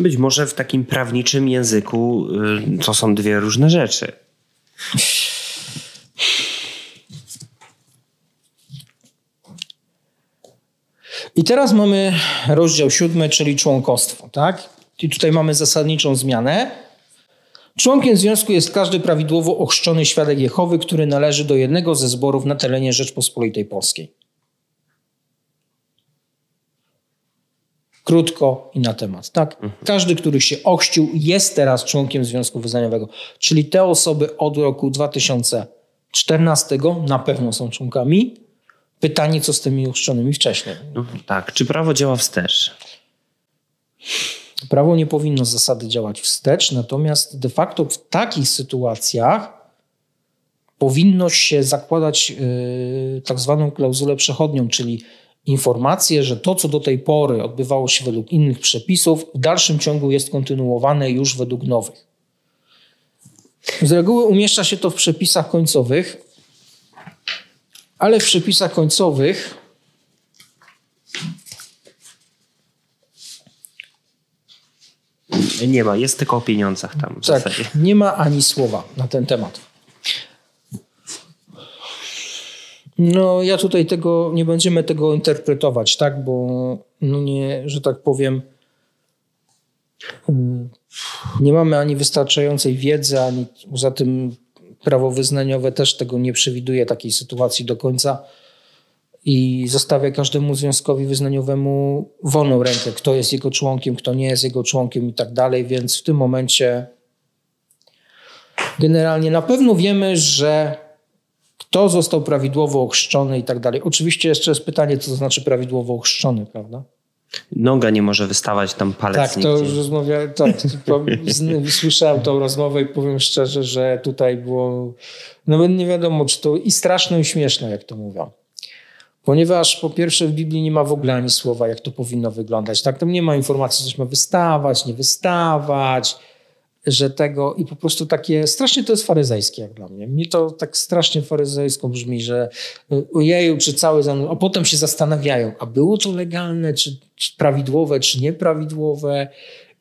Być może w takim prawniczym języku y, to są dwie różne rzeczy. I teraz mamy rozdział siódmy, czyli członkostwo, tak? I tutaj mamy zasadniczą zmianę. Członkiem związku jest każdy prawidłowo ochrzczony świadek Jehowy, który należy do jednego ze zborów na terenie Rzeczpospolitej Polskiej. Krótko i na temat, tak? Każdy, który się ochrzcił, jest teraz członkiem Związku Wyznaniowego. Czyli te osoby od roku 2014 na pewno są członkami. Pytanie, co z tymi ochrzczonymi wcześniej? No, tak, czy prawo działa wstecz? Prawo nie powinno z zasady działać wstecz, natomiast de facto w takich sytuacjach powinno się zakładać yy, tak zwaną klauzulę przechodnią, czyli informację, że to, co do tej pory odbywało się według innych przepisów, w dalszym ciągu jest kontynuowane już według nowych. Z reguły umieszcza się to w przepisach końcowych, ale w przepisach końcowych Nie ma, jest tylko o pieniądzach tam w tak, zasadzie. nie ma ani słowa na ten temat. No, ja tutaj tego nie będziemy tego interpretować, tak, bo no nie, że tak powiem, nie mamy ani wystarczającej wiedzy, ani poza tym prawo wyznaniowe też tego nie przewiduje takiej sytuacji do końca. I zostawia każdemu związkowi wyznaniowemu wolną rękę, kto jest jego członkiem, kto nie jest jego członkiem i tak dalej, więc w tym momencie generalnie na pewno wiemy, że kto został prawidłowo ochrzczony i tak dalej. Oczywiście jeszcze jest pytanie, co to znaczy prawidłowo ochrzczony, prawda? Noga nie może wystawać tam palec Tak, to już rozmawiałem, tak, słyszałem tą rozmowę i powiem szczerze, że tutaj było, nawet nie wiadomo, czy to i straszne i śmieszne, jak to mówią. Ponieważ po pierwsze w Biblii nie ma w ogóle ani słowa, jak to powinno wyglądać. Tak, tam nie ma informacji, coś ma wystawać, nie wystawać, że tego i po prostu takie, strasznie to jest faryzejskie jak dla mnie. Mi to tak strasznie faryzejsko brzmi, że y, ojeju, czy cały a potem się zastanawiają, a było to legalne, czy, czy prawidłowe, czy nieprawidłowe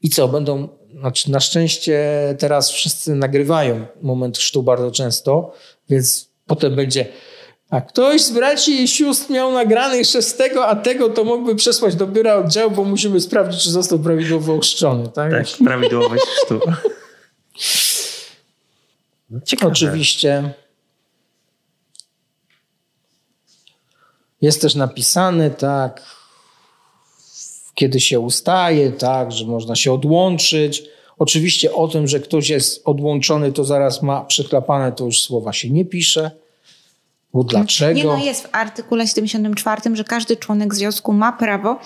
i co, będą, znaczy na szczęście teraz wszyscy nagrywają moment chrztu bardzo często, więc potem będzie a ktoś z braci i sióstr miał jeszcze z tego, a tego to mógłby przesłać do biura oddziału, bo musimy sprawdzić, czy został prawidłowo ochrzczony. Tak? Tak, prawidłowość chrztu. No, ciekawe. Oczywiście. Jest też napisane, tak, kiedy się ustaje, tak, że można się odłączyć. Oczywiście o tym, że ktoś jest odłączony, to zaraz ma przechlapane, to już słowa się nie pisze. Bo dlaczego? Nie, no jest w artykule 74, że każdy członek związku ma prawo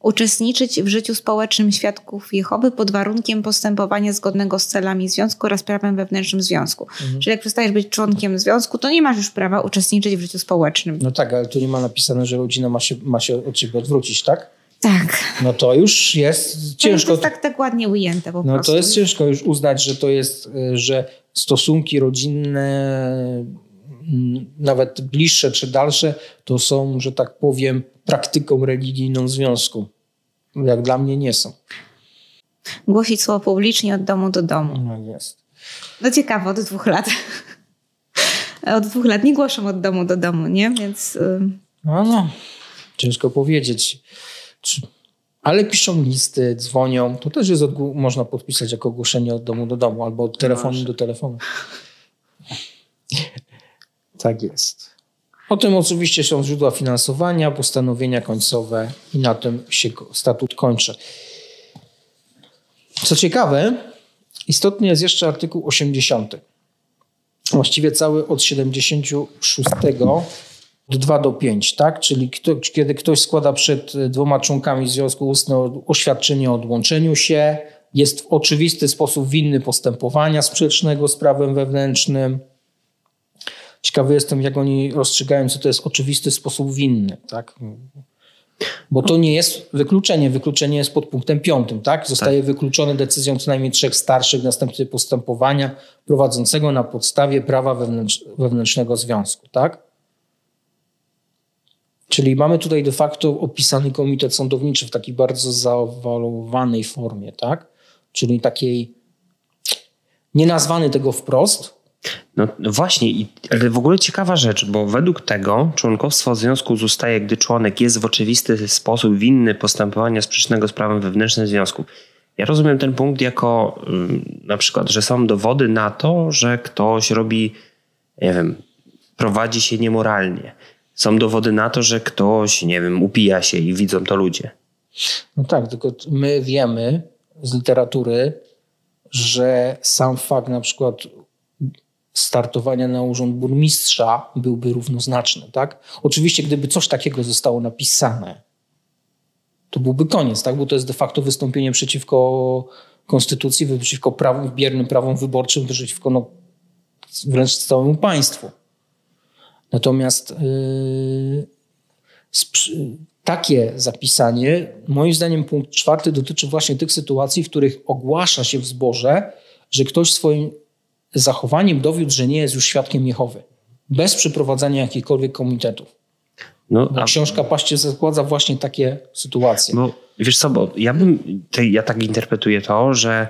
uczestniczyć w życiu społecznym świadków Jehowy pod warunkiem postępowania zgodnego z celami związku oraz prawem wewnętrznym związku. Czyli jak przestajesz być członkiem związku, to nie masz już prawa uczestniczyć w życiu społecznym. No tak, ale tu nie ma napisane, że rodzina ma się, ma się od ciebie odwrócić, tak? Tak. No to już jest To ciężko. jest tak, tak ładnie ujęte po No prostu. to jest ciężko już uznać, że to jest, y, że stosunki rodzinne, nawet bliższe czy dalsze, to są, że tak powiem, praktyką religijną związku. Jak dla mnie nie są. Głosić słowo publicznie od domu do domu. No jest. No ciekawe, od dwóch lat. Od dwóch lat nie głoszą od domu do domu, nie? Więc y, No, no. Ciężko powiedzieć. Ale piszą listy, dzwonią. To też jest odgł- można podpisać jako ogłoszenie od domu do domu albo od telefonu Może. do telefonu. Tak jest. O tym oczywiście są źródła finansowania, postanowienia końcowe i na tym się statut kończy. Co ciekawe, istotny jest jeszcze artykuł 80. Właściwie cały od 76 od 2 do 5, tak? Czyli kto, kiedy ktoś składa przed dwoma członkami związku ustne oświadczenie o odłączeniu się, jest w oczywisty sposób winny postępowania sprzecznego z prawem wewnętrznym. Ciekawy jestem, jak oni rozstrzygają, co to jest oczywisty sposób winny, tak? Bo to nie jest wykluczenie. Wykluczenie jest pod punktem piątym, tak? Zostaje wykluczone decyzją co najmniej trzech starszych następcy postępowania prowadzącego na podstawie prawa wewnętrz, wewnętrznego związku, tak? Czyli mamy tutaj de facto opisany komitet sądowniczy w takiej bardzo zaawalowanej formie, tak? czyli takiej nie nazwany tego wprost. No, właśnie, ale w ogóle ciekawa rzecz, bo według tego członkostwo związku zostaje, gdy członek jest w oczywisty sposób winny postępowania sprzecznego z prawem wewnętrznym związku. Ja rozumiem ten punkt jako na przykład, że są dowody na to, że ktoś robi, nie wiem, prowadzi się niemoralnie. Są dowody na to, że ktoś, nie wiem, upija się i widzą to ludzie. No tak, tylko my wiemy z literatury, że sam fakt na przykład startowania na urząd burmistrza byłby równoznaczny, tak? Oczywiście, gdyby coś takiego zostało napisane, to byłby koniec, tak? Bo to jest de facto wystąpienie przeciwko konstytucji, przeciwko prawom, biernym prawom wyborczym, przeciwko no, wręcz całemu państwu. Natomiast yy, takie zapisanie, moim zdaniem punkt czwarty dotyczy właśnie tych sytuacji, w których ogłasza się w zborze, że ktoś swoim zachowaniem dowiódł, że nie jest już świadkiem Jehowy. Bez przeprowadzania jakichkolwiek komitetów. No, a... Książka Paście zakłada właśnie takie sytuacje. Bo wiesz co, bo ja bym, ja tak interpretuję to, że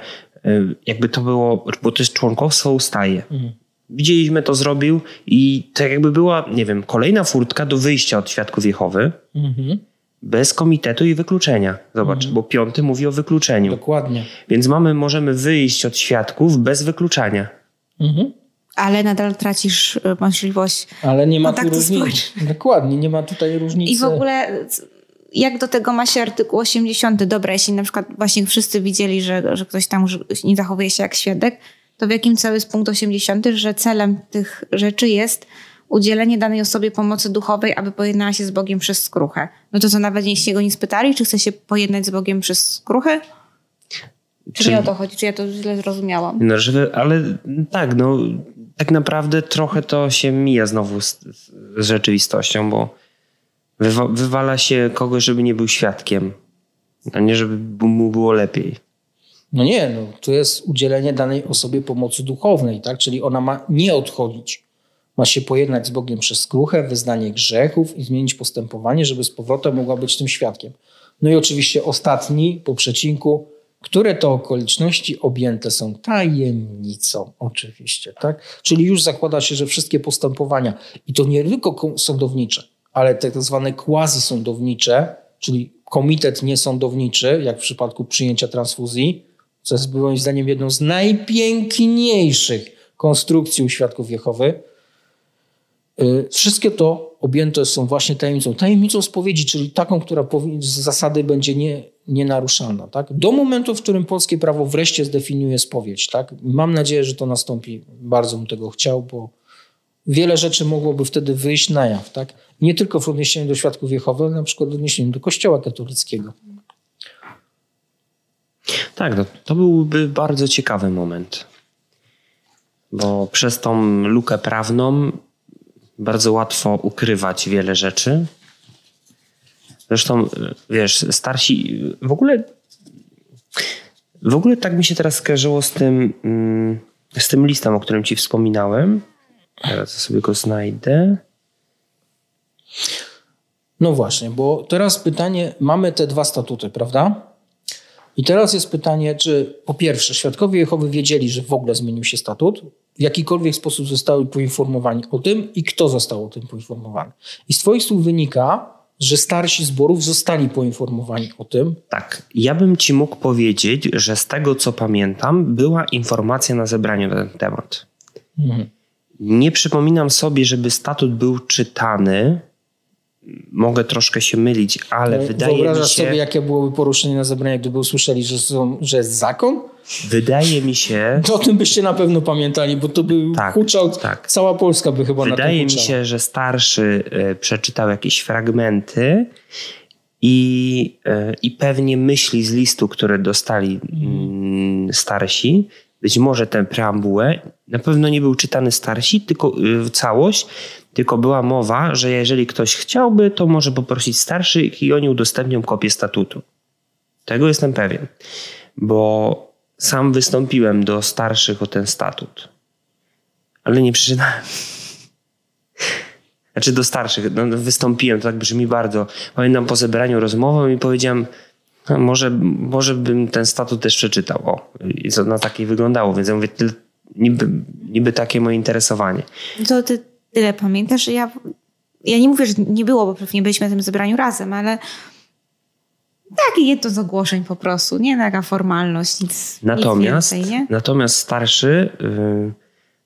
jakby to było, bo to jest członkostwo ustaje. Mhm. Widzieliśmy, to zrobił i tak jakby była, nie wiem, kolejna furtka do wyjścia od świadków Jehowy. Mhm bez komitetu i wykluczenia. Zobacz, mhm. bo piąty mówi o wykluczeniu. Dokładnie. Więc mamy, możemy wyjść od świadków bez wykluczania. Mhm. Ale nadal tracisz e, możliwość. Ale nie ma tu różnicy. Dokładnie, nie ma tutaj różnicy. I w ogóle jak do tego ma się artykuł 80? Dobra, jeśli na przykład właśnie wszyscy widzieli, że, że ktoś tam nie zachowuje się jak świadek, to w jakim celu jest punkt 80, że celem tych rzeczy jest udzielenie danej osobie pomocy duchowej, aby pojednała się z Bogiem przez skruchę. No to co, nawet jeśli go nie spytali, czy chce się pojednać z Bogiem przez skruchę? Czy, czy nie o to chodzi? Czy ja to źle zrozumiałam? No, żeby, ale tak, no tak naprawdę trochę to się mija znowu z, z rzeczywistością, bo wywa wywala się kogoś, żeby nie był świadkiem, a nie żeby mu było lepiej. No nie, no to jest udzielenie danej osobie pomocy duchownej, tak? Czyli ona ma nie odchodzić. Ma się pojednać z Bogiem przez skruchę, wyznanie grzechów i zmienić postępowanie, żeby z powrotem mogła być tym świadkiem. No i oczywiście ostatni po przecinku, które to okoliczności objęte są tajemnicą, oczywiście, tak? Czyli już zakłada się, że wszystkie postępowania, i to nie tylko sądownicze, ale te tak zwane quasi-sądownicze, czyli komitet niesądowniczy, jak w przypadku przyjęcia transfuzji, co jest moim zdaniem jedną z najpiękniejszych konstrukcji u świadków Jehowy, Y, wszystkie to objęte są właśnie tajemnicą. Tajemnicą spowiedzi, czyli taką, która z zasady będzie nie, nienaruszalna. Tak? Do momentu, w którym polskie prawo wreszcie zdefiniuje spowiedź. Tak? Mam nadzieję, że to nastąpi. Bardzo bym tego chciał, bo wiele rzeczy mogłoby wtedy wyjść na jaw. Tak? Nie tylko w odniesieniu do świadków Jehowy, ale na przykład w odniesieniu do Kościoła katolickiego. Tak, no, to byłby bardzo ciekawy moment. Bo przez tą lukę prawną bardzo łatwo ukrywać wiele rzeczy. Zresztą, wiesz, starsi w ogóle. W ogóle tak mi się teraz skojarzyło z tym, mm, z tym listem, o którym ci wspominałem. Teraz sobie go znajdę. No właśnie, bo teraz pytanie, mamy te dwa statuty, prawda? I teraz jest pytanie, czy po pierwsze świadkowie Jehowy wiedzieli, że w ogóle zmienił się statut, w jakikolwiek sposób zostały poinformowani o tym i kto został o tym poinformowany. I z Twoich słów wynika, że starsi zborów zostali poinformowani o tym. Tak. Ja bym Ci mógł powiedzieć, że z tego co pamiętam, była informacja na zebraniu na ten temat. Mhm. Nie przypominam sobie, żeby statut był czytany mogę troszkę się mylić, ale no, wydaje mi się... Wyobrażasz sobie, jakie byłoby poruszenie na zebraniu, gdyby usłyszeli, że, są, że jest zakon? Wydaje mi się... To o tym byście na pewno pamiętali, bo to by tak, huczał, tak. cała Polska by chyba wydaje na to mi się, że starszy y, przeczytał jakieś fragmenty i, y, i pewnie myśli z listu, które dostali y, starsi, być może tę preambułę, na pewno nie był czytany starsi, tylko y, całość, tylko była mowa, że jeżeli ktoś chciałby, to może poprosić starszych i oni udostępnią kopię statutu. Tego jestem pewien, bo sam wystąpiłem do starszych o ten statut, ale nie przeczytałem. Znaczy do starszych, no, wystąpiłem, to tak brzmi bardzo. Pamiętam po zebraniu rozmowę i powiedziałem, No, może, może bym ten statut też przeczytał. O, i co na takiej wyglądało, więc ja mówię, niby, niby takie moje interesowanie. To ty tyle pamiętasz, ja, ja nie mówię, że nie było, bo pewnie byliśmy na tym zebraniu razem, ale takie jedno z ogłoszeń po prostu, nie taka formalność, nic, natomiast, nic więcej, nie? Natomiast starszy yy,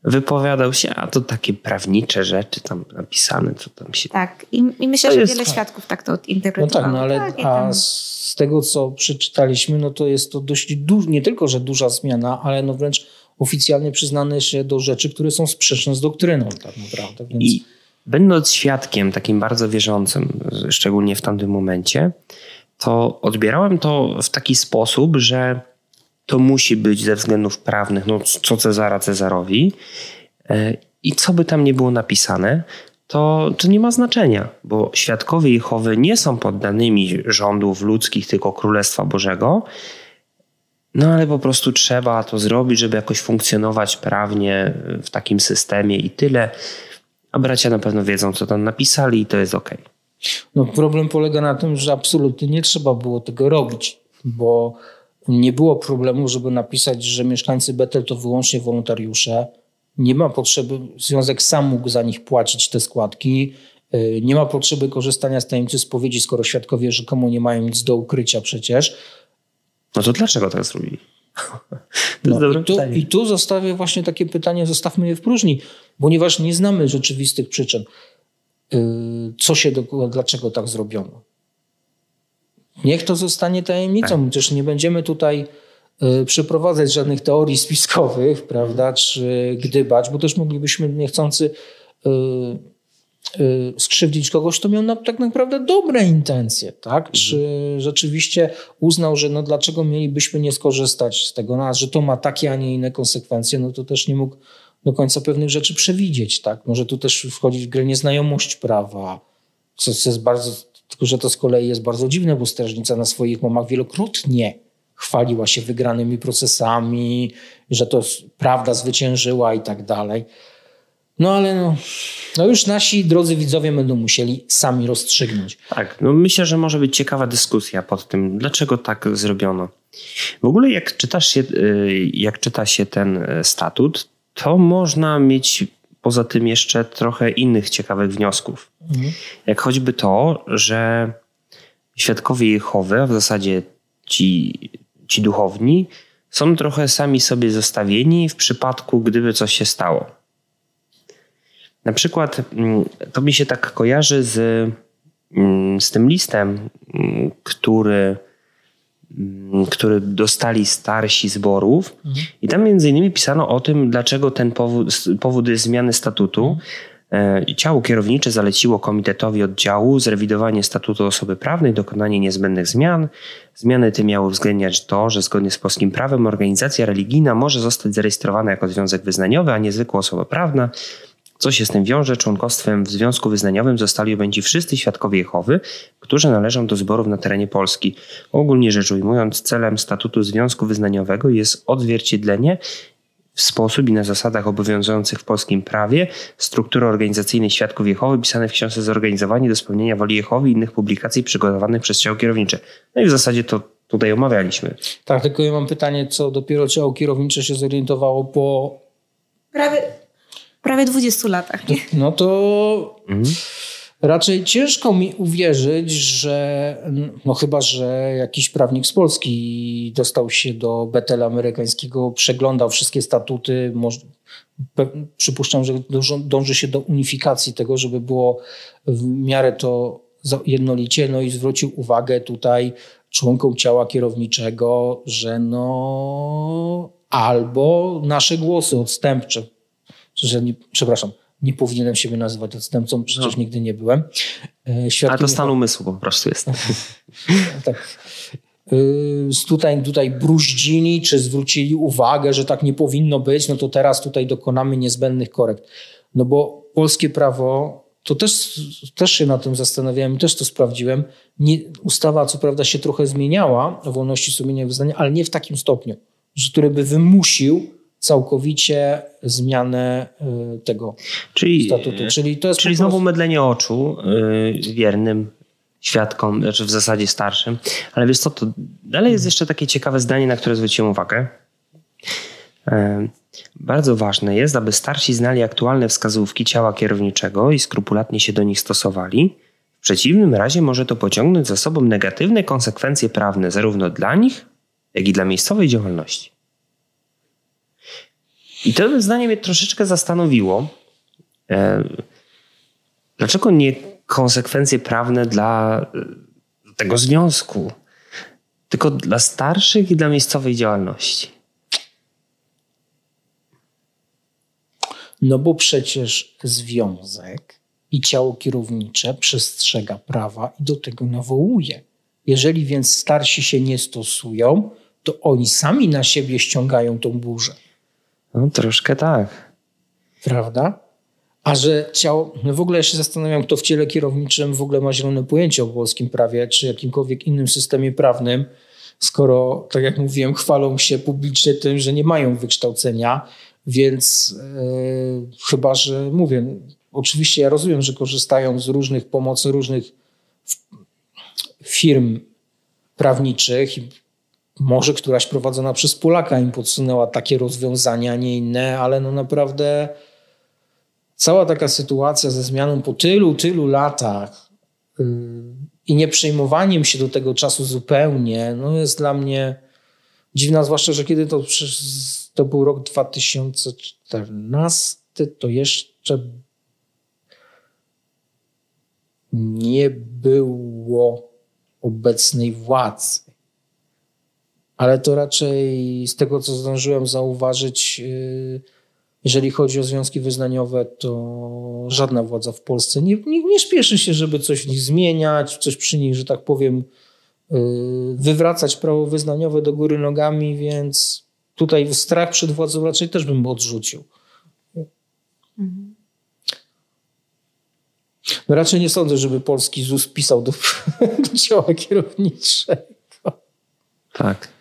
wypowiadał się, a to takie prawnicze rzeczy tam napisane, co tam się... Tak, i, i myślę, To że jest- wiele świadków tak to No interpretowało. tak, no ale Takie a tam- z tego, co przeczytaliśmy, no to jest to dość duż, nie tylko, że duża zmiana, ale no wręcz oficjalnie przyznane się do rzeczy, które są sprzeczne z doktryną tak naprawdę. Więc... I będąc świadkiem takim bardzo wierzącym, szczególnie w tamtym momencie, to odbierałem to w taki sposób, że to musi być ze względów prawnych, no co Cezara Cezarowi e, i co by tam nie było napisane, to, to nie ma znaczenia, bo świadkowie Jehowy nie są poddanymi rządów ludzkich, tylko Królestwa Bożego, no ale po prostu trzeba to zrobić, żeby jakoś funkcjonować prawnie w takim systemie i tyle. A bracia na pewno wiedzą, co tam napisali i to jest ok. No, problem polega na tym, że absolutnie nie trzeba było tego robić, bo nie było problemu, żeby napisać, że mieszkańcy Betel to wyłącznie wolontariusze. Nie ma potrzeby, związek sam mógł za nich płacić te składki. Yy, Nie ma potrzeby korzystania z tajemnicy spowiedzi, skoro świadkowie rzekomo nie mają nic do ukrycia przecież. No to dlaczego tak zrobili? No, i, tu. I tu zostawię właśnie takie pytanie, zostawmy je w próżni, ponieważ nie znamy rzeczywistych przyczyn. Yy, Co się, do, dlaczego tak zrobiono? Niech to zostanie tajemnicą, Tak. nie będziemy tutaj yy, przeprowadzać żadnych teorii spiskowych, prawda, czy gdybać, bo też moglibyśmy niechcący yy, skrzywdzić kogoś, kto miał na, tak naprawdę dobre intencje, tak? Czy rzeczywiście uznał, że no dlaczego mielibyśmy nie skorzystać z tego, no, że to ma takie, a nie inne konsekwencje, no to też nie mógł do końca pewnych rzeczy przewidzieć, tak? Może tu też wchodzić w grę nieznajomość prawa, co, co jest bardzo, tylko że to z kolei jest bardzo dziwne, bo strażnica na swoich łamach wielokrotnie chwaliła się wygranymi procesami, że to prawda zwyciężyła i tak dalej. No ale no, no już nasi drodzy widzowie będą musieli sami rozstrzygnąć. Tak, no myślę, że może być ciekawa dyskusja pod tym, dlaczego tak zrobiono. W ogóle jak czytasz się, y, jak czyta się ten y, statut, to można mieć poza tym jeszcze trochę innych ciekawych wniosków. Jak choćby to, że świadkowie Jehowy, a w zasadzie ci, ci duchowni, są trochę sami sobie zostawieni w przypadku, gdyby coś się stało. Na przykład mm, to mi się tak kojarzy z, mm, z tym listem, mm, który, który dostali starsi zborów. I tam między innymi pisano o tym, dlaczego ten powód, powód jest zmiany statutu. E, Ciało kierownicze zaleciło komitetowi oddziału zrewidowanie statutu osoby prawnej, dokonanie niezbędnych zmian. Zmiany te miały uwzględniać to, że zgodnie z polskim prawem organizacja religijna może zostać zarejestrowana jako związek wyznaniowy, a nie zwykła osoba prawna. Co się z tym wiąże? Członkostwem w związku wyznaniowym zostali objęci wszyscy świadkowie Jehowy, którzy należą do zborów na terenie Polski. Ogólnie rzecz ujmując, celem statutu związku wyznaniowego jest odzwierciedlenie w sposób i na zasadach obowiązujących w polskim prawie struktury organizacyjnej Świadków Jehowy pisane w książce Zorganizowanie do spełnienia woli Jehowy i innych publikacji przygotowanych przez ciało kierownicze. No i w zasadzie to tutaj omawialiśmy. Tak, tylko ja mam pytanie, co dopiero ciało kierownicze się zorientowało po... Prawie, prawie 20 latach, nie? No to raczej ciężko mi uwierzyć, że no chyba, że jakiś prawnik z Polski dostał się do Betela amerykańskiego, przeglądał wszystkie statuty, może, przypuszczam, że dąży się do unifikacji tego, żeby było w miarę to jednolicie, no i zwrócił uwagę tutaj członkom ciała kierowniczego, że no albo nasze głosy odstępcze, że nie, przepraszam, nie powinienem siebie nazywać odstępcą, przecież No. nigdy nie byłem. E, Ale Świadkiem to stan umysłu po prostu jest. tak. y, Tutaj, tutaj bruździli, czy zwrócili uwagę, że tak nie powinno być, no to teraz tutaj dokonamy niezbędnych korekt. No bo polskie prawo, to też, też się na tym zastanawiałem i też to sprawdziłem. Nie, ustawa co prawda się trochę zmieniała o wolności sumienia i wyznania, ale nie w takim stopniu, że który by wymusił całkowicie zmianę y, tego Czyli, statutu. Czyli to jest czyli prostu- znowu mydlenie oczu yy, wiernym świadkom, znaczy w zasadzie starszym. Ale wiesz co, to dalej jest jeszcze takie ciekawe zdanie, na które zwróciłem uwagę. E, bardzo ważne jest, aby starsi znali aktualne wskazówki ciała kierowniczego i skrupulatnie się do nich stosowali. W przeciwnym razie może to pociągnąć za sobą negatywne konsekwencje prawne zarówno dla nich, jak i dla miejscowej działalności. I to zdanie mnie troszeczkę zastanowiło. E, dlaczego nie konsekwencje prawne dla e, tego związku, tylko dla starszych i dla miejscowej działalności? No bo przecież związek i ciało kierownicze przestrzega prawa i do tego nawołuje. Jeżeli więc starsi się nie stosują, to oni sami na siebie ściągają tą burzę. No troszkę tak. Prawda? A że ciało, no w ogóle ja się zastanawiam, kto w ciele kierowniczym w ogóle ma zielone pojęcie o polskim prawie, czy jakimkolwiek innym systemie prawnym, skoro, tak jak mówiłem, chwalą się publicznie tym, że nie mają wykształcenia, więc yy, chyba, że mówię, oczywiście ja rozumiem, że korzystają z różnych pomocy, różnych firm prawniczych i może któraś prowadzona przez Polaka im podsunęła takie rozwiązania, a nie inne, ale no naprawdę cała taka sytuacja ze zmianą po tylu, tylu latach yy, i nie przejmowaniem się do tego czasu zupełnie, no jest dla mnie dziwna, zwłaszcza, że kiedy to, to był rok 2014, to jeszcze nie było obecnej władzy ale to raczej z tego, co zdążyłem zauważyć, y, jeżeli chodzi o związki wyznaniowe, to żadna władza w Polsce nie, nie, nie śpieszy się, żeby coś w nich zmieniać, coś przy nich, że tak powiem, y, wywracać prawo wyznaniowe do góry nogami, więc tutaj strach przed władzą raczej też bym odrzucił. No raczej nie sądzę, żeby polski ZUS pisał do, do ciała kierowniczego. Tak.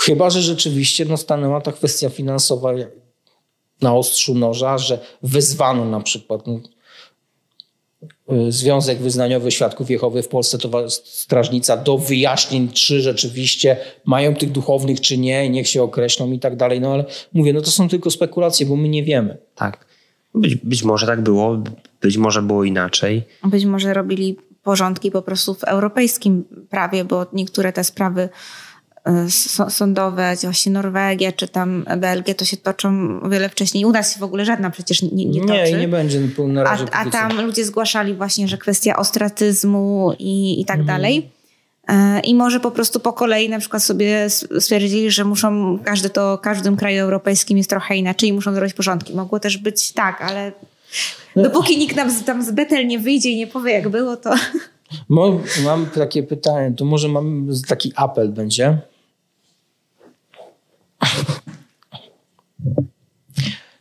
Chyba, że rzeczywiście no, stanęła ta kwestia finansowa na ostrzu noża, że wezwano na przykład no, y, Związek Wyznaniowy Świadków Jehowy w Polsce to strażnica do wyjaśnień, czy rzeczywiście mają tych duchownych, czy nie, niech się określą i tak dalej. No ale mówię, no to są tylko spekulacje, bo my nie wiemy. Tak. Być, być może tak było, być może było inaczej. Być może robili porządki po prostu w europejskim prawie, bo niektóre te sprawy sądowe, właśnie Norwegia czy tam Belgia, to się toczą o wiele wcześniej. U nas w ogóle żadna przecież nie, nie toczy. Nie, nie będzie na razie. A, a tam ludzie zgłaszali właśnie, że kwestia ostratyzmu i, i tak mhm. dalej. E, I może po prostu po kolei na przykład sobie stwierdzili, że muszą, każdy to, każdym kraju europejskim jest trochę inaczej i muszą zrobić porządki. Mogło też być tak, ale no. dopóki nikt nam tam z Betel nie wyjdzie i nie powie jak było, to... Mam takie pytanie, to może mam taki apel będzie.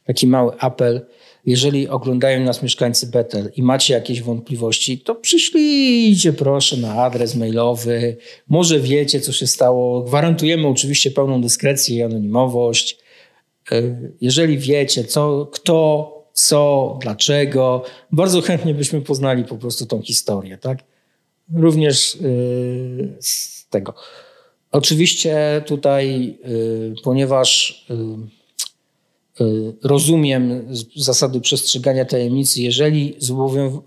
Taki mały apel. Jeżeli oglądają nas mieszkańcy Betel i macie jakieś wątpliwości, to przyślijcie proszę na adres mailowy. Może wiecie, co się stało. Gwarantujemy oczywiście pełną dyskrecję i anonimowość. E, jeżeli wiecie, co, kto, co, dlaczego, bardzo chętnie byśmy poznali po prostu tą historię, tak? Również yy, z tego. Oczywiście tutaj, y, ponieważ y, y, rozumiem zasady przestrzegania tajemnicy, jeżeli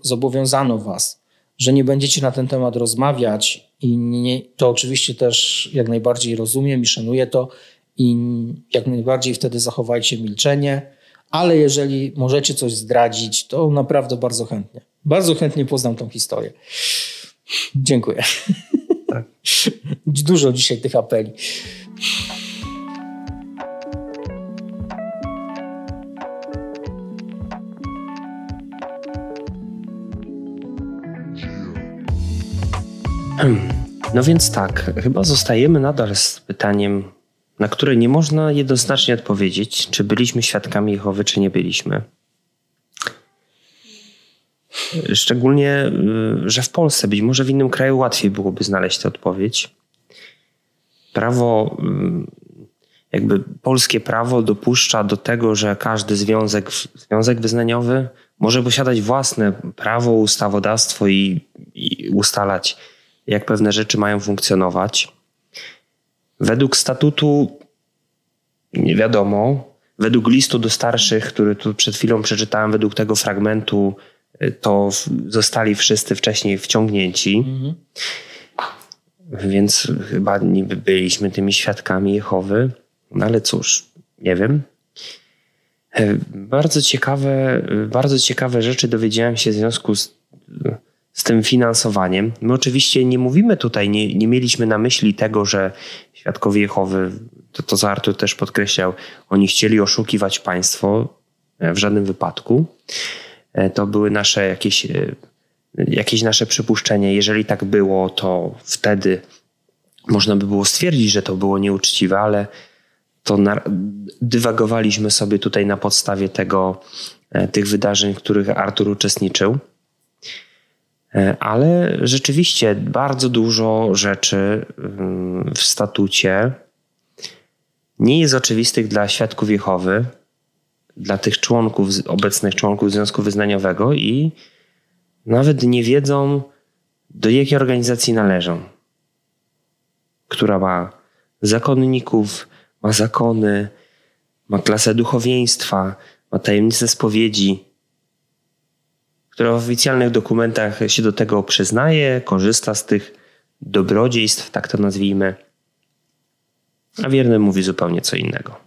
zobowiązano Was, że nie będziecie na ten temat rozmawiać, i nie, to oczywiście też jak najbardziej rozumiem i szanuję to, i jak najbardziej wtedy zachowajcie milczenie, ale jeżeli możecie coś zdradzić, to naprawdę bardzo chętnie. Bardzo chętnie poznam tą historię. Dziękuję. Tak. Dużo dzisiaj tych apeli. No więc tak, chyba zostajemy nadal z pytaniem, na które nie można jednoznacznie odpowiedzieć, czy byliśmy świadkami Jehowy, czy nie byliśmy. Szczególnie, y, że w Polsce, być może w innym kraju łatwiej byłoby znaleźć tę odpowiedź. Prawo, y, jakby polskie prawo dopuszcza do tego, że każdy związek, związek wyznaniowy może posiadać własne prawo, ustawodawstwo i, i ustalać jak pewne rzeczy mają funkcjonować. Według statutu nie wiadomo. Według listu do starszych, który tu przed chwilą przeczytałem, według tego fragmentu, to zostali wszyscy wcześniej wciągnięci. Mhm. Więc chyba niby byliśmy tymi świadkami Jehowy. No ale cóż, nie wiem. E, bardzo ciekawe, bardzo ciekawe rzeczy dowiedziałem się w związku z, z tym finansowaniem. My oczywiście nie mówimy tutaj, nie, nie mieliśmy na myśli tego, że świadkowie Jehowy, to, to co Artur też podkreślał, oni chcieli oszukiwać państwo e, w żadnym wypadku. E, to były nasze jakieś, jakieś nasze przypuszczenie. Jeżeli tak było, to wtedy można by było stwierdzić, że to było nieuczciwe, ale to dywagowaliśmy sobie tutaj na podstawie tego, e, tych wydarzeń, w których Artur uczestniczył. E, ale rzeczywiście bardzo dużo rzeczy mm, w statucie nie jest oczywistych dla świadków Jehowy, dla tych członków, obecnych członków Związku Wyznaniowego i nawet nie wiedzą, do jakiej organizacji należą, która ma zakonników, ma zakony, ma klasę duchowieństwa, ma tajemnice spowiedzi, która w oficjalnych dokumentach się do tego przyznaje, korzysta z tych dobrodziejstw, tak to nazwijmy, a wierny mówi zupełnie co innego.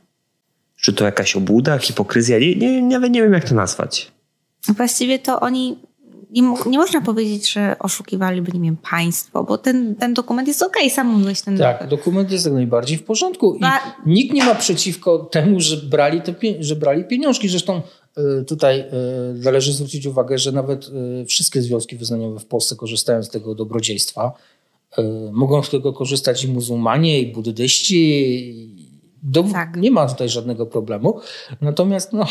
Czy to jakaś obłuda, hipokryzja? Nie, nie, nawet nie wiem, jak to nazwać. Właściwie to oni nie, nie można powiedzieć, że oszukiwaliby, nie wiem, państwo, bo ten, ten dokument jest okej, okay, sam mówiłeś ten Tak, dokument. dokument jest jak najbardziej w porządku i Ba... nikt nie ma przeciwko temu, że brali, te, że brali pieniążki. Zresztą e, tutaj e, należy zwrócić uwagę, że nawet e, wszystkie związki wyznaniowe w Polsce korzystają z tego dobrodziejstwa. Mogą z tego korzystać i muzułmanie, i buddyści. Do, tak. Nie ma tutaj żadnego problemu. Natomiast no,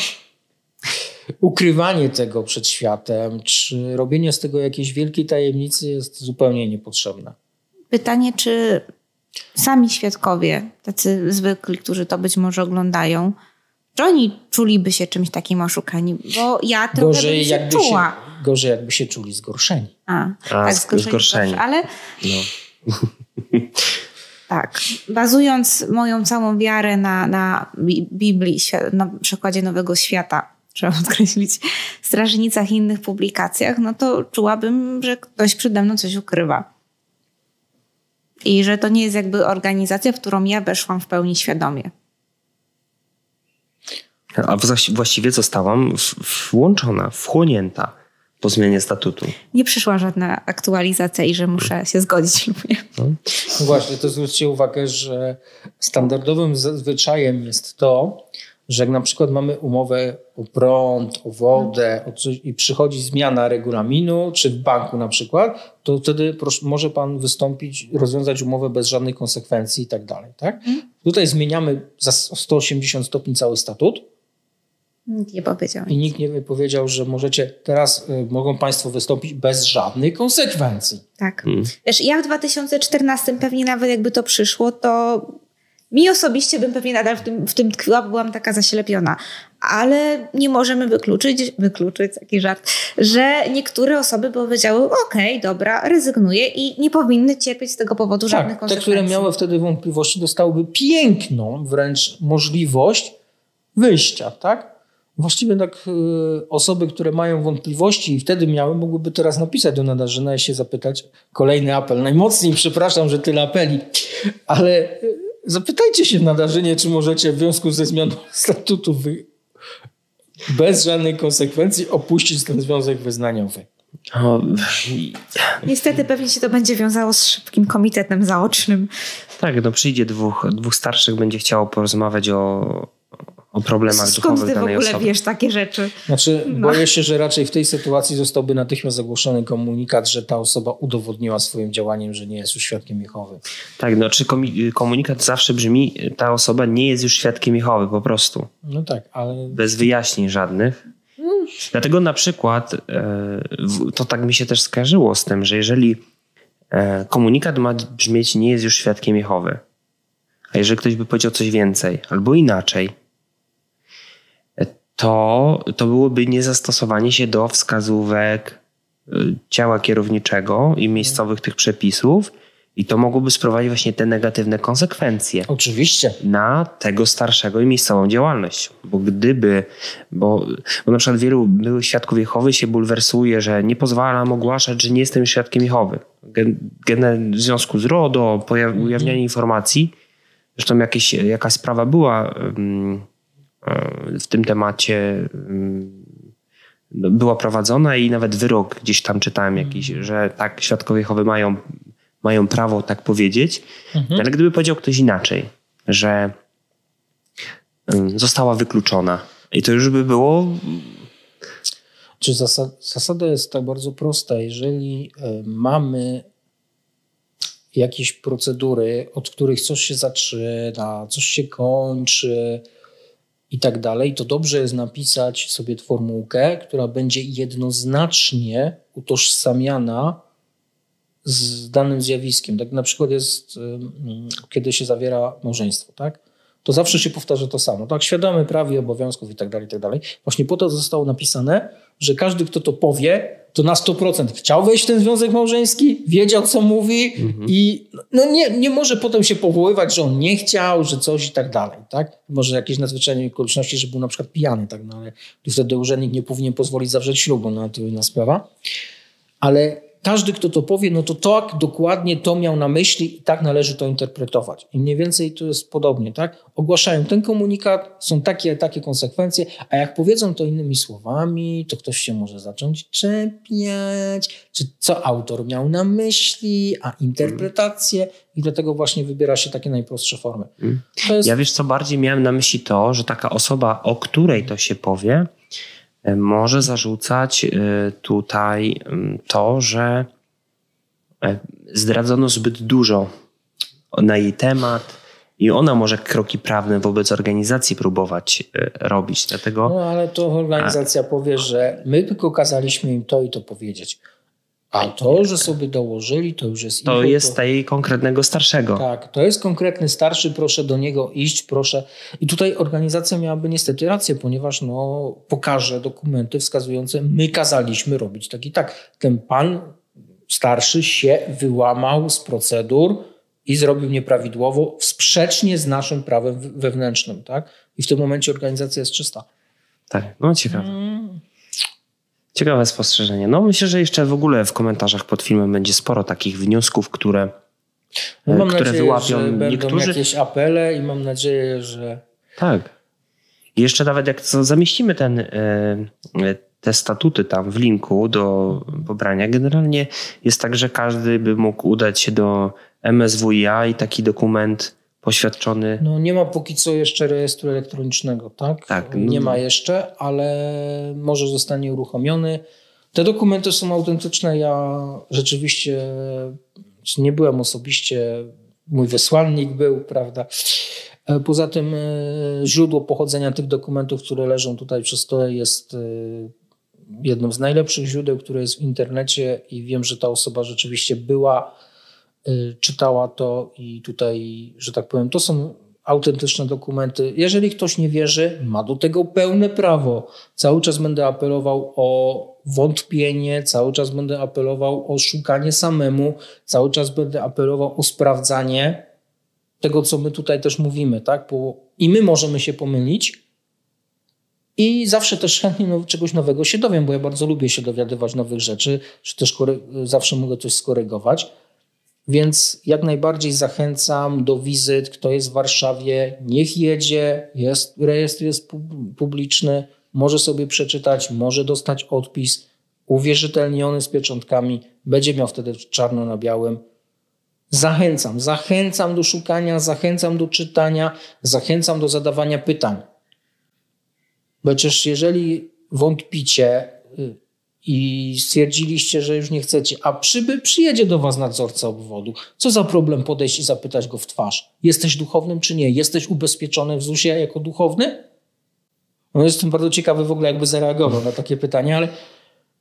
ukrywanie tego przed światem, czy robienie z tego jakiejś wielkiej tajemnicy jest zupełnie niepotrzebne. Pytanie, czy sami świadkowie, tacy zwykli, którzy to być może oglądają, czy oni czuliby się czymś takim oszukani? Bo ja trochę gorzej, bym się jakby czuła. Się, gorzej jakby się czuli zgorszeni. A, A tak, zgorszeni. zgorszeni. ale... No. Tak. Bazując moją całą wiarę na, na Biblii, na przykładzie Nowego Świata, trzeba podkreślić, strażnicach i innych publikacjach, no to czułabym, że ktoś przede mną coś ukrywa. I że to nie jest jakby organizacja, w którą ja weszłam w pełni świadomie. A właściwie zostałam włączona, wchłonięta po zmianie statutu. Nie przyszła żadna aktualizacja i że muszę się zgodzić lub nie. No. no właśnie, to zwróćcie uwagę, że standardowym zwyczajem jest to, że jak na przykład mamy umowę o prąd, o wodę o coś, i przychodzi zmiana regulaminu, czy w banku na przykład, to wtedy proszę, może pan wystąpić, rozwiązać umowę bez żadnej konsekwencji i tak dalej. Tak? Hmm. Tutaj zmieniamy za 180 stopni cały statut. Nikt nie powiedział. I nikt nie powiedział, że możecie teraz, y, mogą Państwo wystąpić bez żadnej konsekwencji. Tak. Hmm. Wiesz, ja w 2014 pewnie nawet jakby to przyszło, to mi osobiście bym pewnie nadal w tym, w tym tkwiła, bo byłam taka zaślepiona. Ale nie możemy wykluczyć, wykluczyć taki żart, że niektóre osoby powiedziały, okej, okay, dobra, rezygnuję i nie powinny cierpieć z tego powodu tak, żadnych konsekwencji. Te, które miały wtedy wątpliwości, dostałyby piękną wręcz możliwość wyjścia, tak? Właściwie tak y, osoby, które mają wątpliwości i wtedy miały, mogłyby teraz napisać do Nadarzyna i się zapytać. Kolejny apel. Najmocniej przepraszam, że tyle apeli, ale y, Zapytajcie się na Darzynie, czy możecie w związku ze zmianą statutu wy... bez żadnej konsekwencji opuścić ten związek wyznaniowy. Niestety pewnie się to będzie wiązało z szybkim komitetem zaocznym. Tak, no przyjdzie dwóch, dwóch starszych, będzie chciało porozmawiać o, o problemach Skąd duchowych ty w ogóle osoby. wiesz takie rzeczy? Znaczy, no. boję się, że raczej w tej sytuacji zostałby natychmiast ogłoszony komunikat, że ta osoba udowodniła swoim działaniem, że nie jest już świadkiem Jehowy. Tak, no czy komunikat zawsze brzmi, ta osoba nie jest już świadkiem Jehowy po prostu. No tak, ale... Bez wyjaśnień żadnych. Dlatego na przykład e, to tak mi się też skojarzyło z tym, że jeżeli e, komunikat ma brzmieć nie jest już świadkiem Jehowy, a jeżeli ktoś by powiedział coś więcej albo inaczej, to, to byłoby niezastosowanie się do wskazówek ciała kierowniczego i miejscowych tych przepisów i to mogłoby sprowadzić właśnie te negatywne konsekwencje. Oczywiście. Na tego starszego i miejscową działalność. Bo gdyby, bo, bo na przykład wielu byłych świadków Jehowy się bulwersuje, że nie pozwalam ogłaszać, że nie jestem świadkiem Jehowy. W związku z RODO, mhm. ujawnianie informacji, zresztą jakieś, jakaś sprawa była e, w tym temacie była prowadzona i nawet wyrok gdzieś tam czytałem jakiś, mhm. że tak, świadkowie Jehowy mają mają prawo tak powiedzieć, mhm. ale gdyby powiedział ktoś inaczej, że została wykluczona i to już by było... Czy zasada jest tak bardzo prosta, jeżeli e, mamy jakieś procedury, od których coś się zaczyna, coś się kończy i tak dalej, to dobrze jest napisać sobie formułkę, która będzie jednoznacznie utożsamiana z danym zjawiskiem. Tak na przykład jest, kiedy się zawiera małżeństwo, tak? To zawsze się powtarza to samo, tak? Świadome praw i obowiązków i tak dalej, i tak dalej. Właśnie po to zostało napisane, że każdy, kto to powie, to na 100% chciał wejść w ten związek małżeński, wiedział, co mówi mhm. i no nie, nie może potem się powoływać, że on nie chciał, że coś i tak dalej, tak? Może jakieś nadzwyczajne okoliczności, że był na przykład pijany, tak? No ale wtedy urzędnik nie powinien pozwolić zawrzeć ślubu, no to inna sprawa. Ale każdy, kto to powie, no to tak, dokładnie to miał na myśli i tak należy to interpretować. I mniej więcej to jest podobnie, tak? Ogłaszają ten komunikat, są takie, takie konsekwencje, a jak powiedzą to innymi słowami, to ktoś się może zacząć czepiać, czy co autor miał na myśli, a interpretację i dlatego właśnie wybiera się takie najprostsze formy. Mm. Jest... Ja wiesz co, bardziej miałem na myśli to, że taka osoba, o której to się powie, może zarzucać e, tutaj to, że e, zdradzono zbyt dużo na jej temat i ona może kroki prawne wobec organizacji próbować e, robić. Dlatego... No ale to organizacja powie, że my tylko kazaliśmy im to i to powiedzieć. A to, że sobie dołożyli, to już jest... To jest to... tej konkretnego starszego. Tak, to jest konkretny starszy, proszę do niego iść, proszę. I tutaj organizacja miałaby niestety rację, ponieważ no, pokaże dokumenty wskazujące, my kazaliśmy robić tak i tak. Ten pan starszy się wyłamał z procedur i zrobił nieprawidłowo, sprzecznie z naszym prawem wewnętrznym, tak? I w tym momencie organizacja jest czysta. Tak, no ciekawe. Hmm. Ciekawe spostrzeżenie. No myślę, że jeszcze w ogóle w komentarzach pod filmem będzie sporo takich wniosków, które, no mam które nadzieję, wyłapią że niektórzy. Będą jakieś apele i mam nadzieję, że. Tak. I jeszcze nawet jak zamieścimy ten, e, te statuty tam w linku do pobrania, generalnie jest tak, że każdy by mógł udać się do MSWiA i taki dokument poświadczony. No nie ma póki co jeszcze rejestru elektronicznego, tak? Tak. Nie ma jeszcze, ale może zostanie uruchomiony. Te dokumenty są autentyczne. Ja rzeczywiście nie byłem osobiście, mój wysłannik był, prawda? E, poza tym e, źródło pochodzenia tych dokumentów, które leżą tutaj przy stole jest e, jednym z najlepszych źródeł, które jest w internecie i wiem, że ta osoba rzeczywiście była czytała to i tutaj, że tak powiem, to są autentyczne dokumenty. Jeżeli ktoś nie wierzy, ma do tego pełne prawo. Cały czas będę apelował o wątpienie, cały czas będę apelował o szukanie samemu, cały czas będę apelował o sprawdzanie tego, co my tutaj też mówimy, tak? Bo i my możemy się pomylić. I zawsze też chętnie czegoś nowego się dowiem, bo ja bardzo lubię się dowiadywać nowych rzeczy, czy też zawsze mogę coś skorygować. Więc jak najbardziej zachęcam do wizyt. Kto jest w Warszawie, niech jedzie. Jest, rejestr jest publiczny, może sobie przeczytać, może dostać odpis uwierzytelniony z pieczątkami. Będzie miał wtedy czarno na białym. Zachęcam, zachęcam do szukania, zachęcam do czytania, zachęcam do zadawania pytań. Bo przecież jeżeli wątpicie, y, i stwierdziliście, że już nie chcecie, a przyby, przyjedzie do was nadzorca obwodu. Co za problem podejść i zapytać go w twarz? Jesteś duchownym czy nie? Jesteś ubezpieczony w ZUS-ie jako duchowny? No jestem bardzo ciekawy w ogóle, jakby zareagował na takie pytanie, ale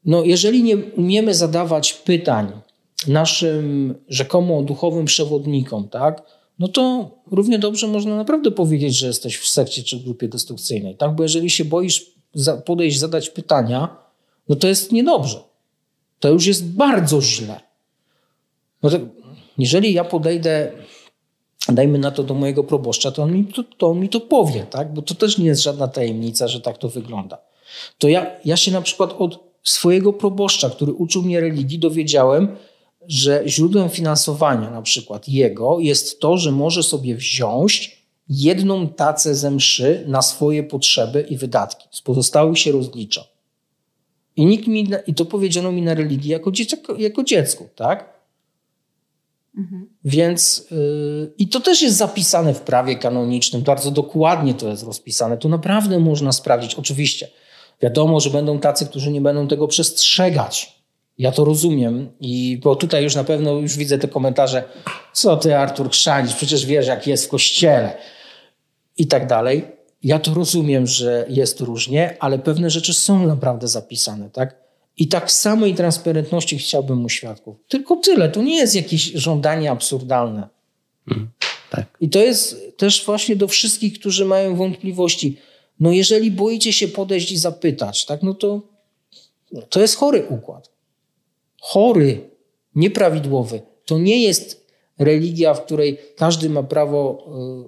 no, jeżeli nie umiemy zadawać pytań naszym rzekomo duchowym przewodnikom, tak, no to równie dobrze można naprawdę powiedzieć, że jesteś w sekcie czy grupie destrukcyjnej, tak? Bo jeżeli się boisz podejść, zadać pytania, no to jest niedobrze. to już jest bardzo źle. No to, jeżeli ja podejdę, dajmy na to do mojego proboszcza, to on mi to, to, on mi to powie, tak? bo to też nie jest żadna tajemnica, że tak to wygląda. To ja, ja się na przykład od swojego proboszcza, który uczył mnie religii, dowiedziałem, że źródłem finansowania na przykład jego jest to, że może sobie wziąć jedną tacę ze mszy na swoje potrzeby i wydatki. Z pozostałych się rozlicza. I, nikt mi, I to powiedziano mi na religii jako, dzieciak, jako dziecku, tak? Mhm. Więc yy, i to też jest zapisane w prawie kanonicznym, bardzo dokładnie to jest rozpisane. Tu naprawdę można sprawdzić. Oczywiście, wiadomo, że będą tacy, którzy nie będą tego przestrzegać. Ja to rozumiem, i bo tutaj już na pewno już widzę te komentarze, co ty Artur chrzanisz, przecież wiesz jak jest w kościele i tak dalej. Ja to rozumiem, że jest różnie, ale pewne rzeczy są naprawdę zapisane, tak? I tak samej transparentności chciałbym mu świadków. Tylko tyle, to nie jest jakieś żądanie absurdalne. Mm, tak. I to jest też właśnie do wszystkich, którzy mają wątpliwości. No jeżeli boicie się podejść i zapytać, tak, no to to jest chory układ. Chory, nieprawidłowy. To nie jest religia, w której każdy ma prawo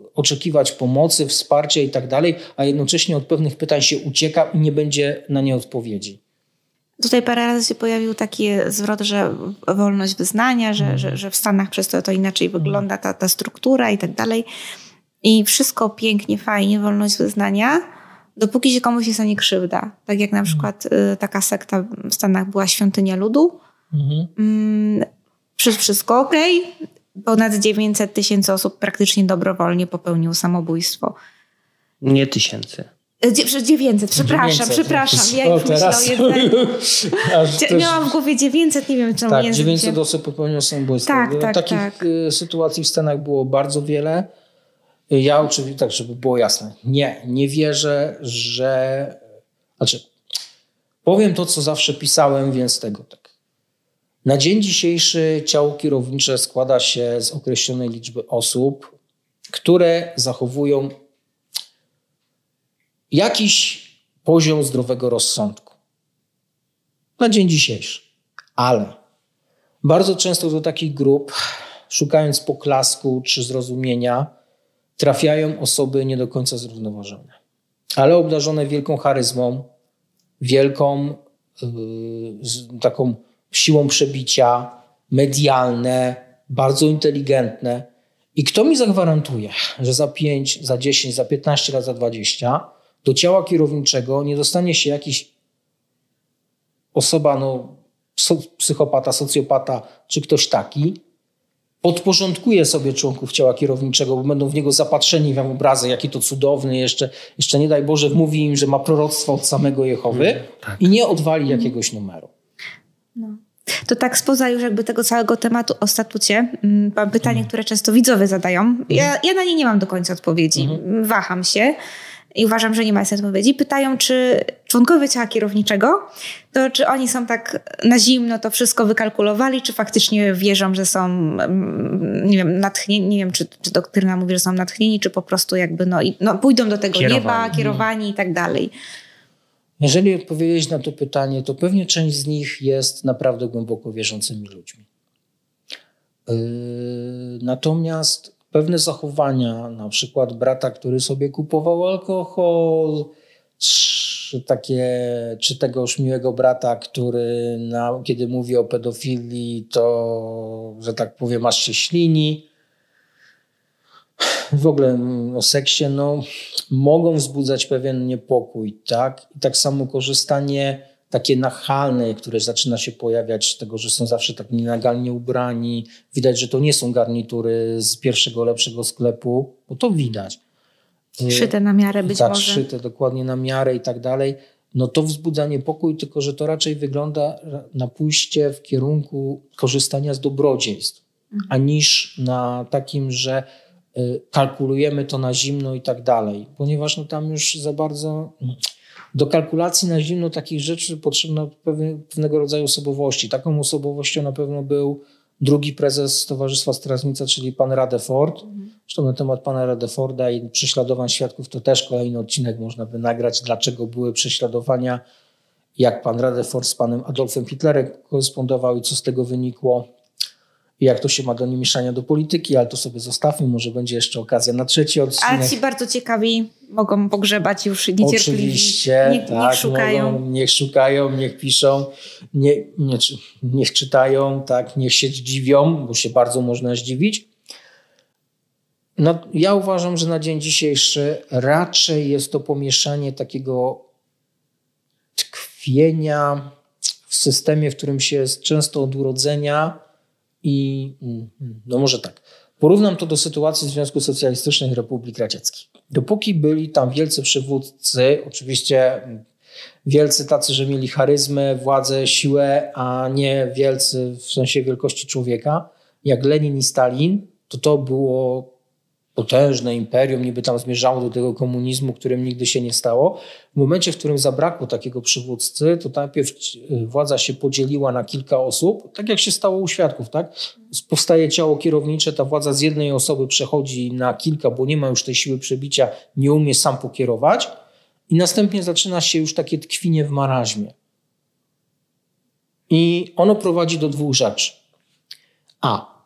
y, oczekiwać pomocy, wsparcia i tak dalej, a jednocześnie od pewnych pytań się ucieka i nie będzie na nie odpowiedzi. Tutaj parę razy się pojawił taki zwrot, że wolność wyznania, że, mm. że, że w Stanach przez to to inaczej mm. wygląda ta, ta struktura i tak dalej. I wszystko pięknie, fajnie, wolność wyznania, dopóki się komuś nie stanie krzywda. Tak jak na mm. przykład y, taka sekta w Stanach była Świątynia Ludu. Mhm. Mm. Przez wszystko ok, ponad 900 tysięcy osób praktycznie dobrowolnie popełniło samobójstwo. Nie tysięcy. Przez 900, przepraszam, 900. przepraszam. Ja już teraz... myślę Miałam w głowie 900, nie wiem czemu. Tak, 900 osób popełniło samobójstwo. Tak, tak, Takich tak. Y, sytuacji w Stanach było bardzo wiele. Ja oczywiście, tak żeby było jasne, nie, nie wierzę, że... Znaczy, powiem to, co zawsze pisałem, więc tego tak. Na dzień dzisiejszy ciało kierownicze składa się z określonej liczby osób, które zachowują jakiś poziom zdrowego rozsądku. Na dzień dzisiejszy. Ale bardzo często do takich grup, szukając poklasku czy zrozumienia, trafiają osoby nie do końca zrównoważone, ale obdarzone wielką charyzmą, wielką yy, taką siłą przebicia, medialne, bardzo inteligentne. I kto mi zagwarantuje, że za 5, za 10, za 15 lat, za 20 do ciała kierowniczego nie dostanie się jakiś osoba, no, psychopata, socjopata czy ktoś taki, podporządkuje sobie członków ciała kierowniczego, bo będą w niego zapatrzeni w obrazy, jaki to cudowny, jeszcze, jeszcze nie daj Boże, mówi im, że ma proroctwo od samego Jehowy tak. i nie odwali jakiegoś numeru. No. To tak spoza już jakby tego całego tematu o statucie, mm, mam pytanie, mm. które często widzowie zadają. Ja, ja na nie nie mam do końca odpowiedzi. Mm. Waham się i uważam, że nie ma tej odpowiedzi. Pytają, czy członkowie ciała kierowniczego, to czy oni są tak na zimno to wszystko wykalkulowali, czy faktycznie wierzą, że są, mm, nie wiem, natchnieni, nie wiem, czy, czy doktryna mówi, że są natchnieni, czy po prostu jakby, no, no pójdą do tego kierowani. nieba, kierowani i tak dalej. Jeżeli odpowiedzieć na to pytanie, to pewnie część z nich jest naprawdę głęboko wierzącymi ludźmi. Yy, natomiast pewne zachowania, na przykład brata, który sobie kupował alkohol, czy, takie, czy tegoż miłego brata, który na, kiedy mówi o pedofilii, to, że tak powiem, aż się ślini. W ogóle o seksie, no, mogą wzbudzać pewien niepokój, tak? I tak samo korzystanie takie nachalne, które zaczyna się pojawiać tego, że są zawsze tak nienagalnie ubrani. Widać, że to nie są garnitury z pierwszego lepszego sklepu, bo to widać. Szyte na miarę być tak, może. szyte dokładnie na miarę i tak dalej. No to wzbudza niepokój, tylko że to raczej wygląda na pójście w kierunku korzystania z dobrodziejstw, mhm. a niż na takim, że kalkulujemy to na zimno i tak dalej, ponieważ no tam już za bardzo do kalkulacji na zimno takich rzeczy potrzebna pewnego rodzaju osobowości. Taką osobowością na pewno był drugi prezes Towarzystwa Strażnica, czyli pan Radeford. Mhm. Zresztą na temat pana Radeforda i prześladowań świadków to też kolejny odcinek można by nagrać, dlaczego były prześladowania jak pan Rutherford z panem Adolfem Hitlerem korespondował i co z tego wynikło jak to się ma do niemieszania do polityki, ale to sobie zostawmy, może będzie jeszcze okazja na trzeci odcinek. Ale ci bardzo ciekawi mogą pogrzebać już niecierpliwi. Oczywiście, niech, tak, niech szukają. Mogą, niech szukają, niech piszą, nie, nie, niech czytają, tak, niech się zdziwią, bo się bardzo można zdziwić. No, ja uważam, że na dzień dzisiejszy raczej jest to pomieszanie takiego tkwienia w systemie, w którym się jest często od urodzenia i no może tak. Porównam to do sytuacji Związku Socjalistycznych Republik Radzieckich. Dopóki byli tam wielcy przywódcy, oczywiście wielcy tacy, że mieli charyzmę, władzę, siłę, a nie wielcy w sensie wielkości człowieka, jak Lenin i Stalin, to to było potężne imperium, niby tam zmierzało do tego komunizmu, którym nigdy się nie stało. W momencie, w którym zabrakło takiego przywódcy, to najpierw y, władza się podzieliła na kilka osób, tak jak się stało u świadków, tak? Powstaje ciało kierownicze, ta władza z jednej osoby przechodzi na kilka, bo nie ma już tej siły przebicia, nie umie sam pokierować i następnie zaczyna się już takie tkwinie w maraźmie. I ono prowadzi do dwóch rzeczy. A.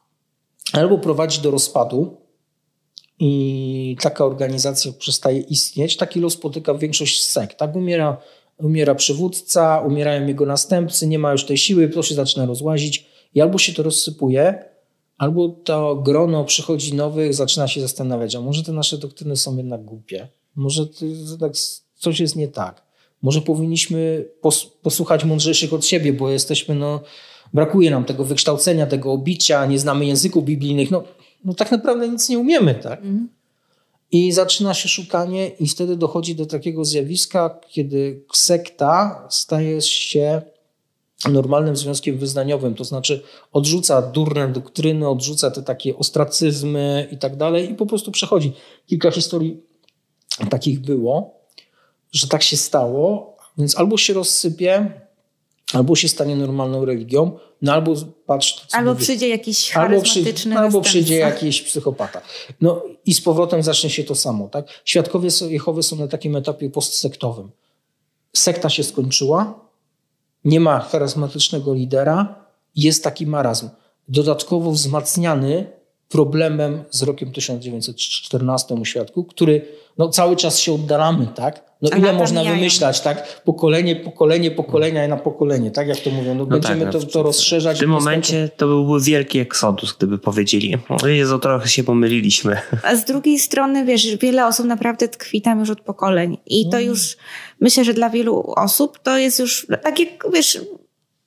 Albo prowadzi do rozpadu, i taka organizacja przestaje istnieć, taki los spotyka większość sekt. Tak? Umiera, umiera przywódca, umierają jego następcy, nie ma już tej siły, to się zaczyna rozłazić i albo się to rozsypuje, albo to grono przychodzi nowych, zaczyna się zastanawiać, a może te nasze doktryny są jednak głupie, może coś jest nie tak, może powinniśmy posłuchać mądrzejszych od siebie, bo jesteśmy, no, brakuje nam tego wykształcenia, tego obicia, nie znamy języków biblijnych, no no tak naprawdę nic nie umiemy, tak? Mhm. I zaczyna się szukanie, i wtedy dochodzi do takiego zjawiska, kiedy sekta staje się normalnym związkiem wyznaniowym, to znaczy odrzuca durne doktryny, odrzuca te takie ostracyzmy i tak dalej, i po prostu przechodzi. Kilka historii takich było, że tak się stało, więc albo się rozsypie, albo się stanie normalną religią, no albo patrz... Albo mówię, przyjdzie jakiś charyzmatyczny Albo, albo przyjdzie jakiś psychopata. No i z powrotem zacznie się to samo. Tak? Świadkowie Jehowy są na takim etapie postsektowym. Sekta się skończyła, nie ma charyzmatycznego lidera, jest taki marazm. Dodatkowo wzmacniany problemem z rokiem 1914 u świadku, który no, cały czas się oddalamy, tak? No ile można mijają. wymyślać, tak? Pokolenie, pokolenie, pokolenia na pokolenie, tak? Jak to mówią. No, no będziemy tak, to, to rozszerzać. W tym momencie to byłby wielki eksodus, gdyby powiedzieli. O Jezu, trochę się pomyliliśmy. A z drugiej strony, wiesz, wiele osób naprawdę tkwi tam już od pokoleń. I to hmm. już, myślę, że dla wielu osób to jest już, tak jak, wiesz,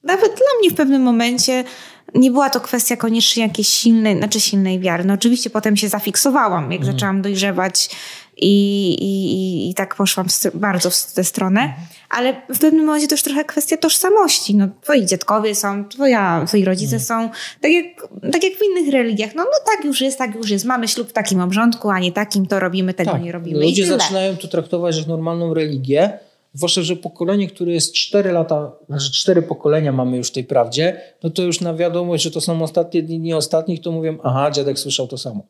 nawet dla mnie w pewnym momencie nie była to kwestia koniecznie jakiejś silnej, znaczy silnej wiary. No oczywiście potem się zafiksowałam, jak mm. zaczęłam dojrzewać i, i, i tak poszłam bardzo w tę stronę, mhm. ale w pewnym momencie też trochę kwestia tożsamości. No, twoi dziadkowie są, twoja, twoi rodzice mhm. są, tak jak, tak jak w innych religiach. No, no tak już jest, tak już jest. Mamy ślub w takim obrządku, a nie takim, to robimy, tego tak. nie robimy. Ludzie zaczynają to traktować jak normalną religię, Zwłaszcza, że pokolenie, które jest 4 lata, znaczy 4 pokolenia mamy już w tej prawdzie, no to już na wiadomość, że to są ostatnie dni, nie ostatnich, to mówią, aha, dziadek słyszał to samo.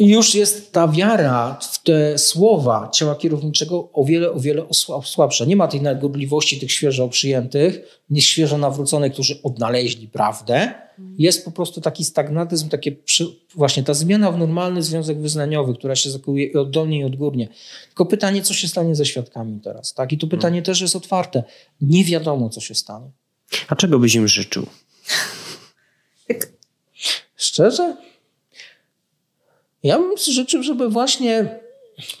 I już jest ta wiara w te słowa ciała kierowniczego o wiele, o wiele słabsza. Nie ma tej nadgodliwości tych świeżo przyjętych, nie świeżo nawróconych, którzy odnaleźli prawdę. Jest po prostu taki stagnatyzm, takie przy, właśnie ta zmiana w normalny związek wyznaniowy, która się zakuje i oddolnie i odgórnie. Tylko pytanie, co się stanie ze świadkami teraz, tak? I to pytanie hmm. też jest otwarte. Nie wiadomo, co się stanie. A czego byś im życzył? Szczerze? Ja bym życzył, żeby właśnie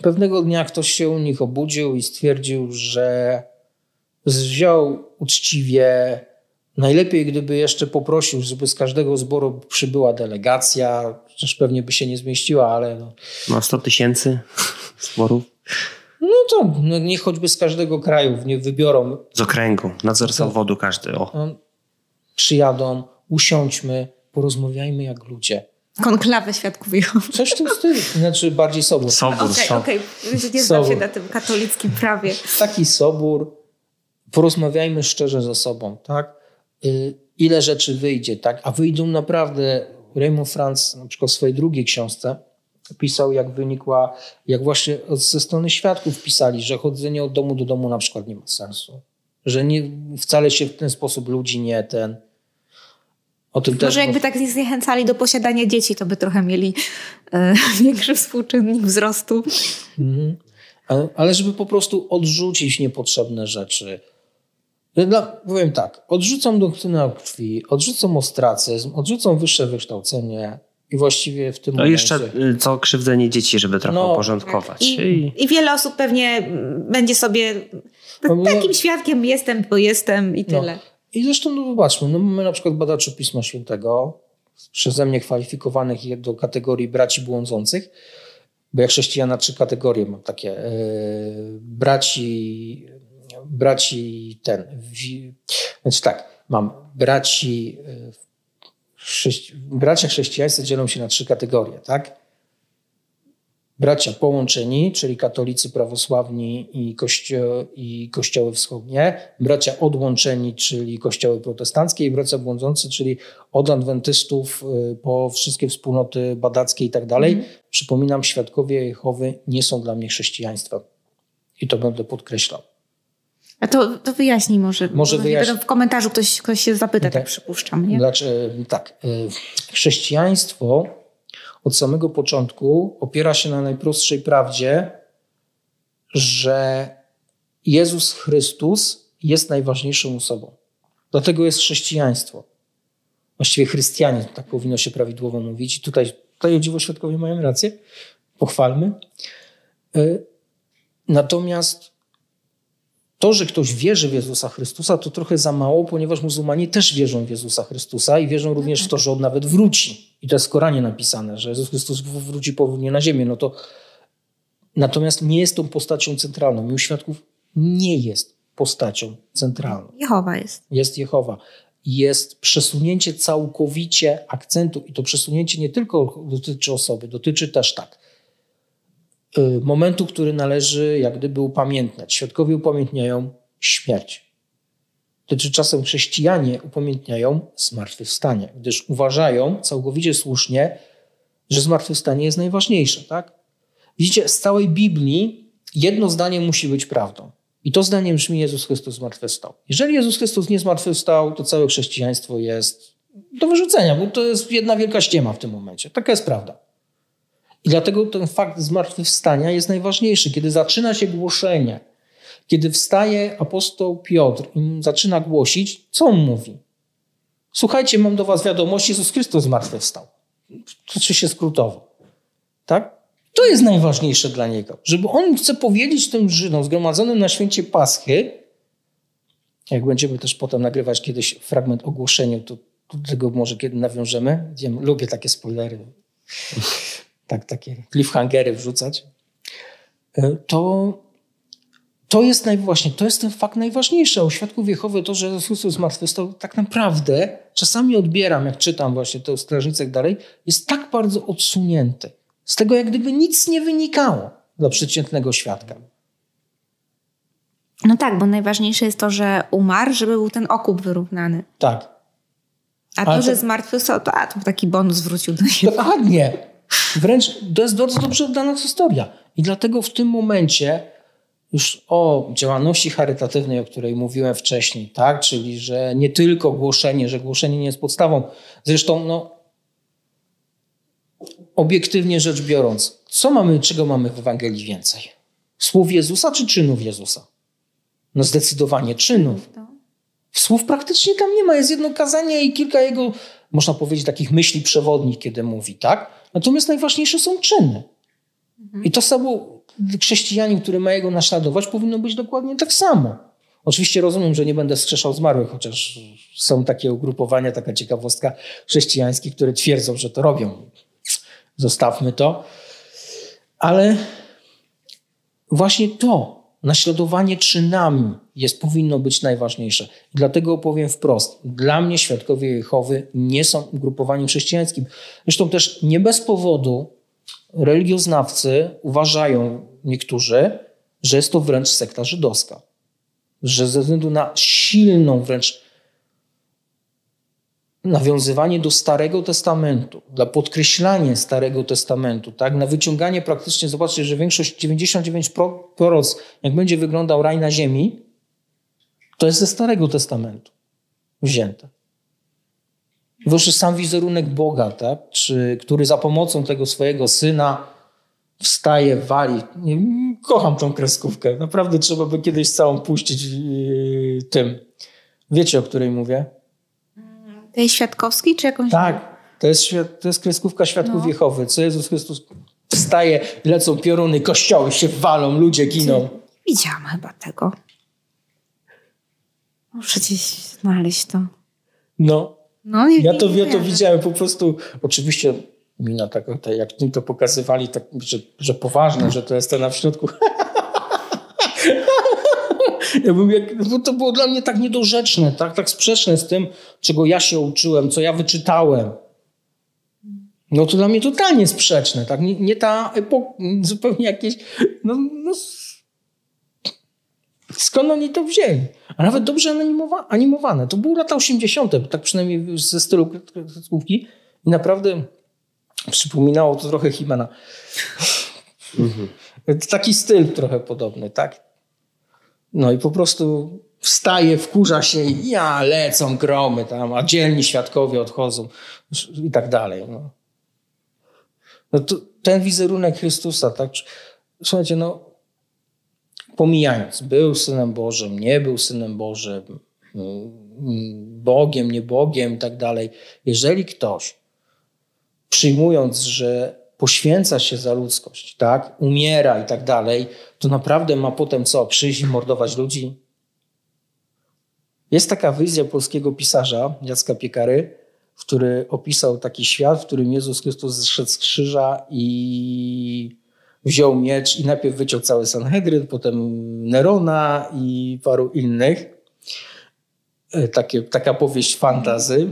pewnego dnia ktoś się u nich obudził i stwierdził, że wziął uczciwie. Najlepiej, gdyby jeszcze poprosił, żeby z każdego zboru przybyła delegacja. Chociaż pewnie by się nie zmieściła, ale. No, no 100 tysięcy zborów. No to no, niech choćby z każdego kraju niech wybiorą. Z okręgu, nadzór zawodu każdy. O. Przyjadą, usiądźmy, porozmawiajmy jak ludzie. Konklawę świadków Jehowy. Coś w tym stylu. Znaczy bardziej sobór. Sobór, Okej, okay, okej. Okay. Nie znam się na tym katolickim prawie. Taki sobór. Porozmawiajmy szczerze ze sobą, tak? Y, ile rzeczy wyjdzie, tak? A wyjdą naprawdę... Raymond Franz na przykład w swojej drugiej książce pisał, jak wynikła, jak właśnie ze strony świadków pisali, że chodzenie od domu do domu na przykład nie ma sensu. że nie, wcale się w ten sposób ludzi nie ten. O tym Może też, jakby tak zniechęcali do posiadania dzieci, to by trochę mieli e, większy współczynnik wzrostu. Mhm. Ale- Ale żeby po prostu odrzucić niepotrzebne rzeczy. Dla, powiem tak, odrzucam doktrynę krwi, odrzucam ostracyzm, odrzucam wyższe wykształcenie i właściwie w tym No momencie... jeszcze y, co krzywdzenie dzieci, żeby trochę No, uporządkować. I, I... I wiele osób pewnie będzie sobie No, no- takim świadkiem jestem, bo jestem i No. I zresztą, no zobaczmy, no mamy na przykład badaczy Pisma Świętego, przeze mnie kwalifikowanych do kategorii braci błądzących, bo ja chrześcijana trzy kategorie mam takie. e, braci, braci ten, wi, tak, mam braci, e, chrześci, bracia chrześcijańscy dzielą się na trzy kategorie, tak? Bracia połączeni, czyli katolicy, prawosławni i, kościo i kościoły wschodnie, bracia odłączeni, czyli kościoły protestanckie i bracia błądzący, czyli od adwentystów y, po wszystkie wspólnoty badackie i tak dalej. Przypominam, świadkowie Jehowy nie są dla mnie chrześcijaństwem. I to będę podkreślał. A to, to wyjaśnij może. Może Bo wyjaśnię. W komentarzu ktoś, ktoś się zapyta, Tak. tak przypuszczam. Nie? Znaczy, tak, y, chrześcijaństwo od samego początku opiera się na najprostszej prawdzie, że Jezus Chrystus jest najważniejszą osobą. Dlatego jest chrześcijaństwo. Właściwie chrystianizm, tak powinno się prawidłowo mówić. I tutaj, tutaj o dziwo świadkowie mają rację. Pochwalmy. Y, Natomiast to, że ktoś wierzy w Jezusa Chrystusa, to trochę za mało, ponieważ muzułmanie też wierzą w Jezusa Chrystusa i wierzą również w to, że On nawet wróci. I to jest w Koranie napisane, że Jezus Chrystus wróci powolnie na ziemię. No to natomiast nie jest tą postacią centralną. U świadków nie jest postacią centralną. Jehowa jest. Jest Jehowa. Jest przesunięcie całkowicie akcentu i to przesunięcie nie tylko dotyczy osoby, dotyczy też tak momentu, który należy jak gdyby upamiętniać. Świadkowie upamiętniają śmierć. Tymczasem chrześcijanie upamiętniają zmartwychwstanie, gdyż uważają całkowicie słusznie, że zmartwychwstanie jest najważniejsze. Tak? Widzicie, z całej Biblii jedno zdanie musi być prawdą. I to zdanie brzmi: Jezus Chrystus zmartwychwstał. Jeżeli Jezus Chrystus nie zmartwychwstał, to całe chrześcijaństwo jest do wyrzucenia, bo to jest jedna wielka ściema w tym momencie. Taka jest prawda. I dlatego ten fakt zmartwychwstania jest najważniejszy. Kiedy zaczyna się głoszenie, kiedy wstaje apostoł Piotr i zaczyna głosić, co on mówi? Słuchajcie, mam do was wiadomość, Jezus Chrystus zmartwychwstał. Czy się skrótowo. Tak? To jest najważniejsze dla niego. Żeby on chce powiedzieć tym Żydom zgromadzonym na święcie Paschy, jak będziemy też potem nagrywać kiedyś fragment ogłoszenia, to do tego może kiedy nawiążemy. Wiem, lubię takie spoilery. Tak, takie cliffhangery wrzucać. Y, To, to jest naj, właśnie, to jest ten fakt najważniejszy. U świadków Jehowy to, że Jezus Chrystus zmartwychwstał, tak naprawdę czasami odbieram, jak czytam właśnie te o strażnicach dalej, jest tak bardzo odsunięty. Z tego jak gdyby nic nie wynikało dla przeciętnego świadka. No tak, bo najważniejsze jest to, że umarł, żeby był ten okup wyrównany. Tak. A to, Ale że to- zmartwychwstał, to, a, to taki bonus wrócił do siebie. Dokładnie. Wręcz to jest bardzo dobrze oddana historia. I dlatego w tym momencie już o działalności charytatywnej, o której mówiłem wcześniej, tak? czyli że nie tylko głoszenie, że głoszenie nie jest podstawą. Zresztą, no, obiektywnie rzecz biorąc, co mamy, czego mamy w Ewangelii więcej? Słów Jezusa czy czynów Jezusa? No zdecydowanie czynów. Słów praktycznie tam nie ma. Jest jedno kazanie i kilka jego, można powiedzieć, takich myśli przewodnich, kiedy mówi, tak? Natomiast najważniejsze są czyny. I to samo chrześcijanin, który ma jego naśladować, powinno być dokładnie tak samo. Oczywiście rozumiem, że nie będę skrzeszał zmarłych, chociaż są takie ugrupowania, taka ciekawostka chrześcijańskie, które twierdzą, że to robią. Zostawmy to. Ale właśnie to, naśladowanie czynami jest, powinno być najważniejsze. Dlatego powiem wprost, dla mnie świadkowie Jehowy nie są ugrupowaniem chrześcijańskim. Zresztą też nie bez powodu religioznawcy uważają niektórzy, że jest to wręcz sekta żydowska. Że ze względu na silną wręcz nawiązywanie do Starego Testamentu, dla podkreślania Starego Testamentu, tak, na wyciąganie praktycznie, zobaczcie, że większość, 99 proroc, jak będzie wyglądał raj na ziemi, To jest ze Starego Testamentu wzięte. Wyższy sam wizerunek Boga, tak? Czy, który za pomocą tego swojego syna wstaje, wali. Kocham tą kreskówkę. Naprawdę trzeba by kiedyś całą puścić yy, tym. Wiecie, o której mówię? Tej Świadkowskiej czy jakąś? Tak. To jest, to jest kreskówka Świadków no. Jehowy. Co Jezus Chrystus wstaje, lecą pioruny, kościoły się walą, ludzie giną. Widziałam chyba tego. Muszę gdzieś znaleźć to. No. no nie, ja, to, nie ja to widziałem po prostu. Oczywiście mina taka, tak, jak mi to pokazywali, tak, że, że poważne, że to jest ten na w środku. ja bym jak, bo to było dla mnie tak niedorzeczne, tak, tak sprzeczne z tym, czego ja się uczyłem, co ja wyczytałem. No to dla mnie totalnie sprzeczne, tak? Nie, nie ta epoka, zupełnie jakieś. No, no, skąd oni to wzięli? A nawet dobrze animowa animowane. To były lata 80., tak przynajmniej ze stylu kreskówki. I naprawdę przypominało to trochę Himana. Mhm. Taki styl trochę podobny, tak? No i po prostu wstaje, wkurza się i ja, lecą gromy tam, a dzielni świadkowie odchodzą i tak dalej. No. No to, ten wizerunek Chrystusa, tak? Słuchajcie, no pomijając, był Synem Bożym, nie był Synem Bożym, Bogiem, nie Bogiem i tak dalej. Jeżeli ktoś przyjmując, że poświęca się za ludzkość, tak, umiera i tak dalej, to naprawdę ma potem co? Przyjść i mordować ludzi? Jest taka wizja polskiego pisarza Jacka Piekary, który opisał taki świat, w którym Jezus Chrystus zszedł z krzyża i wziął miecz i najpierw wyciął cały Sanhedryn, potem Nerona i paru innych. E, takie, taka powieść fantazy,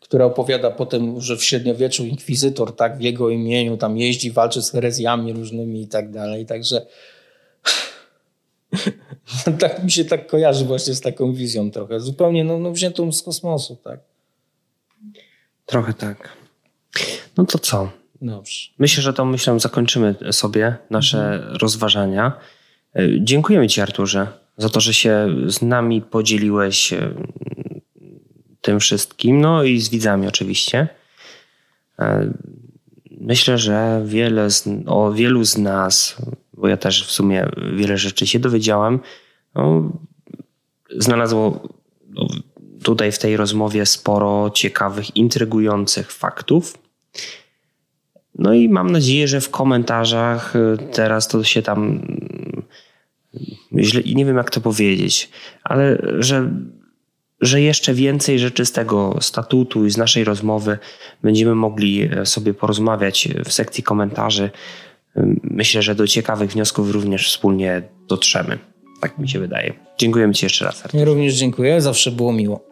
która opowiada potem, że w średniowieczu inkwizytor tak w jego imieniu tam jeździ, walczy z herezjami różnymi i tak dalej. Także tak mi się tak kojarzy właśnie z taką wizją trochę. Zupełnie no, no wziętą z kosmosu, tak. Trochę tak. No to co? Dobrze. Myślę, że to myślę zakończymy sobie nasze mhm. rozważania. E, dziękujemy Ci Arturze za to, że się z nami podzieliłeś e, tym wszystkim, no i z widzami oczywiście. E, myślę, że wiele z, o wielu z nas bo ja też w sumie wiele rzeczy się dowiedziałem. No, znalazło no, tutaj w tej rozmowie sporo ciekawych, intrygujących faktów. No i mam nadzieję, że w komentarzach y, teraz to się tam źle, nie wiem jak to powiedzieć, ale że, że jeszcze więcej rzeczy z tego statutu i z naszej rozmowy będziemy mogli e, sobie porozmawiać w sekcji komentarzy myślę, że do ciekawych wniosków również wspólnie dotrzemy. Tak mi się wydaje. Dziękuję Ci jeszcze raz. Ja również dziękuję, zawsze było miło.